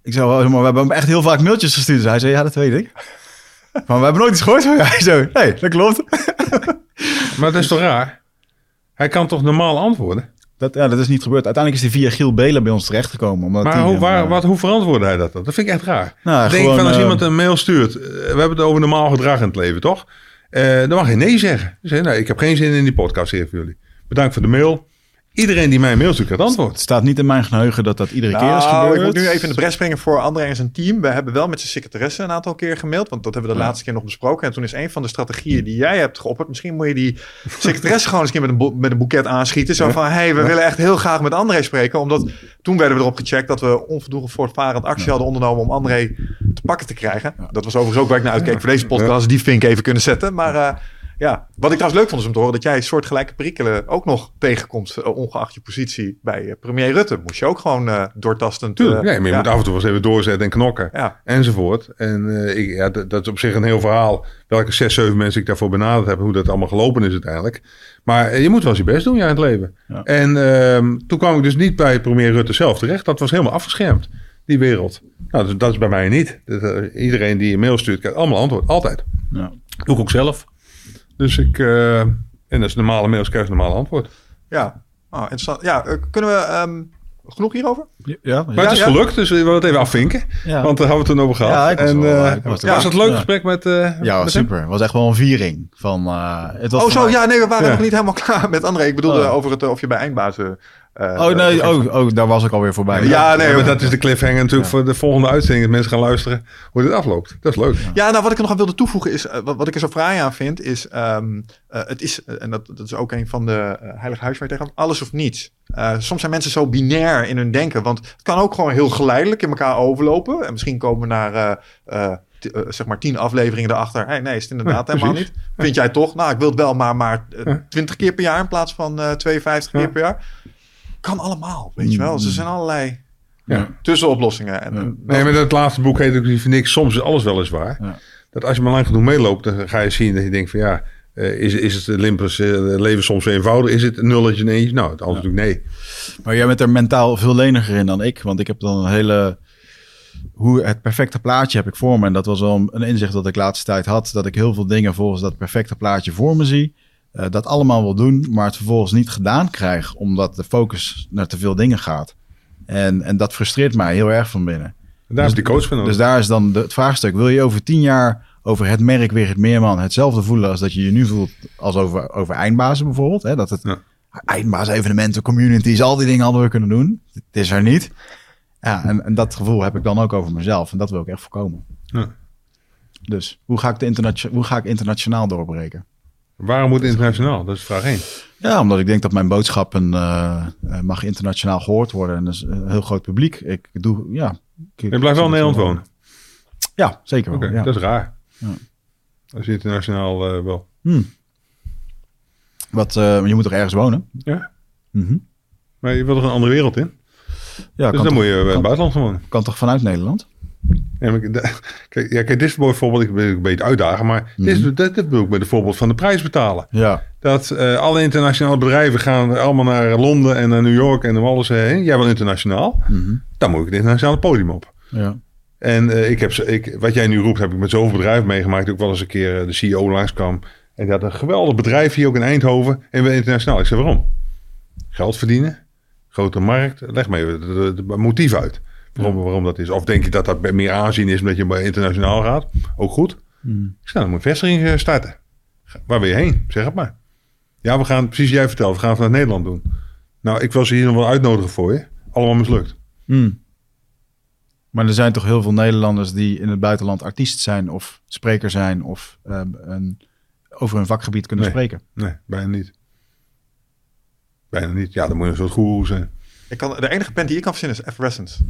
Ik zei, oh, maar we hebben hem echt heel vaak mailtjes gestuurd. Dus hij zei, ja, dat weet ik. Maar we hebben nooit iets gehoord van jou. Zei, nee, dat klopt. Maar dat is toch raar? Hij kan toch normaal antwoorden? Dat, ja, dat is niet gebeurd. Uiteindelijk is hij via Giel Belen bij ons terechtgekomen. Omdat Maar hoe, hem, waar, eh, wat, hoe verantwoordde hij dat dan? Dat vind ik echt raar. Nou, Denk gewoon, van als eh, iemand een mail stuurt, eh, we hebben het over normaal gedrag in het leven, toch? Dan mag je nee zeggen. Dus, nee, ik heb geen zin in die podcast hier voor jullie. Bedankt voor de mail. Iedereen die mij een mail stuurt, krijgt antwoord. Het staat niet in mijn geheugen dat dat iedere keer is Nou, gebeurd. ik moet nu even in de bres springen voor André en zijn team. We hebben wel met zijn secretaresse een aantal keer gemaild. Want dat hebben we de Ja. laatste keer nog besproken. En toen is een van de strategieën die jij hebt geopperd. Misschien moet je die secretaresse gewoon eens een keer met een, met een boeket aanschieten. Zo van, hey, we willen echt heel graag met André spreken. Omdat toen werden we erop gecheckt dat we onvoldoende voortvarend actie hadden ondernomen om André te pakken te krijgen. Dat was overigens ook waar ik naar uitkeek voor deze podcast. Die vink even kunnen zetten. Maar eh, ja, wat ik trouwens leuk vond is om te horen dat jij soortgelijke perikelen ook nog tegenkomt. eh, ongeacht je positie bij eh, premier Rutte. Moest je ook gewoon eh doortastend... Tuurlijk, eh, nee, maar je ja. moet af en toe wel eens even doorzetten en knokken. Ja. Enzovoort. En eh, ik, ja, dat, dat is op zich een heel verhaal. Welke zes, zeven mensen ik daarvoor benaderd heb. Hoe dat allemaal gelopen is uiteindelijk. Maar je moet wel eens je best doen ja, in het leven. Ja. En ehm, toen kwam ik dus niet bij premier Rutte zelf terecht. Dat was helemaal afgeschermd. Die wereld. Nou, dat, dat is bij mij niet. Dat, iedereen die een mail stuurt, krijgt allemaal antwoord. Altijd. Ja. Doe ik ook zelf. Dus ik... eh, en als normale mails krijg je een normale antwoord. Ja, oh, interessant. Ja, eh, kunnen we ehm, genoeg hierover? Ja, Maar het is ja. gelukt, dus we willen het even afvinken. Ja. Want daar hebben we het toen over gehad. Ja, ik was en, wel- eh, ik was het een leuk Ja. gesprek met, eh ja, met super. Het was echt wel een viering. Van, eh, het was Oh, zo, mij- ja, nee, we waren Ja. nog niet helemaal klaar met André. Ik bedoelde Oh. over het, eh, of je bij Eindbazen... eh, Oh nee, oh, oh, daar was ik alweer voorbij. Ja, nee, Ja, maar maar- dat is de cliffhanger natuurlijk voor de volgende uitzending. Dat mensen gaan luisteren hoe dit afloopt. Dat is leuk. Ja, nou wat ik er nog aan wilde toevoegen is, eh, wat, wat ik er zo fraai aan vind, is, ehm, eh, het is, en dat, dat is ook een van de heilige huiswerk tegen, alles of niets. Eh, soms zijn mensen zo binair in hun denken, want het kan ook gewoon heel geleidelijk in elkaar overlopen. En misschien komen we naar, eh, eh, t- eh, zeg maar, tien afleveringen erachter. Hey, nee, is het inderdaad Ja, helemaal niet. Vind jij toch? Nou, ik wil het wel, maar, maar. 20 keer per jaar in plaats van eh 52 Ja. keer per jaar. Kan allemaal, weet je wel. Dus er zijn allerlei Ja. tussenoplossingen. En, Ja. en Nee, maar dat laatste boek heet ook niet niks. Soms is alles wel eens waar. Ja. Dat als je maar lang genoeg meeloopt, dan ga je zien dat je denkt van ja, eh, is, is het Olympus eh, leven soms zo eenvoudig? Is het een nulletje en eentje? Nou, het antwoord is natuurlijk nee. Maar jij bent er mentaal veel leniger in dan ik. Want ik heb dan een hele... Hoe het perfecte plaatje heb ik voor me. En dat was wel een inzicht dat ik de laatste tijd had. Dat ik heel veel dingen volgens dat perfecte plaatje voor me zie. Eh, dat allemaal wil doen, maar het vervolgens niet gedaan krijg. Omdat de focus naar te veel dingen gaat. En, en dat frustreert mij heel erg van binnen. En daar is die coach van. Dus daar is dan de, het vraagstuk. Wil je over tien jaar over het merk weer het Meerman hetzelfde voelen als dat je je nu voelt als over, over eindbazen bijvoorbeeld? Hè? Dat het Ja. evenementen, communities, al die dingen hadden we kunnen doen. Het is er niet. Ja, en, en dat gevoel heb ik dan ook over mezelf. En dat wil ik echt voorkomen. Ja. Dus hoe ga ik, de hoe ga ik internationaal doorbreken? Waarom moet internationaal? Dat is vraag 1. Ja, omdat ik denk dat mijn boodschappen eh, eh, mag internationaal gehoord worden. En dat is een heel groot publiek. Ik doe, ja. Ik, Je blijft wel in Nederland wonen. Ja, zeker Oké, wel. ja. dat is raar. Ja. Als je internationaal eh, wel. Hmm. Wat, eh, je moet toch ergens wonen? Ja. Mhm. Maar je wil er een andere wereld in. Ja, dus dan toch, moet je in het buitenland wonen. kan toch vanuit Nederland? Kijk, ja, kijk, dit is bijvoorbeeld, ik ben een beetje uitdagen, maar dit, is, dit, dit bedoel ik met het voorbeeld van de prijs betalen. Ja. Dat eh, alle internationale bedrijven gaan allemaal naar Londen en naar New York en naar alles heen. Jij wil internationaal, Mhm. dan moet ik het internationale podium op. Ja. En eh, ik heb, ik, wat jij nu roept, heb ik met zoveel bedrijven meegemaakt. Ook wel eens een keer eh, de CEO langskwam. En die had een geweldig bedrijf hier ook in Eindhoven. En we internationaal. Ik zei, waarom? Geld verdienen, grote markt. Leg even het motief uit. Waarom, waarom dat is. Of denk je dat dat meer aanzien is omdat je bij internationaal gaat? Ook goed. Mhm. Ik zei, dan moet vestiging eh, starten. Waar wil je heen? Zeg het maar. Ja, we gaan, precies jij vertelt, we gaan vanuit Nederland doen. Nou, ik wil ze hier nog wel uitnodigen voor je. Allemaal mislukt. Hmm. Maar er zijn toch heel veel Nederlanders die in het buitenland artiest zijn of spreker zijn of eh, een, over hun vakgebied kunnen Nee. spreken. Nee, bijna niet. Bijna niet. Ja, dan moet je een soort goeroe zijn. Ik kan, de enige band die ik kan verzinnen is Effervescence.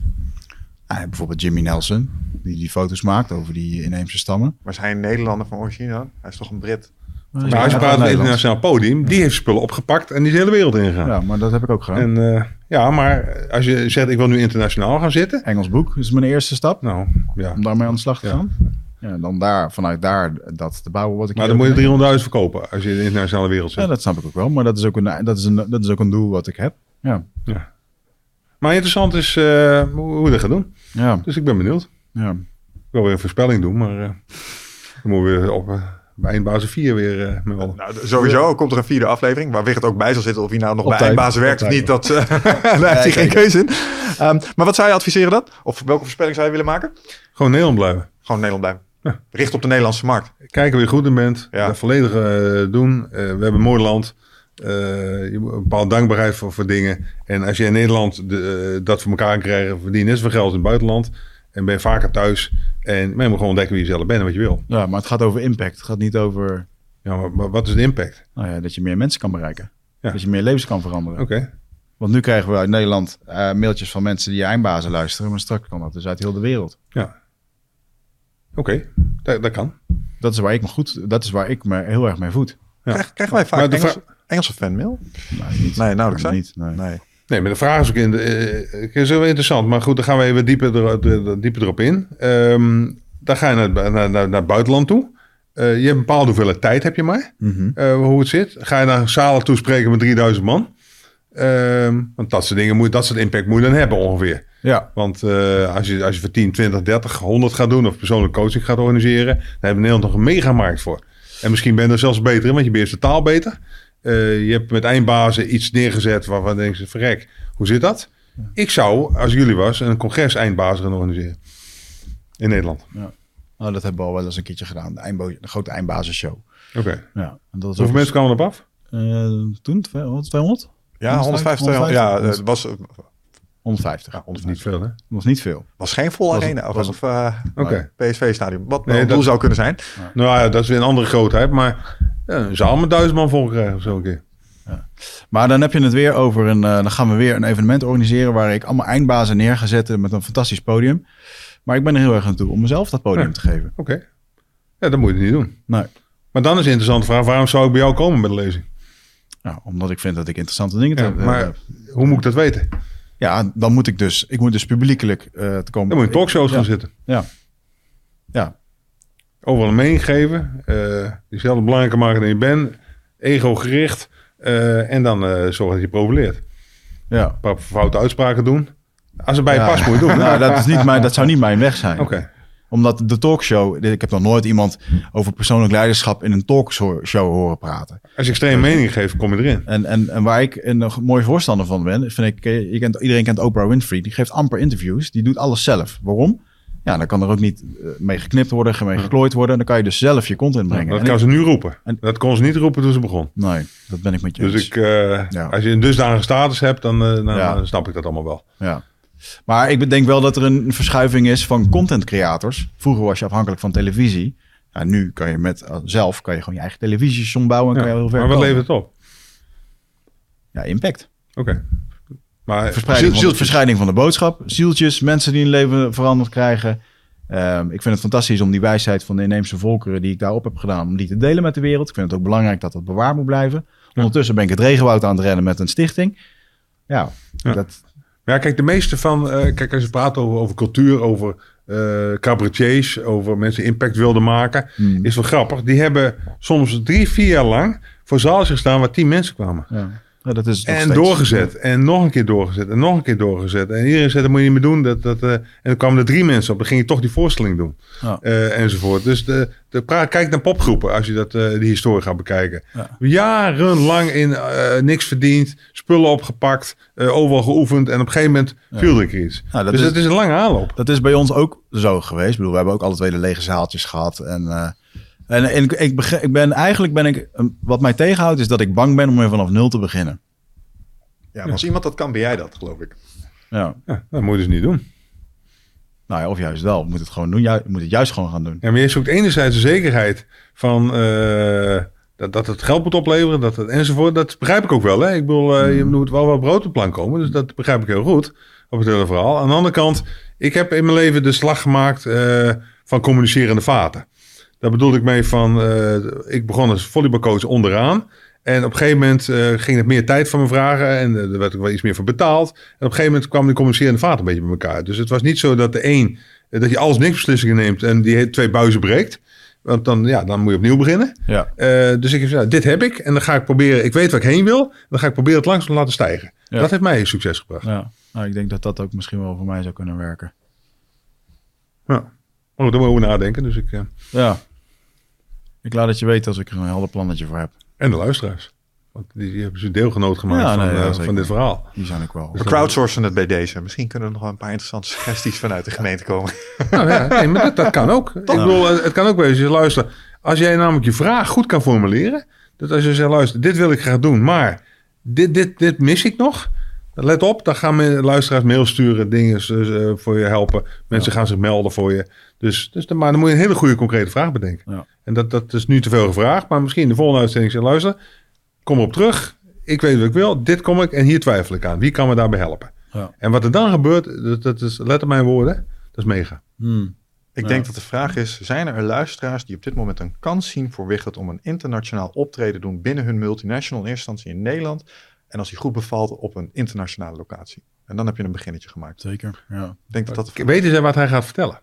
Ah, bijvoorbeeld Jimmy Nelson, die die foto's maakt over die inheemse stammen. Maar is hij een Nederlander van origine dan? Hij is toch een Brit? Maar als je praat het internationaal podium, die heeft spullen opgepakt en die is de hele wereld ingegaan. Ja, maar dat heb ik ook gedaan. En eh, ja, maar als je zegt ik wil nu internationaal gaan zitten. Engels boek is mijn eerste stap Nou, ja. om daarmee aan de slag te Ja. gaan. Ja, dan daar, vanuit daar dat te bouwen wat ik Maar dan moet je ook 300.000 verkopen als je in de internationale wereld zit. Ja, dat snap ik ook wel. Maar dat is ook een, dat is een, dat is ook een doel wat ik heb. Ja, Ja. Maar interessant is eh, hoe hoe we dat gaan doen. ja, Dus ik ben benieuwd. ja. Ik wil weer een voorspelling doen, maar eh, dan moeten we weer op eh, bij eindbazen 4 weer eh. Nou, sowieso komt er een vierde aflevering waar Wigert ook bij zal zitten. Of hij nou nog bij Altijd, eindbazen werkt of niet, dat, eh, daar heeft hij geen keuze in. Ehm, maar wat zou je adviseren dan? Of welke voorspelling zou je willen maken? Gewoon Nederland blijven. Gewoon Nederland blijven. Richt op de Nederlandse markt. Kijken wie je goed in bent. Ja. Dat volledig doen. Eh, we hebben een mooi land. Eh, je moet een bepaalde dankbaarheid voor, voor dingen. En als je in Nederland de, eh, dat voor elkaar krijgt, verdien je net zoveel geld in het buitenland. En ben je vaker thuis. En maar je moet gewoon ontdekken wie je zelf bent en wat je wil. ja, maar het gaat over impact. Het gaat niet over Ja, maar, maar wat is de impact? nou ja, dat je meer mensen kan bereiken. Ja. Dat je meer levens kan veranderen. Oké. Want nu krijgen we uit Nederland eh, mailtjes van mensen die eindbazen luisteren. Maar straks kan dat dus uit heel de wereld. Ja. Oké, dat, dat kan. Dat is waar ik me goed, dat is waar ik me heel erg mee voed. Ja. Krijg, krijgen wij vaak Engelse fanmail? Nee, niet. Nee, nauwelijks, niet. Nee. Nee. Nee, maar de vraag is ook in de, eh, het is wel interessant. Maar goed, dan gaan we even dieper, er, er- dieper erop in. Ehm, dan ga je naar, naar, naar, naar het buitenland toe. Eh, je hebt een bepaalde hoeveelheid tijd, heb je maar. Mhm. eh, hoe het zit. Ga je naar zalen toespreken met 3000 man. Ehm, want dat soort dingen moet, dat soort impact moet je dan hebben ongeveer. Ja, Want eh, als, je, als je voor 10, 20, 30, 100 gaat doen of persoonlijke coaching gaat organiseren, dan hebben we in Nederland nog een megamarkt voor. En misschien ben je er zelfs beter in, want je beheerst de taal beter. Eh, je hebt met eindbazen iets neergezet waarvan denk je, verrek, hoe zit dat? Ik zou, als jullie was, een congres eindbazen gaan organiseren. In Nederland. oh, dat hebben we al wel eens een keertje gedaan. De, eindbo- de grote eindbazenshow. Oké. Ja, en dat is Hoeveel ook- mensen kwamen erop af? Eh, toen 200? 200? Ja, 150. 150, Ja, het was, 150. ja, Dat is 150. niet veel, hè? Dat was niet veel. was geen vol Was- arena. Of, was- of eh. PSV-stadion. Wat Nee, doel zou kunnen zijn. Nou ja, dat is weer een andere grootheid. Maar ja, met duizend man vol krijgen of zo een keer. Maar dan heb je het weer over een. eh, dan gaan we weer een evenement organiseren waar ik allemaal eindbazen neer ga zetten met een fantastisch podium. Maar ik ben er heel erg aan toe om mezelf dat podium Ja. te geven. Oké. Ja, dat moet je niet doen. Nee. Maar dan is de interessante vraag, waarom zou ik bij jou komen met de lezing? Nou, omdat ik vind dat ik interessante dingen te Ja, heb. maar hoe moet ik dat weten? ja, dan moet ik dus. Ik moet dus publiekelijk eh te komen. Dan moet je in talkshows gaan Ja. zitten. Ja. Ja. Overal een mening geven. eh jezelf belangrijker maken dan je bent. Ego gericht. eh, en dan eh, zorgen dat je profileert. Ja. Een paar foute uitspraken doen. Als het bij je Ja. moet je doen. Nou, dat, is niet mijn, dat zou niet mijn weg zijn. Oké. Omdat de talkshow. Ik heb nog nooit iemand over persoonlijk leiderschap in een talkshow horen praten. Als je extreme mening geeft, kom je erin. En, en, en waar ik een nog mooi voorstander van ben, vind ik, je kent, iedereen kent Oprah Winfrey. Die geeft amper interviews. Die doet alles zelf. Waarom? Ja, dan kan er ook niet eh, mee geknipt worden, mee geklooid worden. Dan kan je dus zelf je content brengen. Dat En kan ik- ze nu roepen. en- Dat kon ze niet roepen toen ze begon. Nee, dat ben ik met je Dus eens. ik, eh, Ja. als je een dusdanige status hebt, dan, eh, dan, Ja. snap ik dat allemaal wel. Ja. Maar ik denk wel dat er een verschuiving is van content creators. Vroeger was je afhankelijk van televisie. Ja, nu kan je met zelf kan je gewoon je eigen televisiestation bouwen en kan je heel ver Maar wat komen. levert het op? Ja, impact. Oké. Maar Verspreiding, ziel- van de, verspreiding van de boodschap. Zieltjes, mensen die hun leven veranderd krijgen. Ehm, ik vind het fantastisch om die wijsheid van de inheemse volkeren die ik daarop heb gedaan, om die te delen met de wereld. Ik vind het ook belangrijk dat dat bewaard moet blijven. Ondertussen ben ik het regenwoud aan het redden met een stichting. Ja, Ja. Dat, Ja, kijk, de meeste van... eh, kijk, als je praat over, over cultuur, over eh cabaretiers... over mensen die impact wilden maken... Hmm. is wel grappig. Die hebben soms drie, vier jaar lang... voor zaaltjes gestaan waar tien mensen kwamen. ja. Ja, dat is En steeds. doorgezet. En nog een keer doorgezet. En nog een keer doorgezet. En iedereen zei, dat moet je niet meer doen. Dat, dat, eh, en dan kwamen er drie mensen op. Dan ging je toch die voorstelling doen. Ja. Eh, enzovoort. Dus de, de, pra- kijk naar popgroepen als je dat, eh, die historie gaat bekijken. Ja. Jarenlang in niks verdiend. Spullen opgepakt. overal geoefend. En op een gegeven moment viel er iets. Dat dus is- het is een lange aanloop. Dat is bij ons ook zo geweest. Ik bedoel, we hebben ook alle twee de lege zaaltjes gehad. En, en, en ik, ik, ben eigenlijk ben ik, eh, wat mij tegenhoudt, is dat ik bang ben om weer vanaf nul te beginnen. Ja, maar als iemand dat kan, ben jij dat, geloof ik. Ja. Ja, dat moet je dus niet doen. Nou ja, of juist wel. Je moet het gewoon doen. Ju- Je moet het juist gewoon gaan doen. Ja, maar je zoekt enerzijds de zekerheid van eh, dat, dat het geld moet opleveren, dat het enzovoort. Dat begrijp ik ook wel. Hè? Ik bedoel, eh, je moet wel wat brood op de plank komen. Dus dat begrijp ik heel goed op het hele verhaal. Aan de andere kant, ik heb in mijn leven de slag gemaakt eh, van communicerende vaten. Daar bedoel ik mee van, eh, ik begon als volleybalcoach onderaan. En op een gegeven moment eh, ging het meer tijd van me vragen. En eh, er werd ook wel iets meer voor betaald. En op een gegeven moment kwam die communicerende vaten een beetje bij elkaar. Dus het was niet zo dat de een, eh, dat je alles niks beslissingen neemt en die twee buizen breekt. Want dan, ja, dan moet je opnieuw beginnen. Ja. Eh, dus ik heb dit heb ik. En dan ga ik proberen, ik weet waar ik heen wil. Dan ga ik proberen het langzaam te laten stijgen. Ja. Dat heeft mij succes gebracht. ja. Nou, ik denk dat dat ook misschien wel voor mij zou kunnen werken. Ja. Oh, daar moet ik over nadenken. Dus ik, eh, Ja. Ik laat het je weten als ik er een helder plannetje voor heb. en de luisteraars. Want die, die hebben ze deelgenoot gemaakt Ja, van, nee, ja, eh, van dit verhaal. Die zijn ook wel. We crowdsourcen het bij deze. Misschien kunnen er nog wel een paar interessante suggesties vanuit de gemeente komen. Nou ja, nee, maar dat, dat kan ook. Ik bedoel, het kan ook wezen, luister. Als jij namelijk je vraag goed kan formuleren. Dat als je zegt, luister, dit wil ik graag doen, maar dit, dit, dit mis ik nog. Let op, dan gaan luisteraars mail sturen, dingen eh, voor je helpen. Mensen gaan zich melden voor je. Dus, dus dan, maar dan moet je een hele goede concrete vraag bedenken. Ja. En dat, dat is nu te veel gevraagd, maar misschien in de volgende uitzending zeg luister, kom erop terug. Ik weet wat ik wil, dit kom ik en hier twijfel ik aan. Wie kan me daarbij helpen? Ja. En wat er dan gebeurt, dat, dat is, let op mijn woorden, dat is mega. Hmm. Ik Ja. denk dat de vraag is, zijn er luisteraars die op dit moment een kans zien voor Wigget om een internationaal optreden te doen binnen hun multinational in eerste instantie in Nederland en als die goed bevalt op een internationale locatie. En dan heb je een beginnetje gemaakt. Zeker. Ja. Ik denk dat dat... Weten zij wat hij gaat vertellen?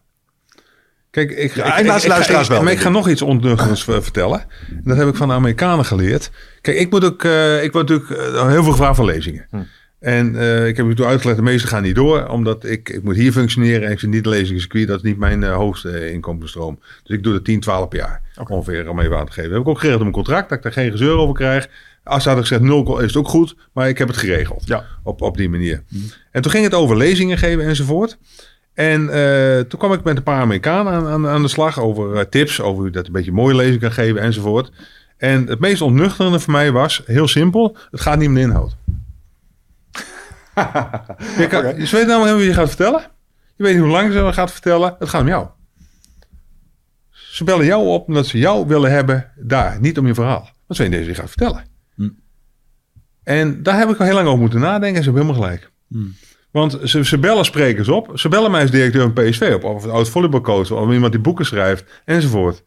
Kijk, ik, Ja, ik laat de luisteraars wel, Maar ik ga nog iets ondeugends eh, vertellen. En Dat heb ik van de Amerikanen geleerd. Kijk, ik moet ook, eh, ik word natuurlijk eh, heel veel gevraagd van lezingen. Hm. En eh, ik heb u toen uitgelegd, de meeste gaan niet door, omdat ik, ik moet hier functioneren en ik zit niet in lezingscircuit. Dat is niet mijn hoogste inkomensstroom. Dus ik doe dat 10, 12 per jaar ongeveer om even aan te geven. heb ik ook geregeld op mijn contract, dat ik daar geen gezeur over krijg. Als ze hadden gezegd nul is het ook goed, maar ik heb het geregeld Ja. op, op die manier. En toen ging het over lezingen geven enzovoort. En eh, toen kwam ik met een paar Amerikanen aan, aan, aan de slag over eh, tips, over hoe je dat een beetje mooie lezing kan geven enzovoort. En het meest ontnuchterende voor mij was, heel simpel, het gaat niet om de inhoud. je, kan, je weet namelijk helemaal wie je gaat vertellen. Je weet niet hoe lang ze gaat vertellen. Het gaat om jou. Ze bellen jou op omdat ze jou willen hebben daar, niet om je verhaal. Dat ze deze je gaat vertellen. En daar heb ik al heel lang over moeten nadenken en ze hebben helemaal gelijk. Hm. Want ze, ze bellen sprekers op. Ze bellen mij als directeur van PSV op. Of een oud volleybalcoach. Of iemand die boeken schrijft. Enzovoort.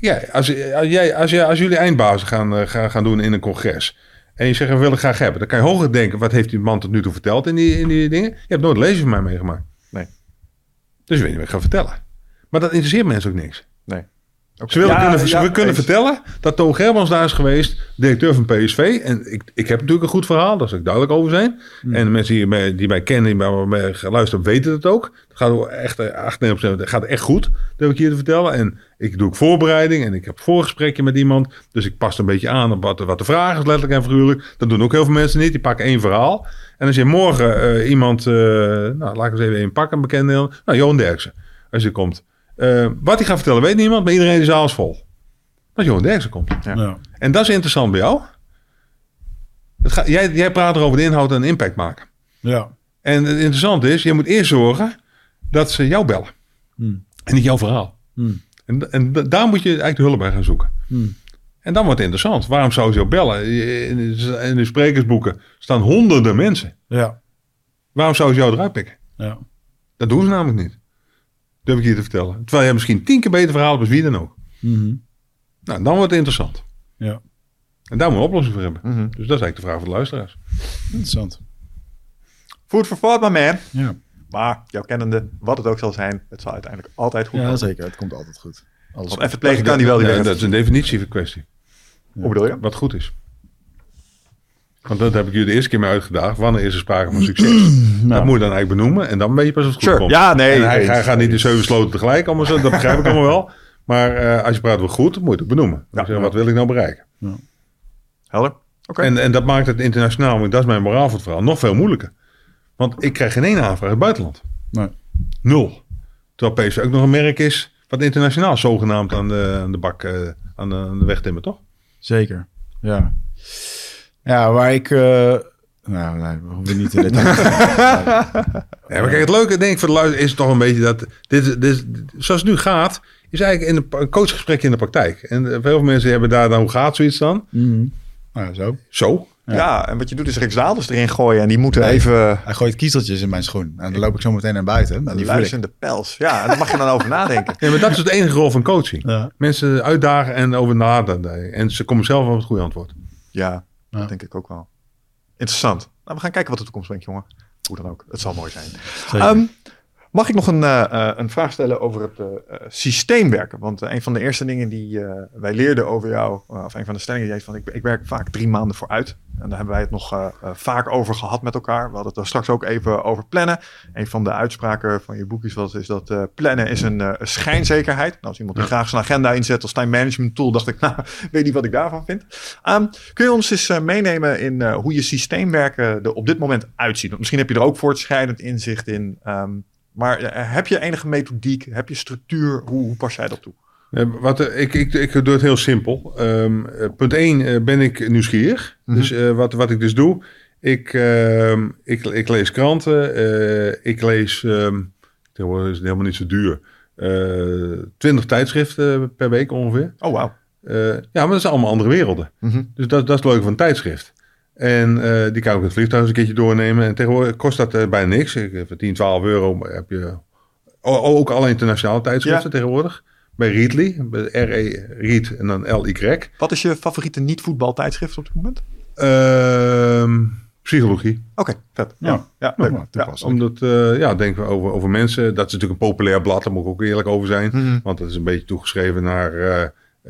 Ja, als, jij, als, jij, als jullie eindbazen gaan, eh, gaan, gaan doen in een congres. En je zegt, we willen graag hebben. Dan kan je hoger denken, wat heeft die man tot nu toe verteld in die, in die dingen? Je hebt nooit lezing van mij meegemaakt. Nee. Dus je weet niet wat ik ga vertellen. Maar dat interesseert mensen ook niks. Nee. Ze willen Ja, kunnen, ze ja, kunnen vertellen dat Toon Gerbrands daar is geweest, directeur van PSV. En ik, ik heb natuurlijk een goed verhaal, daar zal ik duidelijk over zijn. En de mensen die mij, die mij kennen, die bij mij luisteren, weten het ook. Het gaat echt, eh, 98% het gaat echt goed, dat heb ik hier te vertellen. En ik doe ook voorbereiding en ik heb voorgesprekje met iemand. Dus ik pas een beetje aan op wat, wat de vraag is, letterlijk en figuurlijk. Dat doen ook heel veel mensen niet, die pakken één verhaal. En als je morgen eh, iemand, eh, nou laat ik eens even één pakken, een bekende, nou Johan Derksen, als je komt. Eh, wat hij gaat vertellen weet niemand, maar iedereen de zaal is vol. Dat Johan Derksen komt. Ja. Ja. En dat is interessant bij jou. Het gaat, jij, jij praat erover de inhoud en de impact maken. Ja. En het interessante is, je moet eerst zorgen dat ze jou bellen. Hmm. En niet jouw verhaal. Hmm. En, en da- daar moet je eigenlijk de hulp bij gaan zoeken. Hmm. En dan wordt het interessant. Waarom zou ze jou bellen? In de, in de sprekersboeken staan honderden mensen. Ja. Waarom zou ze jou eruit pikken? Ja. Dat doen ze namelijk niet. Dat heb ik hier te vertellen. Terwijl jij misschien tien keer beter verhaal hebt als wie dan ook. Mhm. Nou, dan wordt het interessant. Ja. En daar moet je een oplossing voor hebben. Mhm. Dus dat is eigenlijk de vraag voor de luisteraars. Interessant. Food for thought, my man. Ja. Maar jouw kennende, wat het ook zal zijn, het zal uiteindelijk altijd goed ja, komen. zeker. Het komt altijd goed. Alles Want even plegen kan die wel die Ja, dat is een definitieve kwestie. Hoe bedoel je? Wat goed is. Want dat heb ik jullie de eerste keer mee uitgedaagd. Wanneer is er sprake van succes? Dat moet je dan eigenlijk benoemen. En dan weet je pas of het goed Sure. komt. Ja, nee. En hij, gaat niet in zeven sloten tegelijk. Allemaal zo, dat begrijp ik allemaal wel. Maar eh, als je praat over goed, moet je het benoemen. Wat wil ik nou bereiken? Helder? Oké. En, en dat maakt het internationaal, want dat is mijn moraal voor het verhaal, nog veel moeilijker. Want ik krijg geen ene aanvraag uit het buitenland. Nee. Nul. Terwijl PSV ook nog een merk is wat internationaal zogenaamd aan de, aan de bak, eh, aan, de, aan de weg timmert, toch? Zeker. Ja. Ja, waar ik... eh, nou, nee, we hoeven niet in detail te gaan. Ja, maar kijk, het leuke denk ik voor de luisteraar is toch een beetje dat dit, dit, zoals het nu gaat, is eigenlijk in de, een coachgesprek in de praktijk. En eh, veel veel mensen hebben daar dan, hoe gaat zoiets dan? Mhm. Nou, ja, zo. Zo. ja. en wat je doet is Rick Daalders erin gooien en die moeten even... Hij gooit kiezeltjes in mijn schoen. En dan loop ik zo meteen naar buiten. En die voel ik. luisterende pels. Ja, en daar mag je dan over nadenken. Ja, maar dat is het enige rol van coaching. Ja. Mensen uitdagen en over nadenken. En ze komen zelf op het goede antwoord. Ja, Ja. dat denk ik ook wel. Interessant. Nou, we gaan kijken wat de toekomst brengt, jongen. Hoe dan ook. Het zal mooi zijn. Zeker. Mag ik nog een, eh, eh, een vraag stellen over het eh, eh, systeemwerken? Want eh, een van de eerste dingen die wij leerden over jou, of een van de stellingen die jij van, ik, ik werk vaak drie maanden vooruit. En daar hebben wij het nog vaak over gehad met elkaar. We hadden het er straks ook even over plannen. Een van de uitspraken van je boekjes was is dat plannen is een, schijnzekerheid. Nou, als iemand die graag zijn agenda inzet als time management tool, dacht ik, nou, weet niet wat ik daarvan vind. Ehm, kun je ons eens meenemen in hoe je systeemwerken er op dit moment uitziet? Want misschien heb je er ook voortschrijdend inzicht in. ehm, maar eh, heb je enige methodiek? Heb je structuur? Hoe, hoe pas jij dat toe? Wat, eh, ik, ik, ik doe het heel simpel. Ehm, eh, punt 1 ben ik nieuwsgierig. Mhm. Dus wat, wat ik dus doe, ik, ehm, ik, ik lees kranten, eh, ik lees, ehm tegenwoordig is het helemaal niet zo duur, 20 tijdschriften per week ongeveer. Oh, wauw. Ja, maar dat zijn allemaal andere werelden. Mhm. Dus dat, dat is het leuke van een tijdschrift. En eh, die kan ik ook in het vliegtuig eens een keertje doornemen. En tegenwoordig kost dat eh, bijna niks. Ik, eh, voor 10, 12 euro heb je o- ook alle internationale tijdschriften Ja. tegenwoordig. Bij Readly, bij R-E, Read en dan L-Y. Wat is je favoriete niet-voetbaltijdschrift op dit moment? Ehm, psychologie. Oké, vet. Ja, Ja. ja, Ja, leuk. maar Ja. toepasselijk. Omdat, eh, ja, denken we over, over mensen. Dat is natuurlijk een populair blad, daar moet ik ook eerlijk over zijn. Mhm. Want dat is een beetje toegeschreven naar.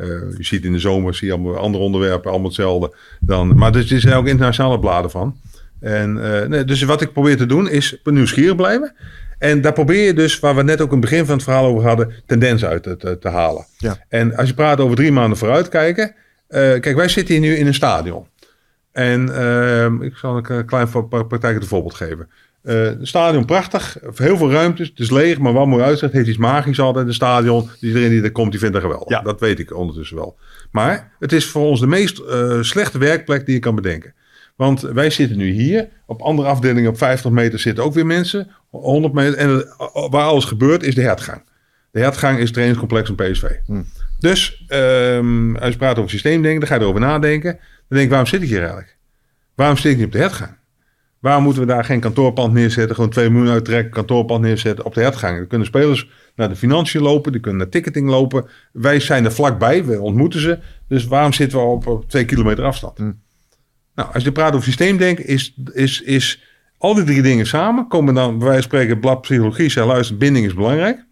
Je ziet in de zomer zie je allemaal andere onderwerpen, allemaal hetzelfde. Dan, maar dus, er zijn ook internationale bladen van. En, eh, nee, dus wat ik probeer te doen is nieuwsgierig blijven. En daar probeer je dus, waar we net ook in het begin van het verhaal over hadden, tendensen uit te, te, te halen. Ja. En als je praat over drie maanden vooruitkijken. eh kijk, wij zitten hier nu in een stadion. En ehm, ik zal een klein praktijk een voorbeeld geven. Eh, het stadion prachtig, heel veel ruimtes, het is leeg, maar wat mooi uitzicht, heeft iets magisch altijd. Een stadion, iedereen die er komt, die vindt dat geweldig. Ja. Dat weet ik ondertussen wel. Maar het is voor ons de meest eh, slechte werkplek die je kan bedenken. Want wij zitten nu hier, op andere afdelingen op 50 meter zitten ook weer mensen, 100 meter. En het- waar alles gebeurt is de hertgang. De hertgang is het trainingscomplex van PSV. Dus ehm, als je praat over systeemdenken, dan ga je erover nadenken. Dan denk ik, waarom zit ik hier eigenlijk? Waarom zit ik niet op de hertgang? Waarom moeten we daar geen kantoorpand neerzetten? Gewoon 2 miljoen uittrekken, kantoorpand neerzetten op de hertgang. Dan kunnen spelers naar de financiën lopen, die kunnen naar ticketing lopen. Wij zijn er vlakbij, we ontmoeten ze. Dus waarom zitten we op, op twee kilometer afstand? Nou, als je praat over systeemdenken, is, is, is al die drie dingen samen. Komen dan, bij wijze van spreken, blad psychologie, zeggen luister, binding is belangrijk.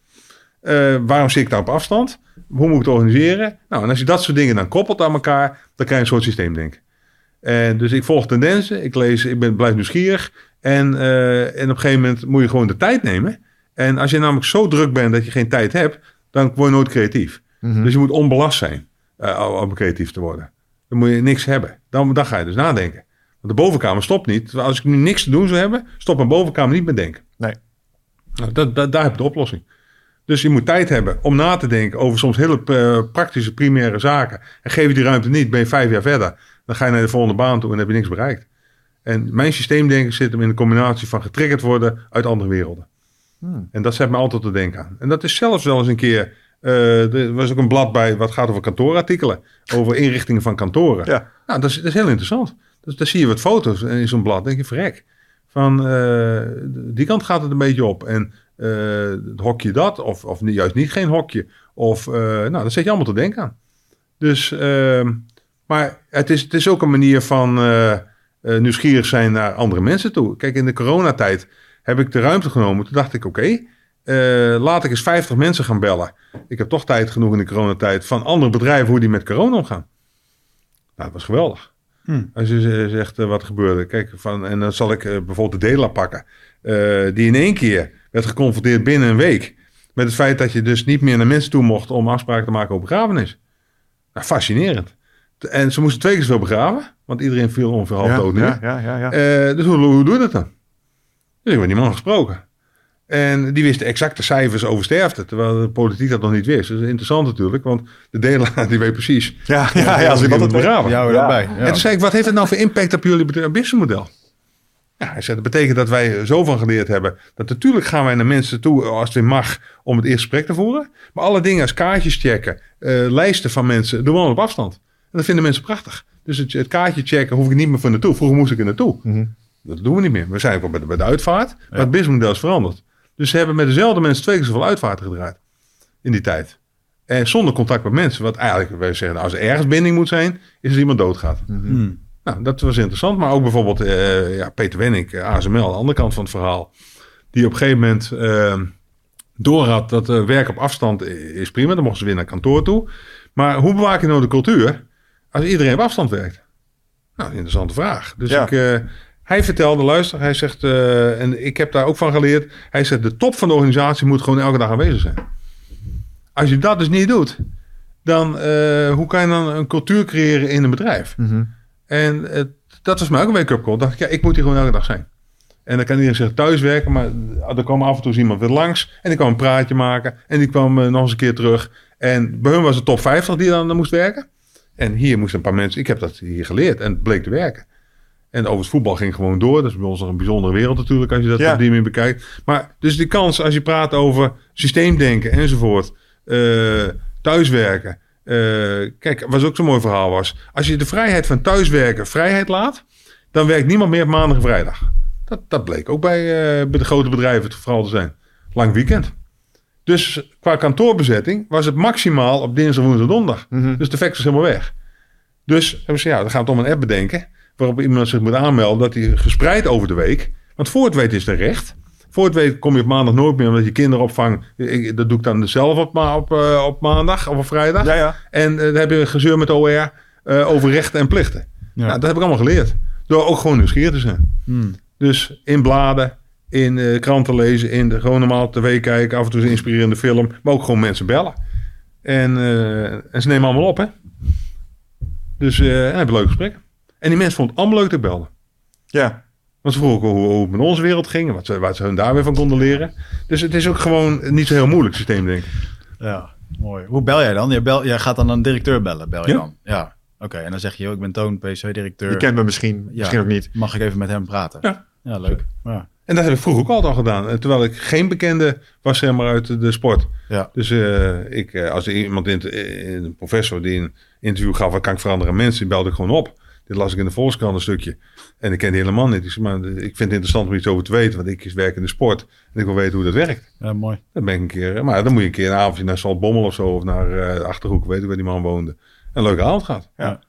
Eh, waarom zit ik daar op afstand? Hoe moet ik het organiseren? Nou, en als je dat soort dingen dan koppelt aan elkaar, dan krijg je een soort systeemdenken. En dus ik volg tendensen, ik lees, ik ben, blijf nieuwsgierig. En, eh, en op een gegeven moment moet je gewoon de tijd nemen. En als je namelijk zo druk bent dat je geen tijd hebt, dan word je nooit creatief. Dus je moet onbelast zijn eh, om creatief te worden. Dan moet je niks hebben. Dan, dan ga je dus nadenken. Want de bovenkamer stopt niet. Als ik nu niks te doen zou hebben, stopt mijn bovenkamer niet met denken. Nee. Nou, dat, dat, daar heb je de oplossing. Dus je moet tijd hebben om na te denken over soms hele eh, praktische, primaire zaken. En geef je die ruimte niet, ben je vijf jaar verder. Dan ga je naar de volgende baan toe en heb je niks bereikt. En mijn systeemdenken zit hem in de combinatie van getriggerd worden uit andere werelden. En dat zet me altijd te denken aan. En dat is zelfs wel eens een keer Eh, er was ook een blad bij wat gaat over kantoorartikelen. Over inrichtingen van kantoren. Ja. Nou, dat is, dat is heel interessant. Dus daar zie je wat foto's in zo'n blad. denk je, verrek. Van eh, die kant gaat het een beetje op. En eh, het hokje dat, of, of juist niet geen hokje. Of, nou, dat zet je allemaal te denken aan. Dus, ehm, maar het is, het is ook een manier van eh, eh, nieuwsgierig zijn naar andere mensen toe. Kijk, in de coronatijd heb ik de ruimte genomen. Toen dacht ik, oké, eh, laat ik eens 50 mensen gaan bellen. Ik heb toch tijd genoeg in de coronatijd van andere bedrijven hoe die met corona omgaan. Nou, dat was geweldig. Hmm. Als je zegt wat gebeurde. Kijk, van, en dan zal ik bijvoorbeeld de Dela pakken. die in één keer werd geconfronteerd binnen een week. Met het feit dat je dus niet meer naar mensen toe mocht om afspraken te maken over begrafenis. Nou, fascinerend. En ze moesten twee keer zo begraven. Want iedereen viel ongeveer half ja, dood neer. ja, ja, ja, ja. Eh, dus hoe, hoe doe je dat dan? Dus ik heb met die man gesproken. En die wist de exacte cijfers over sterfte. Terwijl de politiek dat nog niet wist. Dat is interessant natuurlijk. Want de Dela die weet precies. ja, ja, ja, als iemand het begraven. Jou Ja. erbij. Ja. En toen zei ik, wat heeft het nou voor impact op jullie businessmodel? Ja, hij zei, dat betekent dat wij zo van geleerd hebben. Dat natuurlijk gaan wij naar mensen toe als het weer mag om het eerste gesprek te voeren. Maar alle dingen als kaartjes checken, eh, lijsten van mensen, doen we allemaal op afstand. En dat vinden mensen prachtig. Dus het, het kaartje checken hoef ik niet meer voor naartoe. Vroeger moest ik er naartoe. Mhm. Dat doen we niet meer. We zijn ook al bij de, bij de uitvaart. Maar het businessmodel is veranderd. Dus ze hebben met dezelfde mensen twee keer zoveel uitvaarten gedraaid. In die tijd. En zonder contact met mensen. Wat eigenlijk, wij zeggen, als er ergens binding moet zijn, is als iemand doodgaat. Hmm. Nou, dat was interessant. Maar ook bijvoorbeeld eh, ja, Peter Wenning, eh, ASML, de andere kant van het verhaal. Die op een gegeven moment eh, doorhad dat eh, werk op afstand is prima. Dan mochten ze weer naar kantoor toe. Maar hoe bewaak je nou de cultuur als iedereen op afstand werkt? Nou, interessante vraag. Dus Ja. ik, eh, hij vertelde, luister, hij zegt, eh, en ik heb daar ook van geleerd. Hij zegt, de top van de organisatie moet gewoon elke dag aanwezig zijn. Als je dat dus niet doet, dan eh, hoe kan je dan een cultuur creëren in een bedrijf? Mhm. En dat was mij ook een wake-up call. dacht ik, ja, ik moet hier gewoon elke dag zijn. En dan kan iedereen zeggen thuiswerken, maar er kwam af en toe iemand weer langs. En die kwam een praatje maken. En die kwam nog eens een keer terug. En bij hun was het top 50 die dan moest werken. En hier moesten een paar mensen, ik heb dat hier geleerd. En het bleek te werken. En over het voetbal ging gewoon door. Dat is bij ons nog een bijzondere wereld natuurlijk, als je dat Ja. op die manier bekijkt. Maar dus die kans, als je praat over systeemdenken enzovoort. eh, thuiswerken. eh, kijk, wat ook zo'n mooi verhaal was. Als je de vrijheid van thuiswerken vrijheid laat, dan werkt niemand meer op maandag en vrijdag. Dat, dat bleek ook bij, eh, bij de grote bedrijven het geval te zijn. Lang weekend. Dus qua kantoorbezetting was het maximaal op dinsdag, woensdag, donderdag. Mhm. Dus de effect was helemaal weg. Dus hebben ze, ja, dan gaan we toch een app bedenken. Waarop iemand zich moet aanmelden dat hij gespreid over de week. Want voor het weet is een recht. Voor het weet kom je op maandag nooit meer omdat je kinderopvang. ik- Dat doe ik dan zelf op, eh, op maandag of op vrijdag. Ja, ja. En eh, dan heb je een gezeur met OR eh, over rechten en plichten. Ja. Nou, dat heb ik allemaal geleerd. Door ook gewoon nieuwsgierig te zijn. Hmm. Dus in bladen, in eh, kranten lezen, in de, gewoon normaal tv kijken, af en toe een inspirerende film, maar ook gewoon mensen bellen. En, eh, en ze nemen allemaal op, hè? Dus eh en hebben een leuk gesprek. En die mensen vonden het allemaal leuk te bellen. Ja. Want ze vroegen ook hoe, hoe het met onze wereld ging en wat ze, wat ze hun daar weer van konden leren. Dus het is ook gewoon niet zo heel moeilijk systeem, denk ik. Ja, mooi. Hoe bel jij dan? Jij, bel, jij gaat dan een directeur bellen, bel je Ja. dan? Ja. Oké, en dan zeg je, joh, ik ben Toon, PSV-directeur. Je kent me misschien, misschien ook niet. Mag ik even met hem praten? Ja. Ja, leuk. Ja. En dat heb ik vroeger ook altijd al gedaan. eh, Terwijl ik geen bekende was, zeg maar, uit de sport. Ja. Dus eh, ik, eh, als iemand, in, een professor die een interview gaf, wat kan ik veranderen mensen, die belde ik gewoon op. Dit las ik in de Volkskrant een stukje. En ik ken die helemaal niet. Ik, zeg, maar, ik vind het interessant om iets over te weten, want ik werk in de sport. En ik wil weten hoe dat werkt. ja, mooi. Dan ben ik een keer, maar dan moet je een keer een avondje naar Saltbommel of zo, of naar de Achterhoek, weet ik waar die man woonde. Een leuke avond gehad. Ja.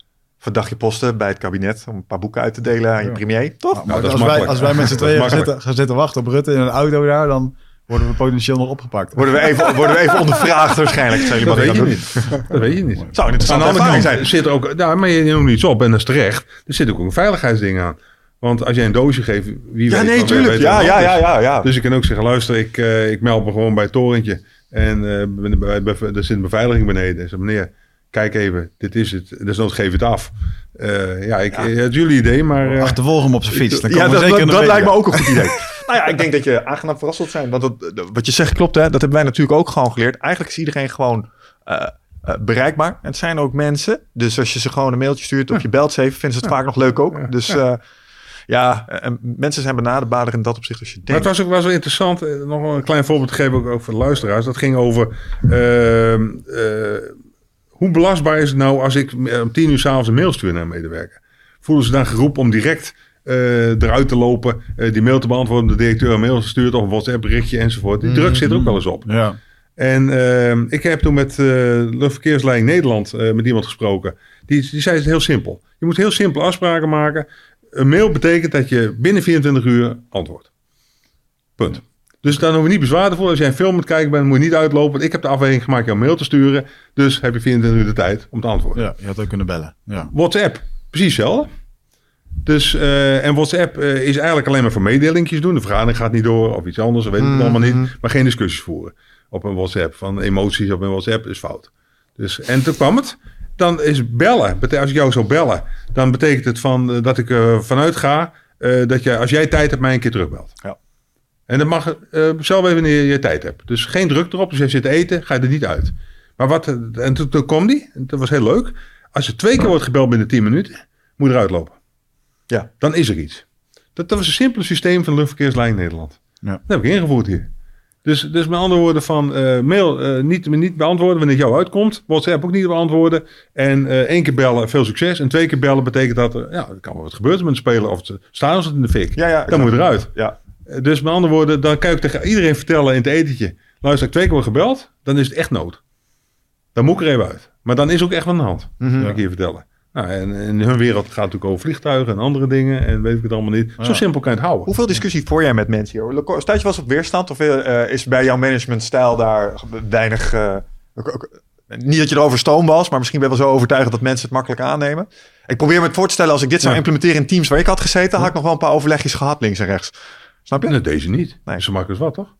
Van dagje posten bij het kabinet om een paar boeken uit te delen aan je premier. Toch? Nou, dat is als, wij, als wij met z'n tweeën gaan zitten, gaan zitten wachten op Rutte in een auto daar, dan worden we potentieel nog opgepakt. Worden we even, worden we even ondervraagd waarschijnlijk. Dat weet je niet. Dat weet je niet. Zou een Aan de andere kant zijn. zit ook, nou, maar je noemt iets op en dat is terecht. Er zit ook een veiligheidsding aan. Want als jij een doosje geeft, wie Ja, weet nee, tuurlijk. weet Ja, ja, ja, ja, ja. Dus ik kan ook zeggen, luister, ik, eh, ik meld me gewoon bij het torentje. En eh, ben- bij- bij- er zit een beveiliging beneden. En zeg, meneer, kijk even, dit is het. Dus dan geef het af. Eh, ja, ik, eh, het is jullie idee, maar... eh, Achtervolg hem op zijn fiets. Dan Ja, komen we dat, zeker dat, lijkt me ook een goed idee. nou ja, ik denk dat je aangenaam verrast zult zijn. Want dat, wat je zegt klopt, hè. Dat hebben wij natuurlijk ook gewoon geleerd. Eigenlijk is iedereen gewoon eh, eh, bereikbaar. En het zijn ook mensen. Dus als je ze gewoon een mailtje stuurt of je belt ze even, vinden ze het vaak nog leuk ook. Dus eh, Ja, en mensen zijn benaderbaarder in dat opzicht als je Maar het denkt. was ook was wel interessant. eh, Nog wel een klein voorbeeld te geven ook, ook voor de luisteraars. Dat ging over ehm, eh, hoe belastbaar is het nou als ik eh, om tien uur s'avonds een mail stuur naar een medewerker. Voelen ze dan geroepen om direct eh, eruit te lopen, eh, die mail te beantwoorden, de directeur een mail gestuurd of een WhatsApp berichtje enzovoort. Die druk zit er ook wel eens op. Ja. En ehm, ik heb toen met eh Luchtverkeersleiding Nederland met iemand gesproken. Die, die zei het heel simpel. Je moet heel simpel afspraken maken. Een mail betekent dat je binnen 24 uur antwoordt. Punt. Dus dan hoef je niet bezwaar te voelen. Als jij een film moet kijken bent, moet je niet uitlopen. Want ik heb de afweging gemaakt een mail te sturen. Dus heb je 24 uur de tijd om te antwoorden. ja, je had ook kunnen bellen. Ja. WhatsApp, precies hetzelfde. Dus, eh, en WhatsApp eh, is eigenlijk alleen maar voor mededelingjes doen. De vergadering gaat niet door of iets anders, dat weet ik het allemaal niet. Maar geen discussies voeren op een WhatsApp. Van emoties op een WhatsApp is fout. Dus, en toen kwam het. Dan is bellen. Als ik jou zou bellen, dan betekent het van, eh, dat ik er vanuit ga eh, dat je, als jij tijd hebt, mij een keer terugbelt. Ja. En dan mag uh, zelf even wanneer je tijd hebt. Dus geen druk erop. Dus als je zit te eten, ga je er niet uit. Maar wat, en toen, toen kwam die, dat was heel leuk. Als er twee keer wordt gebeld binnen 10 minuten, moet je eruit lopen. Ja. Dan is er iets. Dat, dat was een simpele systeem van luchtverkeerslijn Nederland. Ja. Dat heb ik ingevoerd hier. Dus, dus met andere woorden van eh, mail eh, niet, niet beantwoorden wanneer het jou uitkomt. WhatsApp ook niet beantwoorden. En eh, één keer bellen, veel succes. En twee keer bellen betekent dat er, ja, er kan wel wat gebeuren met een speler. Of staan ze in de fik. Ja, ja, dan moet je eruit. Ja. Eh, Dus met andere woorden, dan kan ik tegen iedereen vertellen in het etentje. Luister, ik twee keer word gebeld, dan is het echt nood. Dan moet ik er even uit. Maar dan is ook echt wat aan de hand. Mhm. Kan ik je vertellen. Nou, en in hun wereld gaat het natuurlijk over vliegtuigen en andere dingen. En weet ik het allemaal niet. Zo Ja. simpel kan je het houden. Hoeveel discussie voer jij met mensen hier? Staat je wel eens op weerstand? Of eh, is bij jouw managementstijl daar weinig... eh, niet dat je erover stoom was, maar misschien ben je wel zo overtuigend dat mensen het makkelijk aannemen. Ik probeer me het voor te stellen, als ik dit zou Ja. implementeren in teams waar ik had gezeten, had ik nog wel een paar overlegjes gehad links en rechts. Snap je? Nee, deze niet. Nee. Zo makkelijk is wat, toch?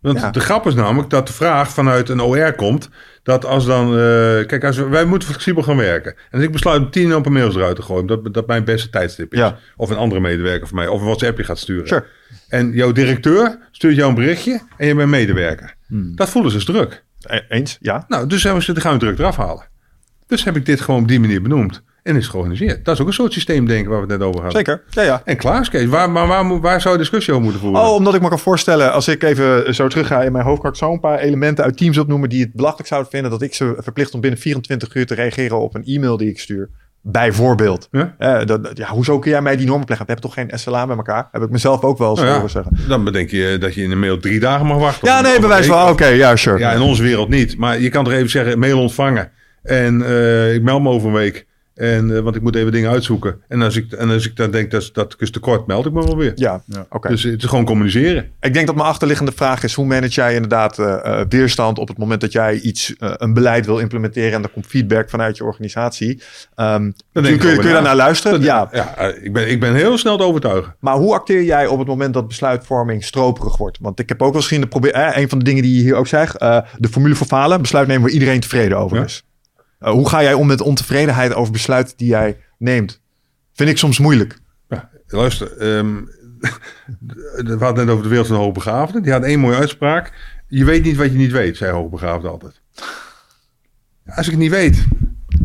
Want Ja. de grap is namelijk dat de vraag vanuit een OR komt. Dat als dan. eh, kijk, als we, wij moeten flexibel gaan werken. En als ik besluit om tien open mails eruit te gooien. Dat, dat mijn beste tijdstip is. Ja. Of een andere medewerker van mij. Of een WhatsAppje gaat sturen. Sure. En jouw directeur stuurt jou een berichtje. En je bent medewerker. Hmm. Dat voelen ze als druk. E- Eens, ja. Nou, dus hebben ze, gaan we druk eraf halen. Dus heb ik dit gewoon op die manier benoemd. En is georganiseerd. Dat is ook een soort systeemdenken waar we het net over hadden. Zeker. Ja, ja. En klaar is Kees. Waar, maar waar, moet- waar zou je discussie over moeten voeren? Oh, omdat ik me kan voorstellen, als ik even zo terug ga in mijn hoofd, kan ik zo een paar elementen uit teams opnoemen die het belachelijk zouden vinden dat ik ze verplicht om binnen 24 uur te reageren op een e-mail die ik stuur. Bijvoorbeeld. Ja? Eh, dat, ja, hoezo kun jij mij die norm opleggen? We hebben toch geen SLA met elkaar? Heb ik mezelf ook wel eens Nou ja, zeggen. Dan bedenk je dat je in een mail drie dagen mag wachten. Ja, nee, bewijs wel. Oké, ja, sure. Ja, in onze wereld niet. Maar je kan toch even zeggen, mail ontvangen. En eh, ik meld me over een week. En, eh, want ik moet even dingen uitzoeken. En als ik, en als ik dan denk dat, dat ik is tekort, meld ik me wel weer. Ja, Ja. oké. Dus het is gewoon communiceren. Ik denk dat mijn achterliggende vraag is: hoe manage jij inderdaad eh, eh, weerstand op het moment dat jij iets, een beleid wil implementeren en er komt feedback vanuit je organisatie? Ehm, kun, denk kun, ik je- kun je daar na. naar luisteren? Dat- ja. ja ik, ben, ik ben heel snel te overtuigen. Maar hoe acteer jij op het moment dat besluitvorming stroperig wordt? Want ik heb ook wel eens gezien, de probeer, eh, een van de dingen die je hier ook zegt, eh, de formule voor falen, besluit nemen waar iedereen tevreden over Ja. is. Eh, hoe ga jij om met ontevredenheid over besluiten die jij neemt? Vind ik soms moeilijk. Ja, luister, ehm, we hadden net over de wereld van de hoogbegaafden. Die had één mooie uitspraak. Je weet niet wat je niet weet, zei hoogbegaafden altijd. Als ik het niet weet,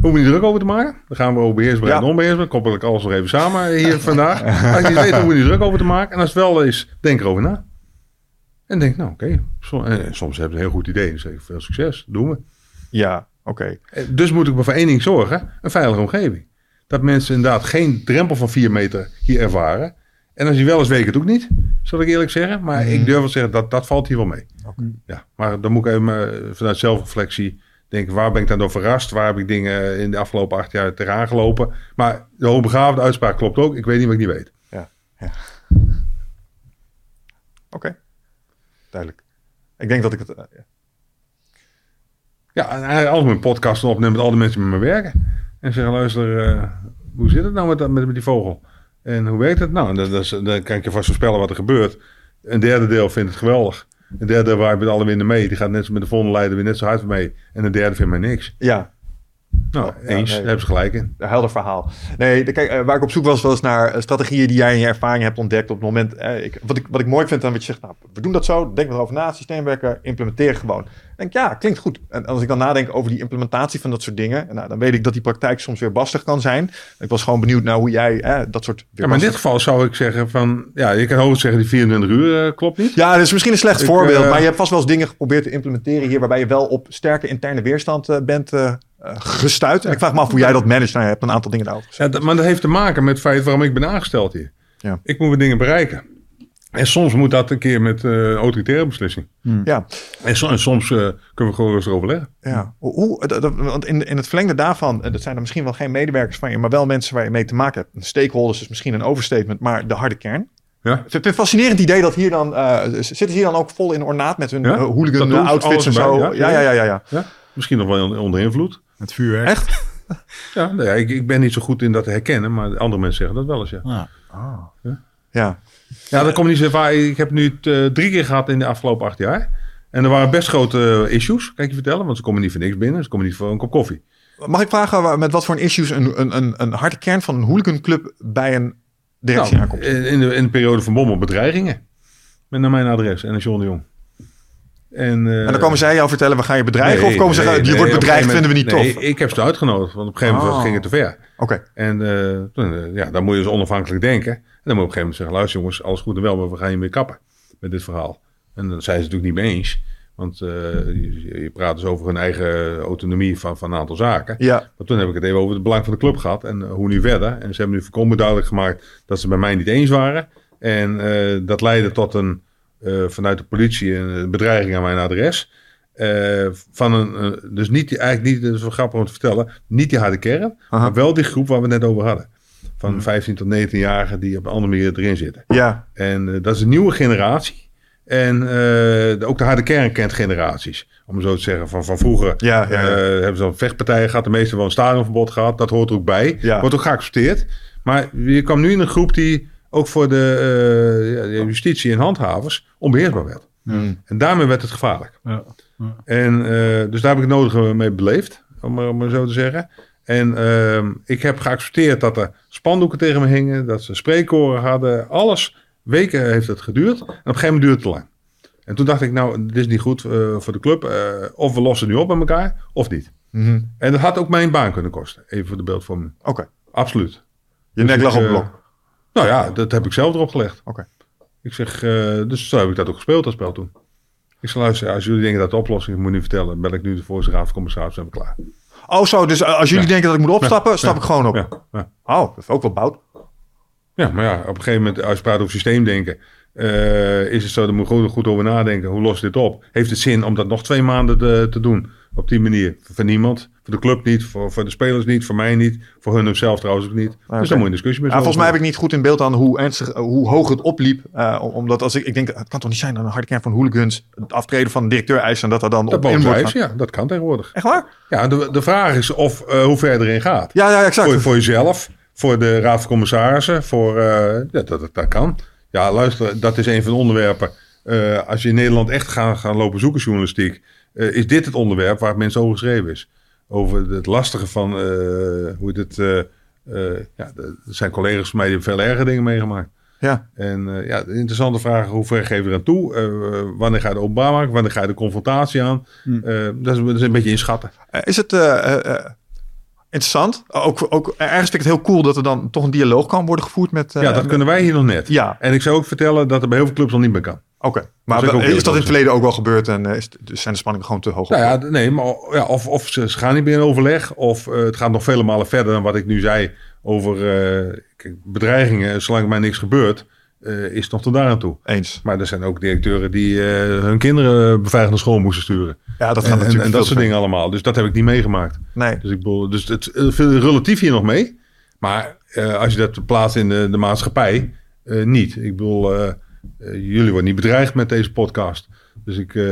hoef ik niet druk over te maken. Dan gaan we over beheersbaarheid Ja. en onbeheersbaarheid. Koppel ik alles nog even samen hier vandaag. Als je niet weet, hoef je niet druk over te maken. En als het wel is, denk erover na. En denk, nou oké, eh, soms hebben ze een heel goed idee. Dan zeg ik, veel succes, doen we. Ja, oké. Eh, Dus moet ik maar voor één ding zorgen: een veilige omgeving. Dat mensen inderdaad geen drempel van 4 meter hier ervaren. En als je wel eens weet, het ook niet, zal ik eerlijk zeggen. Maar ik durf wel te zeggen dat dat valt hier wel mee. Ja, maar dan moet ik even eh, vanuit zelfreflectie denken: waar ben ik dan door verrast? Waar heb ik dingen in de afgelopen acht jaar tegenaan gelopen? Maar de hoogbegaafde uitspraak klopt ook. Ik weet niet wat ik niet weet. Ja, ja. Oké. Duidelijk. Ik denk dat ik het... eh, ja. Ja, en mijn podcast opnemen met al die mensen met me werken. En zeggen, luister, eh, hoe zit het nou met, dat- met, met die vogel? En hoe werkt het nou? En dan, dan, dan kan ik je vast voorspellen wat er gebeurt. Een derde deel vindt het geweldig. Een derde deel waait met alle winden mee. Die gaat net zo met de volgende leider weer net zo hard mee. En een derde vindt mij niks. ja. Nou, Ja, eens. nee. Daar hebben ze gelijk in. Een helder verhaal. Nee, de- kijk, eh, waar ik op zoek was, was naar eh, strategieën die jij in je ervaring hebt ontdekt op het moment. eh, ik, wat, ik, wat ik mooi vind aan wat je zegt, nou, we doen dat zo, denk erover na, systeemwerken, implementeren gewoon. Denk, ja, klinkt goed. En als ik dan nadenk over die implementatie van dat soort dingen, nou, dan weet ik dat die praktijk soms weer bastig kan zijn. Ik was gewoon benieuwd naar hoe jij eh, dat soort. Ja, maar in dit geval zou ik zeggen van... Ja, je kan hoogst zeggen die 24 uur eh, klopt niet. Ja, dat is misschien een slecht Ik, voorbeeld, eh, maar je hebt vast wel eens dingen geprobeerd te implementeren hier waarbij je wel op sterke interne weerstand eh, bent gestuurd. En ik vraag me af hoe jij dat managt. Nou, je hebt een aantal dingen daarover gezegd. Ja, maar dat heeft te maken met het feit waarom ik ben aangesteld hier. Ja. Ik moet dingen bereiken. En soms moet dat een keer met eh autoritaire beslissing. Ja, En, so- en soms eh, kunnen we gewoon rustig overleggen. Ja, hoe, want in, in het verlengde daarvan, eh, dat zijn er misschien wel geen medewerkers van je, maar wel mensen waar je mee te maken hebt. Stakeholders is misschien een overstatement, maar de harde kern. Ja? Ik vind het een fascinerend idee dat hier dan, eh, zitten ze hier dan ook vol in ornaat met hun Ja? hooligan outfits en zo? Ja, ja, ja, ja, ja. ja. Ja? Misschien nog wel on- onder invloed. Met vuurwerk. Echt? Ja, nou ja, ik, ik ben niet zo goed in dat te herkennen, maar andere mensen zeggen dat wel eens. Ja, Ja. Ja. Ja dat komt niet zo vaak. Ik heb nu het, eh, drie keer gehad in de afgelopen acht jaar. En er waren best grote eh, issues, kan ik je vertellen. Want ze komen niet voor niks binnen. Ze komen niet voor een kop koffie. Mag ik vragen met wat voor issues een, een, een, een harde kern van een hooliganclub bij een directie Nou, aankomt? in, de, in de periode van Bommel bedreigingen. Met naar mijn adres en naar John de Jong. En, eh, en dan komen zij jou vertellen, we gaan je bedreigen? nee, of komen ze nee, zeggen, je wordt een bedreigd, vinden we niet tof? Ik heb ze uitgenodigd, want op een gegeven moment Oh. ging het te ver. Oké, En toen, ja, dan moet je dus onafhankelijk denken. En dan moet je op een gegeven moment zeggen, luister jongens, alles goed en wel, maar we gaan je mee kappen met dit verhaal. En dan zijn ze het natuurlijk niet mee eens. Want eh, je, je praat dus over hun eigen autonomie van, van een aantal zaken. ja. Maar toen heb ik het even over het belang van de club gehad en eh, hoe nu verder. En ze hebben nu voorkomen duidelijk gemaakt dat ze bij mij niet eens waren. En eh, dat leidde tot een, vanuit de politie een bedreiging aan mijn adres. Van een, dus niet, die- eigenlijk niet, dat is wel grappig om te vertellen, niet die harde kern, Aha. maar wel die groep waar we het net over hadden. Van 15 tot 19-jarigen die op een andere manier erin zitten. Ja, En eh, dat is een nieuwe generatie. En eh, de- ook de harde kern kent generaties. Om zo te zeggen, van, van vroeger Ja, ja, ja. eh, hebben ze dan vechtpartijen gehad. De meeste wel een stadionverbod gehad. Dat hoort er ook bij. Ja. Wordt ook geaccepteerd. Maar je kwam nu in een groep die ook voor de, eh, ja, de justitie en handhavers onbeheersbaar werd. Hmm. En daarmee werd het gevaarlijk. Ja. En eh, dus daar heb ik het nodige mee beleefd, om om maar zo te zeggen. En ehm, ik heb geaccepteerd dat er spandoeken tegen me hingen, dat ze spreekkoren hadden. Alles, weken heeft het geduurd. En op een gegeven moment duurde het te lang. En toen dacht ik, nou, dit is niet goed eh, voor de club. Eh, of we lossen nu op met elkaar, of niet. Mhm. En dat had ook mijn baan kunnen kosten. Even voor de beeldvorming. oké. Absoluut. Je Dus nek ik, lag op het eh, blok. Nou ja, dat heb ik zelf erop gelegd. Oké. Ik zeg, dus zo heb ik dat ook gespeeld, dat spel toen. Ik zei, luister, als jullie denken dat de oplossing is, moet je nu vertellen. Bel ik nu de voorzitter van commissaris en we klaar. Oh zo, dus als jullie Ja. denken dat ik moet opstappen, stap ik gewoon op. Oh, dat is ook wel bout. ja, maar ja, op een gegeven moment, als je praat over systeemdenken, eh, is het zo, dan moet je goed over nadenken. Hoe lost dit op? Heeft het zin om dat nog twee maanden te, te doen? Op die manier. Voor niemand. Voor de club niet. Voor, voor de spelers niet. Voor mij niet. Voor hun zelf trouwens ook niet. Dus daar moet je een discussie mee Ja, volgens mij heb ik... niet goed in beeld aan hoe ernstig, eh, hoe hoog het opliep. Eh, om- omdat als ik, ik denk, het kan toch niet zijn dat een harde kern van hooligans het aftreden van de directeur eisen en dat er dan Dat op in wordt gaan. ja, dat kan tegenwoordig. Echt waar? Ja, de, de vraag is of, eh, hoe ver erin gaat. Ja, ja, exact. Voor, voor jezelf, voor de Raad van Commissarissen, voor, ja, dat, dat, dat kan. Ja, luister, dat is een van de onderwerpen. Als je in Nederland echt gaat gaan lopen zoeken journalistiek, eh, is dit het onderwerp waar het mensen over geschreven is. Over het lastige van, eh, hoe dit, eh, ja, er zijn collega's van mij die hebben veel erger dingen meegemaakt. Ja. En ja, de interessante vraag, hoe ver geef je eraan toe? Wanneer ga je de openbaar maken? Wanneer ga je de confrontatie aan? Hmm. Dat, is, dat is een beetje inschatten. Is het interessant? Ook, ook, ergens vind ik het heel cool dat er dan toch een dialoog kan worden gevoerd met... ja, dat kunnen wij hier nog net. Ja, En ik zou ook vertellen dat er bij heel veel clubs al niet meer kan. Oké. Maar Dat is dat in het verleden ook wel gebeurd en eh, is, dus zijn de spanningen gewoon te hoog? Nou ja, nee, maar ja, of, of ze, gaan niet meer in overleg, of eh, het gaat nog vele malen verder dan wat ik nu zei over eh, bedreigingen. Zolang mij niks gebeurt, is het nog tot daar aan toe. Eens. Maar er zijn ook directeuren die hun kinderen beveiligd naar school moesten sturen. Ja, dat gaat En, en, natuurlijk en veel dat soort dingen allemaal. Dus dat heb ik niet meegemaakt. Nee. Dus ik bedoel, dus het veel relatief hier nog mee. Maar als je dat plaatst in de, de maatschappij, niet. Ik bedoel, jullie worden niet bedreigd met deze podcast. Dus, ik, eh,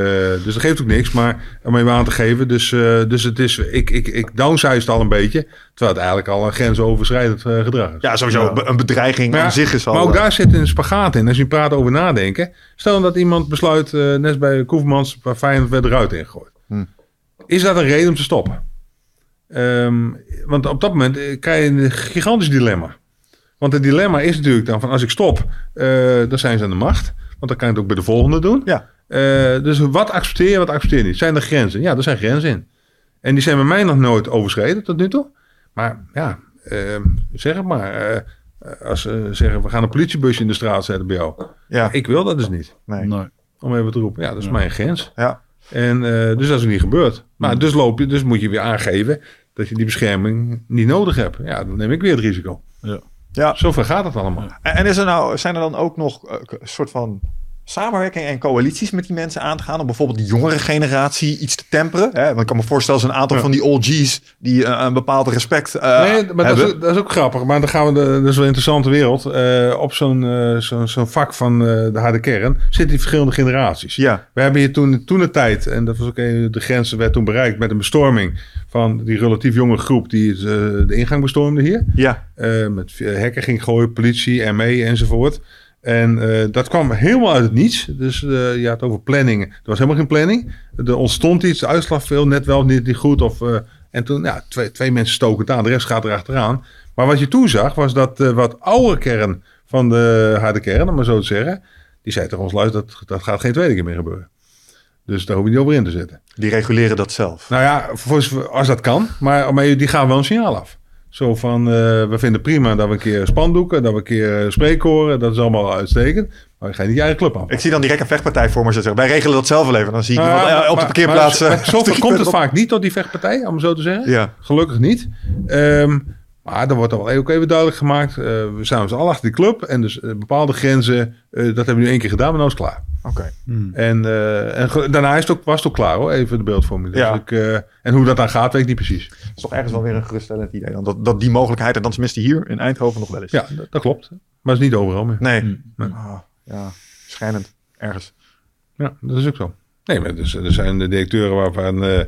dus dat geeft ook niks, maar om even aan te geven. Dus, eh, dus het is, ik, ik, ik downsize het al een beetje. Terwijl het eigenlijk al een grensoverschrijdend eh, gedrag is. Ja, sowieso. Een bedreiging Maar aan zich is al... Maar ook eh, daar zit een spagaat in. Als je praat over nadenken. Stel dat iemand besluit, eh, net als bij Koevermans, waar Feyenoord werd eruit ingegooid. Hm. Is dat een reden om te stoppen? Ehm, want op dat moment eh, krijg je een gigantisch dilemma. Want het dilemma is natuurlijk dan van als ik stop, eh, dan zijn ze aan de macht. Want dan kan je het ook bij de volgende doen. Ja. Eh, dus wat accepteer je, wat accepteer je niet? Zijn er grenzen? Ja, er zijn grenzen in. En die zijn bij mij nog nooit overschreden tot nu toe. Maar ja, ehm, zeg het maar. eh, als ze zeggen, we gaan een politiebusje in de straat zetten bij jou. Ja. Ik wil dat dus niet. Nee. Nee. Om even te roepen. Ja, dat is mijn grens. Ja. En eh, dus dat is ook niet gebeurd. Maar dus loop je, dus moet je weer aangeven dat je die bescherming niet nodig hebt. Ja, dan neem ik weer het risico. Ja. Ja. Zover gaat het allemaal. En en is er nou, zijn er dan ook nog eh, een soort van samenwerking en coalities met die mensen aan te gaan om bijvoorbeeld die jongere generatie iets te temperen? Hè? Want ik kan me voorstellen, zo'n aantal Ja. van die OG's die eh, een bepaald respect eh, nee, maar dat is, ook- dat is ook grappig. Maar dan gaan we, de, dat is wel een interessante wereld. Eh, op zo'n zo'n zo'n vak van de harde kern zitten die verschillende generaties. Ja, We hebben hier toen, toen de tijd, en dat was ook een, de grens werd toen bereikt met een bestorming van die relatief jonge groep die de ingang bestormde hier. ja, met hekken ging gooien, politie, ME enzovoort. En eh, dat kwam helemaal uit het niets. Dus eh, je had over planningen. Er was helemaal geen planning. Er ontstond iets, de uitslag veel net wel, niet, niet goed. Of, eh, en toen, ja, twee, twee mensen stoken het aan, de rest gaat erachteraan. Maar wat je toen zag, was dat wat oude kern van de harde kern, om maar zo te zeggen, die zei tegen ons, luister, dat, dat gaat geen tweede keer meer gebeuren. Dus daar hoef je niet over in te zitten. die reguleren dat zelf. Nou ja, als dat kan. Maar, maar die gaan wel een signaal af. Zo van, eh, we vinden prima dat we een keer spandoeken, dat we een keer eh, spreekkoren. Dat is allemaal uitstekend. Maar je gaat niet je eigen club aan. Ik zie dan direct een vechtpartij voor me zeggen. Wij regelen dat zelf wel even. Dan zie ik iemand, ja, eh, op de maar- parkeerplaats. maar zo- Zover stukje komt het vaak niet tot die vechtpartij, om zo te zeggen. Ja. Gelukkig niet. Ehm, maar er wordt al ook even duidelijk gemaakt. eh, we staan met z'n allen achter die club. En dus eh, bepaalde grenzen, eh, dat hebben we nu één keer gedaan, maar nou is het klaar. Oké. En, eh, en daarna is het ook, was het ook klaar hoor, even de beeldvorming. Ja. Dus ik, eh, en hoe dat dan gaat, weet ik niet precies. Dat is toch ergens wel weer een geruststellend idee. Dan, dat, dat die mogelijkheid, en dan tenminste hier in Eindhoven nog wel is. Ja, dat, dat klopt. Maar het is niet overal meer. Nee. Nee. Ah, ja, schijnend. Ergens. Ja, dat is ook zo. Nee, maar dus, er zijn de directeuren waarvan eh,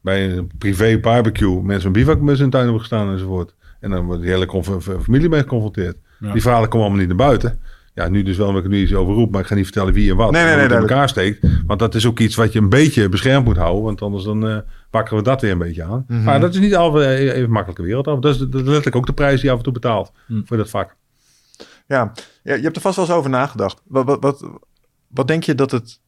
bij een privé barbecue mensen een bivak met zijn tuin hebben gestaan enzovoort. En dan wordt die hele familie mee geconfronteerd. Ja. Die verhalen komen allemaal niet naar buiten. Ja, nu dus wel omdat ik nu iets over roep, maar ik ga niet vertellen wie en wat. Nee, in elkaar steekt. Want dat is ook iets wat je een beetje beschermd moet houden. Want anders dan eh wakkeren we dat weer een beetje aan. Mhm. Maar dat is niet altijd even een makkelijke wereld. af. Dat is, dat is letterlijk ook de prijs die je af en toe betaalt Hm. voor dat vak. Ja. ja, je hebt er vast wel eens over nagedacht. Wat, wat, wat, wat denk je dat het,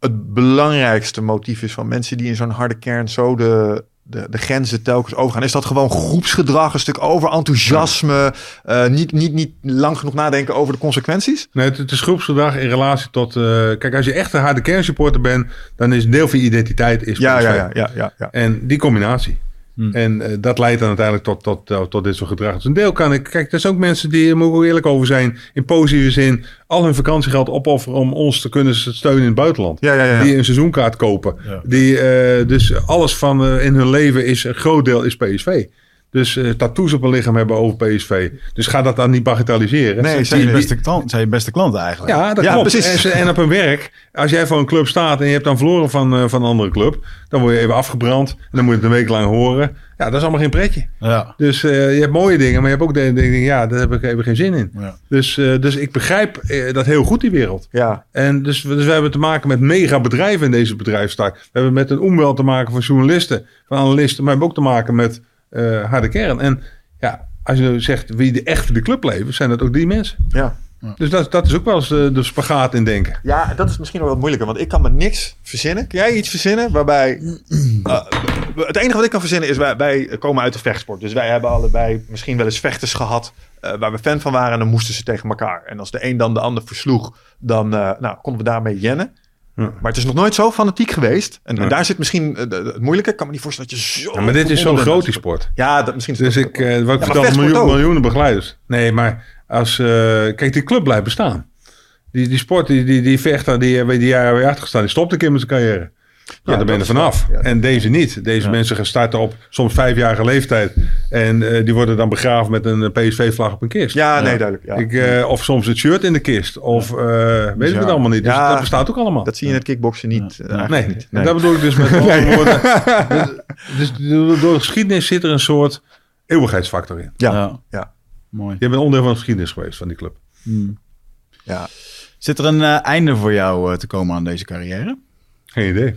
het belangrijkste motief is van mensen die in zo'n harde kern zo de, de, de grenzen telkens overgaan? Is dat gewoon groepsgedrag, een stuk over enthousiasme, eh, niet, niet, niet lang genoeg nadenken over de consequenties? Nee, het, het is groepsgedrag in relatie tot... eh, kijk, als je echt een harde kernsupporter bent... dan is een deel van je identiteit is Ja, ja, ja, ja, ja, ja. En die combinatie. Hmm. En eh, dat leidt dan uiteindelijk tot, tot, tot, tot dit soort gedrag. Dus een deel kan ik... Kijk, er zijn ook mensen die, daar moet ik ook eerlijk over zijn... in positieve zin al hun vakantiegeld opofferen... om ons te kunnen steunen in het buitenland. Ja, ja, ja, ja. Die een seizoenkaart kopen. Die, eh, dus alles van eh, in hun leven is... een groot deel is PSV. Dus eh, tattoos op hun lichaam hebben over PSV. Dus ga dat dan niet bagatelliseren. Nee, Zijn je beste, klant, zijn je beste klanten eigenlijk. Ja, dat Ja, klopt. precies. En, ze- en op een werk, als jij voor een club staat en je hebt dan verloren van, eh, van een andere club, dan word je even afgebrand en dan moet je het een week lang horen. Ja, dat is allemaal geen pretje. Ja. Dus eh, je hebt mooie dingen, maar je hebt ook de dingen, ja, daar heb ik even geen zin in. Ja. Dus, eh, dus ik begrijp dat heel goed, die wereld. Ja, En dus, dus we hebben te maken met mega bedrijven in deze bedrijfstak. We hebben met een omwel te maken van journalisten, van analisten, maar we hebben ook te maken met eh, harde kern. En ja, als je nou zegt wie de echt voor de club leven, zijn dat ook die mensen. ja. Dus dat, dat is ook wel eens de spagaat in denken. Ja, dat is misschien nog wat moeilijker, want ik kan me niks verzinnen. Kun jij iets verzinnen waarbij... eh, het enige wat ik kan verzinnen is, wij, wij komen uit de vechtsport. Dus wij hebben allebei misschien wel eens vechters gehad eh, waar we fan van waren en dan moesten ze tegen elkaar. En als de een dan de ander versloeg, dan nou, konden we daarmee jennen. Ja. Maar het is nog nooit zo fanatiek geweest. En, daar zit misschien eh, de- de- het moeilijke. Ik kan me niet voorstellen dat je zo... Ja, maar dit is zo verbonden groot, bent. die sport. Ja, dat, misschien Dus ik, eh, wat ik vertel, miljoen, miljoenen begeleiders. Nee, maar als... eh, kijk, die club blijft bestaan. Die, die sport, die, die, die vechter die hebben die jaren weer achtergestaan, die stopt een keer met zijn carrière. Ja, daar ben je er vanaf. ja. En deze niet. Deze mensen gaan starten op soms vijfjarige leeftijd. En eh, die worden dan begraven met een PSV-vlag op een kist. Ja, nee, duidelijk. Ja. Ik, eh, of soms het shirt in de kist. Of eh, weet ik Ja. het allemaal niet. Dus Ja. dat bestaat ook allemaal. dat zie je in het kickboksen niet. eh, Nee, niet. dat bedoel ik dus met andere woorden. Dus, dus door door de geschiedenis zit er een soort eeuwigheidsfactor in. Ja, Ja. ja. Mooi. Je bent onderdeel van de geschiedenis geweest van die club. Hmm. ja. Zit er een eh, einde voor jou eh, te komen aan deze carrière? Geen idee.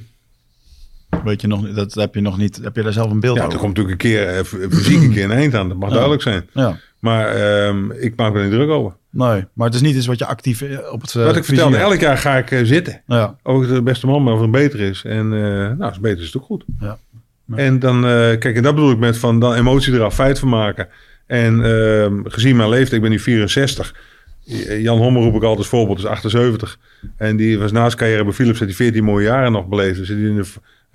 Weet je nog, dat heb je nog niet. Heb je daar zelf een beeld Ja, er over? komt natuurlijk een keer, eh, fysiek een keer een eind aan. Dat mag Ja. duidelijk zijn. Ja. Maar ehm, ik maak me er niet druk over. Nee, maar het is niet iets wat je actief eh, op het. eh, Wat ik vertelde, elk jaar ga ik zitten. Ja, Of ik de beste man ben of het beter is. En nou, als het beter is, is het ook goed. Ja. Ja. En dan, kijk, en dat bedoel ik met van dan emotie eraf, feit van maken. En ehm, gezien mijn leeftijd, ik ben nu 64. Jan Hommer roep ik altijd als voorbeeld, is 78. En die was naast carrière bij Philips, heeft hij 14 mooie jaren nog beleefd. Dus zit hij in de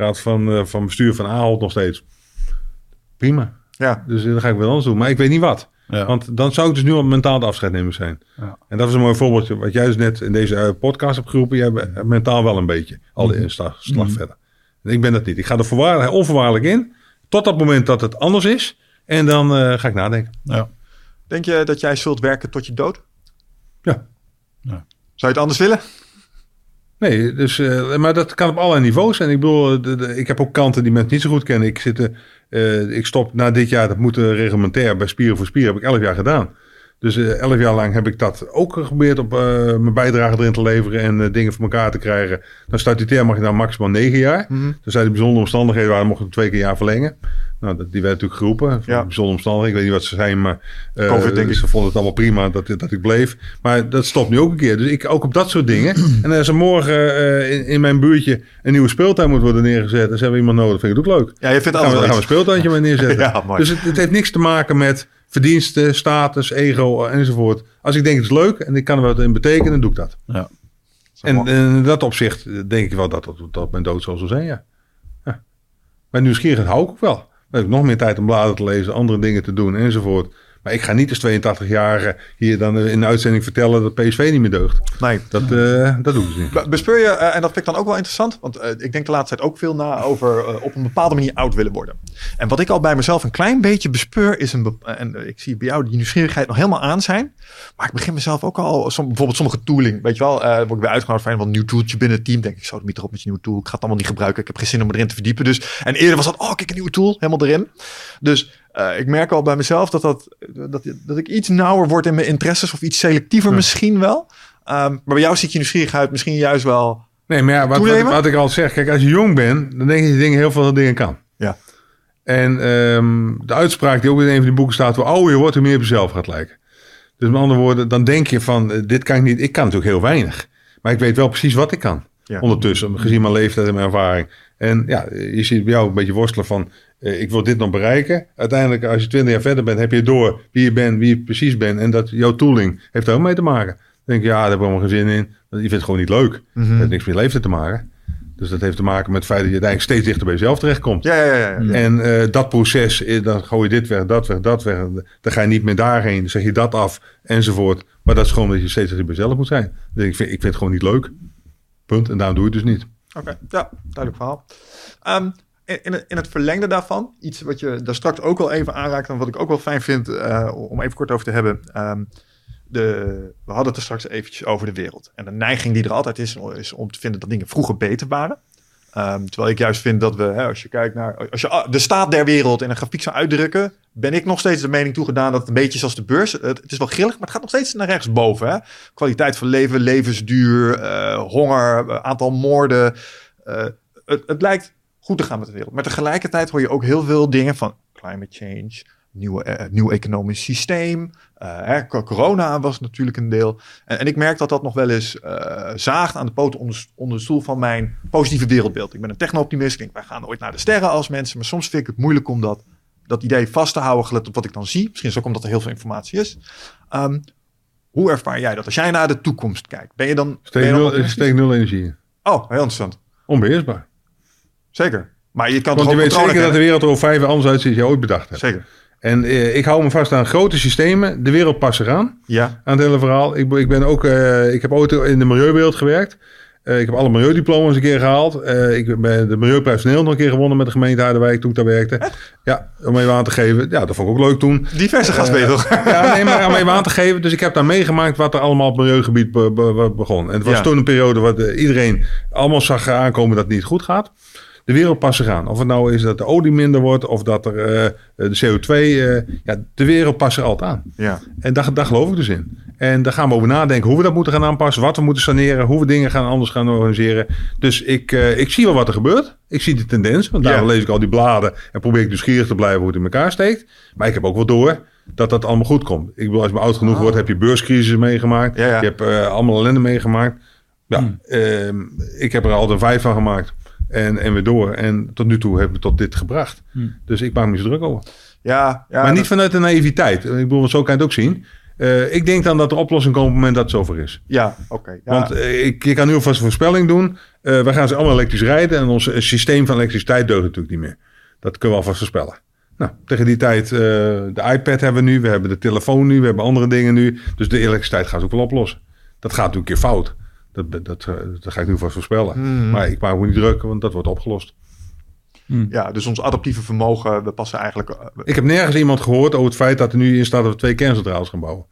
raad van, eh, van bestuur van Ahold nog steeds. Prima. Ja, Dus eh, dan ga ik wel anders doen. Maar ik weet niet wat. ja. Want dan zou ik dus nu al mentaal de afscheid nemen zijn. Ja. En dat is een mooi voorbeeldje. Wat jij dus net in deze eh, podcast hebt geroepen. Jij bent mentaal wel een beetje. Al de slag, slag Mhm. verder. En ik ben dat niet. Ik ga er voorwaardelijk, onvoorwaardelijk in. Tot dat moment dat het anders is. En dan eh, ga ik nadenken. ja. denk je dat jij zult werken tot je dood? Ja. Zou je het anders willen? Nee, dus, eh, maar dat kan op allerlei niveaus zijn. Ik bedoel, eh, ik heb ook kanten die mensen niet zo goed kennen. Ik, zit, eh, ik stop na dit jaar, dat moet reglementair bij Spieren voor Spieren, heb ik elf jaar gedaan. Dus eh, elf jaar lang heb ik dat ook geprobeerd op eh, mijn bijdrage erin te leveren en eh, dingen voor elkaar te krijgen. Dan statutair mag je dan maximaal negen jaar. Dus zijn de bijzondere omstandigheden waren, mochten we twee keer jaar verlengen. Nou, dat, die werd natuurlijk geroepen. Ja. Bijzondere omstandigheden, ik weet niet wat ze zijn, maar Covid, denk ik. ze vonden het allemaal prima dat, dat ik bleef. Maar dat stopt nu ook een keer. Dus ik ook op dat soort dingen. en als er morgen in, in mijn buurtje een nieuwe speeltuin moet worden neergezet, dan hebben we iemand nodig, vind ik het ook leuk. Ja, je vindt Dan gaan we, alles dan gaan we een speeltuintje maar neerzetten. Ja, mooi. Dus het, het heeft niks te maken met verdiensten, status, ego eh, enzovoort. Als ik denk het is leuk en ik kan er wat in betekenen, dan doe ik dat. ja. En, en in dat opzicht eh, denk ik wel dat dat, dat mijn dood zo zal zijn, ja. ja. Maar nieuwsgierigheid hou ik ook wel. Dan heb ik nog meer tijd om bladen te lezen, andere dingen te doen enzovoort. Maar ik ga niet als 82-jarige hier dan eh, in de uitzending vertellen dat PSV niet meer deugt. nee. Dat, eh, dat doe ik dus niet. Be- Bespeur je, eh, en dat vind ik dan ook wel interessant, want ik denk de laatste tijd ook veel na over op een bepaalde manier oud willen worden. En wat ik al bij mezelf een klein beetje bespeur is een, en ik zie bij jou die nieuwsgierigheid nog helemaal aan zijn, maar ik begin mezelf ook al, som, bijvoorbeeld sommige tooling, weet je wel, word ik weer uitgenodigd voor van een nieuw tooltje binnen het team, denk ik, zo de erop met je nieuwe tool, ik ga het allemaal niet gebruiken, ik heb geen zin om erin te verdiepen. Dus, en eerder was dat, oh kijk een nieuwe tool, helemaal erin. Dus eh, ik merk al bij mezelf dat, dat, dat, dat ik iets nauwer word in mijn interesses of iets selectiever misschien wel. Ehm, maar bij jou ziet je nieuwsgierigheid misschien juist wel Nee, maar ja, wat, wat, ik al zeg, kijk, als je jong bent, dan denk je dat je dingen, heel veel dingen kan. Ja. En ehm, de uitspraak die ook in een van die boeken staat, hoe ouder je wordt, hoe meer op jezelf gaat lijken. Dus met andere woorden, dan denk je van, eh, dit kan ik niet. Ik kan natuurlijk heel weinig. Maar ik weet wel precies wat ik kan. Ja. Ondertussen, gezien mijn leeftijd en mijn ervaring. En ja, je ziet bij jou een beetje worstelen van, ik wil dit nog bereiken. Uiteindelijk, als je twintig jaar verder bent, heb je door wie je bent, wie je precies bent. En dat jouw tooling heeft daar ook mee te maken. Dan denk je, ja, daar heb ik helemaal geen zin in. Want Je vindt het gewoon niet leuk. Mhm. Dat heeft niks met je leeftijd te maken. Dus dat heeft te maken met het feit dat je uiteindelijk steeds dichter bij jezelf terechtkomt. Ja, ja, ja. ja. Ja. En eh, dat proces, eh, dan gooi je dit weg, dat weg, dat weg. Dan ga je niet meer daarheen, dan zeg je dat af, enzovoort. Maar dat is gewoon dat je steeds dichter bij jezelf moet zijn. Dan denk ik, ik vind, ik vind het gewoon niet leuk. Punt. En daarom doe je het dus niet. Oké, ja, duidelijk verhaal. Ehm, in, het, verlengde daarvan, iets wat je daar straks ook wel even aanraakt en wat ik ook wel fijn vind eh, om even kort over te hebben. Ehm, de, we hadden het er straks eventjes over de wereld. En de neiging die er altijd is, is om te vinden dat dingen vroeger beter waren. Ehm, terwijl ik juist vind dat we, hè, als je kijkt naar, als je de staat der wereld in een grafiek zou uitdrukken, ben ik nog steeds de mening toegedaan dat het een beetje is als de beurs. Het, is wel grillig, maar het gaat nog steeds naar rechtsboven. Hè? Kwaliteit van leven, levensduur, eh, honger, eh, aantal moorden. Het, het lijkt goed te gaan met de wereld. Maar tegelijkertijd hoor je ook heel veel dingen van climate change, nieuwe, eh, nieuw economisch systeem. eh, co- corona was natuurlijk een deel. En, en ik merk dat dat nog wel eens eh, zaagt aan de poten onder, onder de stoel van mijn positieve wereldbeeld. Ik ben een techno-optimist. Ik denk, wij gaan ooit naar de sterren als mensen. Maar soms vind ik het moeilijk om dat, dat idee vast te houden, gelet op wat ik dan zie. Misschien is ook omdat er heel veel informatie is. Ehm, hoe ervaar jij dat? Als jij naar de toekomst kijkt, ben je dan... Steek nul, steek nul energie. Oh, heel interessant. Onbeheersbaar. Zeker. Maar je kan Want toch je weet zeker dat de wereld er over vijf jaar anders uitziet dan je ooit bedacht hebt. Zeker. En eh, ik hou me vast aan grote systemen. De wereld past eraan. Ja. aan het hele verhaal. Ik, ik ben ook, eh, ik heb ooit in de milieuwereld gewerkt. Eh, ik heb alle milieudiploma's een keer gehaald. Eh, ik ben de Milieuprijs Nederland nog een keer gewonnen met de gemeente Harderwijk toen ik daar werkte. Ja, om even aan te geven. Ja, dat vond ik ook leuk toen. Diverse gast ben je toch? Ja, nee, maar om even aan te geven. Dus ik heb daar meegemaakt wat er allemaal op milieugebied be- be- be- begon. En het was Ja. toen een periode waar iedereen allemaal zag aankomen dat het niet goed gaat. De wereld past zich aan. Of het nou is dat de olie minder wordt of dat er eh, de CO2... eh, ja, de wereld past altijd aan. Ja. En daar, daar geloof ik dus in. En daar gaan we over nadenken hoe we dat moeten gaan aanpassen, wat we moeten saneren, hoe we dingen gaan anders gaan organiseren. Dus ik, eh, ik zie wel wat er gebeurt. Ik zie de tendens, want daarom Ja. lees ik al die bladen en probeer ik nieuwsgierig te blijven hoe het in elkaar steekt. Maar ik heb ook wel door dat dat allemaal goed komt. Ik bedoel, als je maar oud genoeg wordt, heb je beurscrisis meegemaakt. Ja, ja. Je hebt allemaal ellende meegemaakt. Ja, ehm, ik heb er altijd een vijf van gemaakt. En, en weer door. En tot nu toe hebben we tot dit gebracht. Dus ik maak me zo druk over. Ja, ja maar dat- niet vanuit de naïviteit. Ik bedoel, want zo kan je het ook zien. Eh, ik denk dan dat er oplossing komt op het moment dat het zover is. Ja, oké. ja. Want eh, ik, ik kan nu alvast een voorspelling doen. Eh we gaan ze allemaal elektrisch rijden. En ons systeem van elektriciteit deugt natuurlijk niet meer. Dat kunnen we alvast voorspellen. Nou, tegen die tijd, eh, de iPad hebben we nu. We hebben de telefoon nu. We hebben andere dingen nu. Dus de elektriciteit gaat ze ook wel oplossen. Dat gaat natuurlijk een keer fout. Dat, dat, dat, eh, dat ga ik nu vast voorspellen. Hmm. Maar ik maak me niet druk, want dat wordt opgelost. ja, dus ons adaptieve vermogen, we passen eigenlijk... eh, Ik heb nergens iemand gehoord over het feit dat er nu in staat dat we twee kerncentrales gaan bouwen.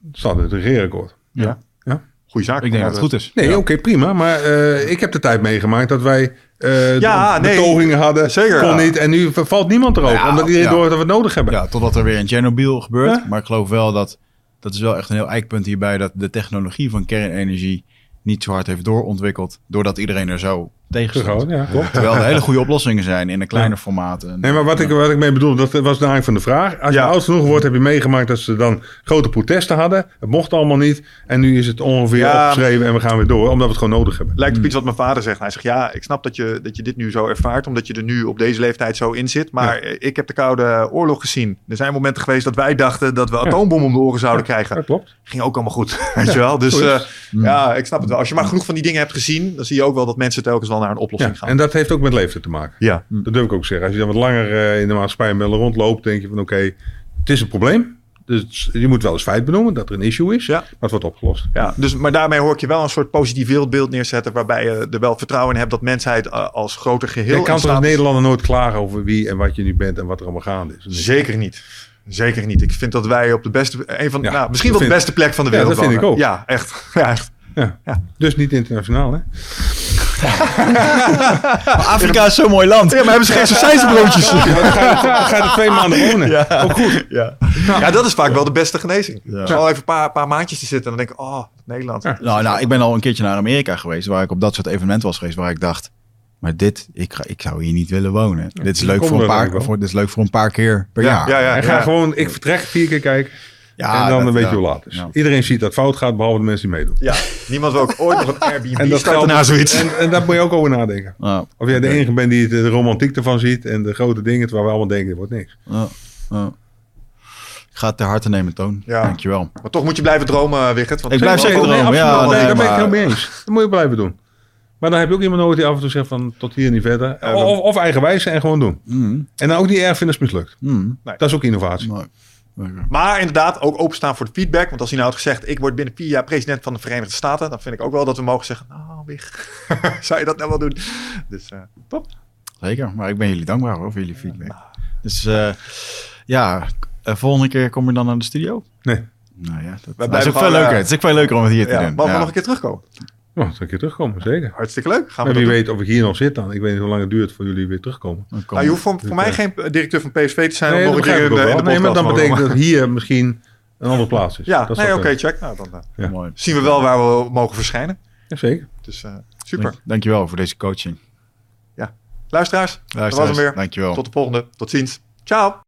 Dat staat in het regeerakkoord. ja. Ja. Goeie zaak. Ik denk dat het goed is. Nee, oké, prima. Maar eh, ik heb de tijd meegemaakt dat wij eh Ja, de- nee. betogingen hadden. Zeker, Kon ja. niet. En nu valt niemand erover. Ja, omdat iedereen ja. door dat we het nodig hebben. Ja, totdat er weer in Chernobyl gebeurt. Ja. Maar ik geloof wel dat, dat is wel echt een heel eikpunt hierbij, dat de technologie van kernenergie niet zo hard heeft doorontwikkeld, doordat iedereen er zo tegen stond. Terughouden, ja, klopt. Terwijl er hele goede oplossingen zijn in een kleiner formaat. En- Nee, maar wat ik, wat ik mee bedoel, dat was de eigenlijk van de vraag. Als je Ja. oud genoeg wordt, heb je meegemaakt dat ze dan grote protesten hadden. Het mocht allemaal niet. En nu is het ongeveer Ja. opgeschreven en we gaan weer door, omdat we het gewoon nodig hebben. Lijkt op iets wat mijn vader zegt. Hij zegt, ja, ik snap dat je, dat je dit nu zo ervaart, omdat je er nu op deze leeftijd zo in zit. Maar ik heb de Koude Oorlog gezien. Er zijn momenten geweest dat wij dachten dat we atoombom om de oren zouden krijgen. Dat klopt. Ging ook allemaal goed, weet je wel. Dus eh, ja, ik snap het wel. Als je maar genoeg van die dingen hebt gezien, dan zie je ook wel dat mensen telkens wel naar een Ja, oplossing gaan. en dat heeft ook met leeftijd te maken. ja. Dat durf ik ook zeggen. Als je dan wat langer eh, in de maatschappij met rondloopt, denk je van oké, het is een probleem. Dus je moet wel eens feit benoemen dat er een issue is. Ja. Maar het wordt opgelost. Ja, dus, maar daarmee hoor ik je wel een soort positief wereldbeeld neerzetten. Waarbij je er wel vertrouwen in hebt dat mensheid eh, als groter geheel. Je kan toch als Nederlander nooit klagen over wie en wat je nu bent en wat er allemaal gaande is. Zeker niet. Zeker niet. Ik vind dat wij op de beste, een van, Ja, nou, misschien wel de beste plek van de Ja, wereld dat vind ik wonen. ook. Ja, echt. Ja, echt. Ja. Ja. Dus niet internationaal, hè? Maar Afrika is zo'n mooi land. Ja, maar hebben ze geen sausijzenbroodjes? Dan ga je er twee maanden wonen. Ook goed. ja. ja, dat is vaak wel de beste genezing. Ja. Zo even een paar, paar maandjes te zitten en dan denk ik, oh, Nederland. Ja. Nou, nou, ik ben al een keertje naar Amerika geweest, waar ik op dat soort evenementen was geweest, waar ik dacht, maar dit, ik, ga, ik zou hier niet willen wonen. dit, is leuk voor een paar, voor, dit is leuk voor een paar keer per Ja, jaar. ja, ja. En ga gewoon, ik vertrek vier keer kijken. Ja, en dan dat- weet je hoe laat is. Iedereen ziet dat fout gaat, behalve de mensen die meedoen. Ja, niemand wil ook ooit nog een Airbnb En dat starten na zoiets. En, en daar moet je ook over nadenken. Of jij de enige bent die de romantiek ervan ziet en de grote dingen, terwijl we allemaal denken, het wordt niks. ja, ja. Ik ga het ter harte nemen, Toon. Ja. Dankjewel. Maar toch moet je blijven dromen, Wigert. Want Ik blijf zeker dromen, ja, absoluut. nee, Nee, daar ben ik helemaal mee eens. Dat moet je blijven doen. Maar dan heb je ook iemand nodig die af en toe zegt van tot hier niet verder. Of, of eigenwijs en gewoon doen. Mm, En dan ook niet erg vinden als het mislukt. mm. Dat is ook innovatie. Maar inderdaad, ook openstaan voor de feedback. Want als hij nou had gezegd, ik word binnen vier jaar president van de Verenigde Staten. Dan vind ik ook wel dat we mogen zeggen, nou Wig, zou je dat nou wel doen? Dus eh, top. Zeker, maar ik ben jullie dankbaar hoor, voor jullie feedback. Dus eh, ja, eh, volgende keer kom je dan naar de studio? Nee. Nou ja, dat, is ook veel leuker. Het is ook veel leuker om het hier te Ja, doen. mogen we Ja. nog een keer terugkomen? Oh, zal ik hier terugkomen, zeker. Hartstikke leuk. Gaan we En wie doen. weet of ik hier nog zit dan. Ik weet niet hoe lang het duurt voor jullie weer terugkomen. Dan kom- Nou, je hoeft voor, voor mij geen directeur van PSV te zijn. Nee, om dat nog een keer begrijp in ik de, ook in de wel. Nee, maar dan betekent dat hier misschien een andere plaats is. Ja, Dat is nee, oké, check. Nou, dan eh, Ja. Mooi. zien we wel waar we mogen verschijnen. Jazeker. Dus eh, super. Dank, dankjewel voor deze coaching. Luisteraars, dat was hem weer. Dankjewel. Tot de volgende. Tot ziens. Ciao.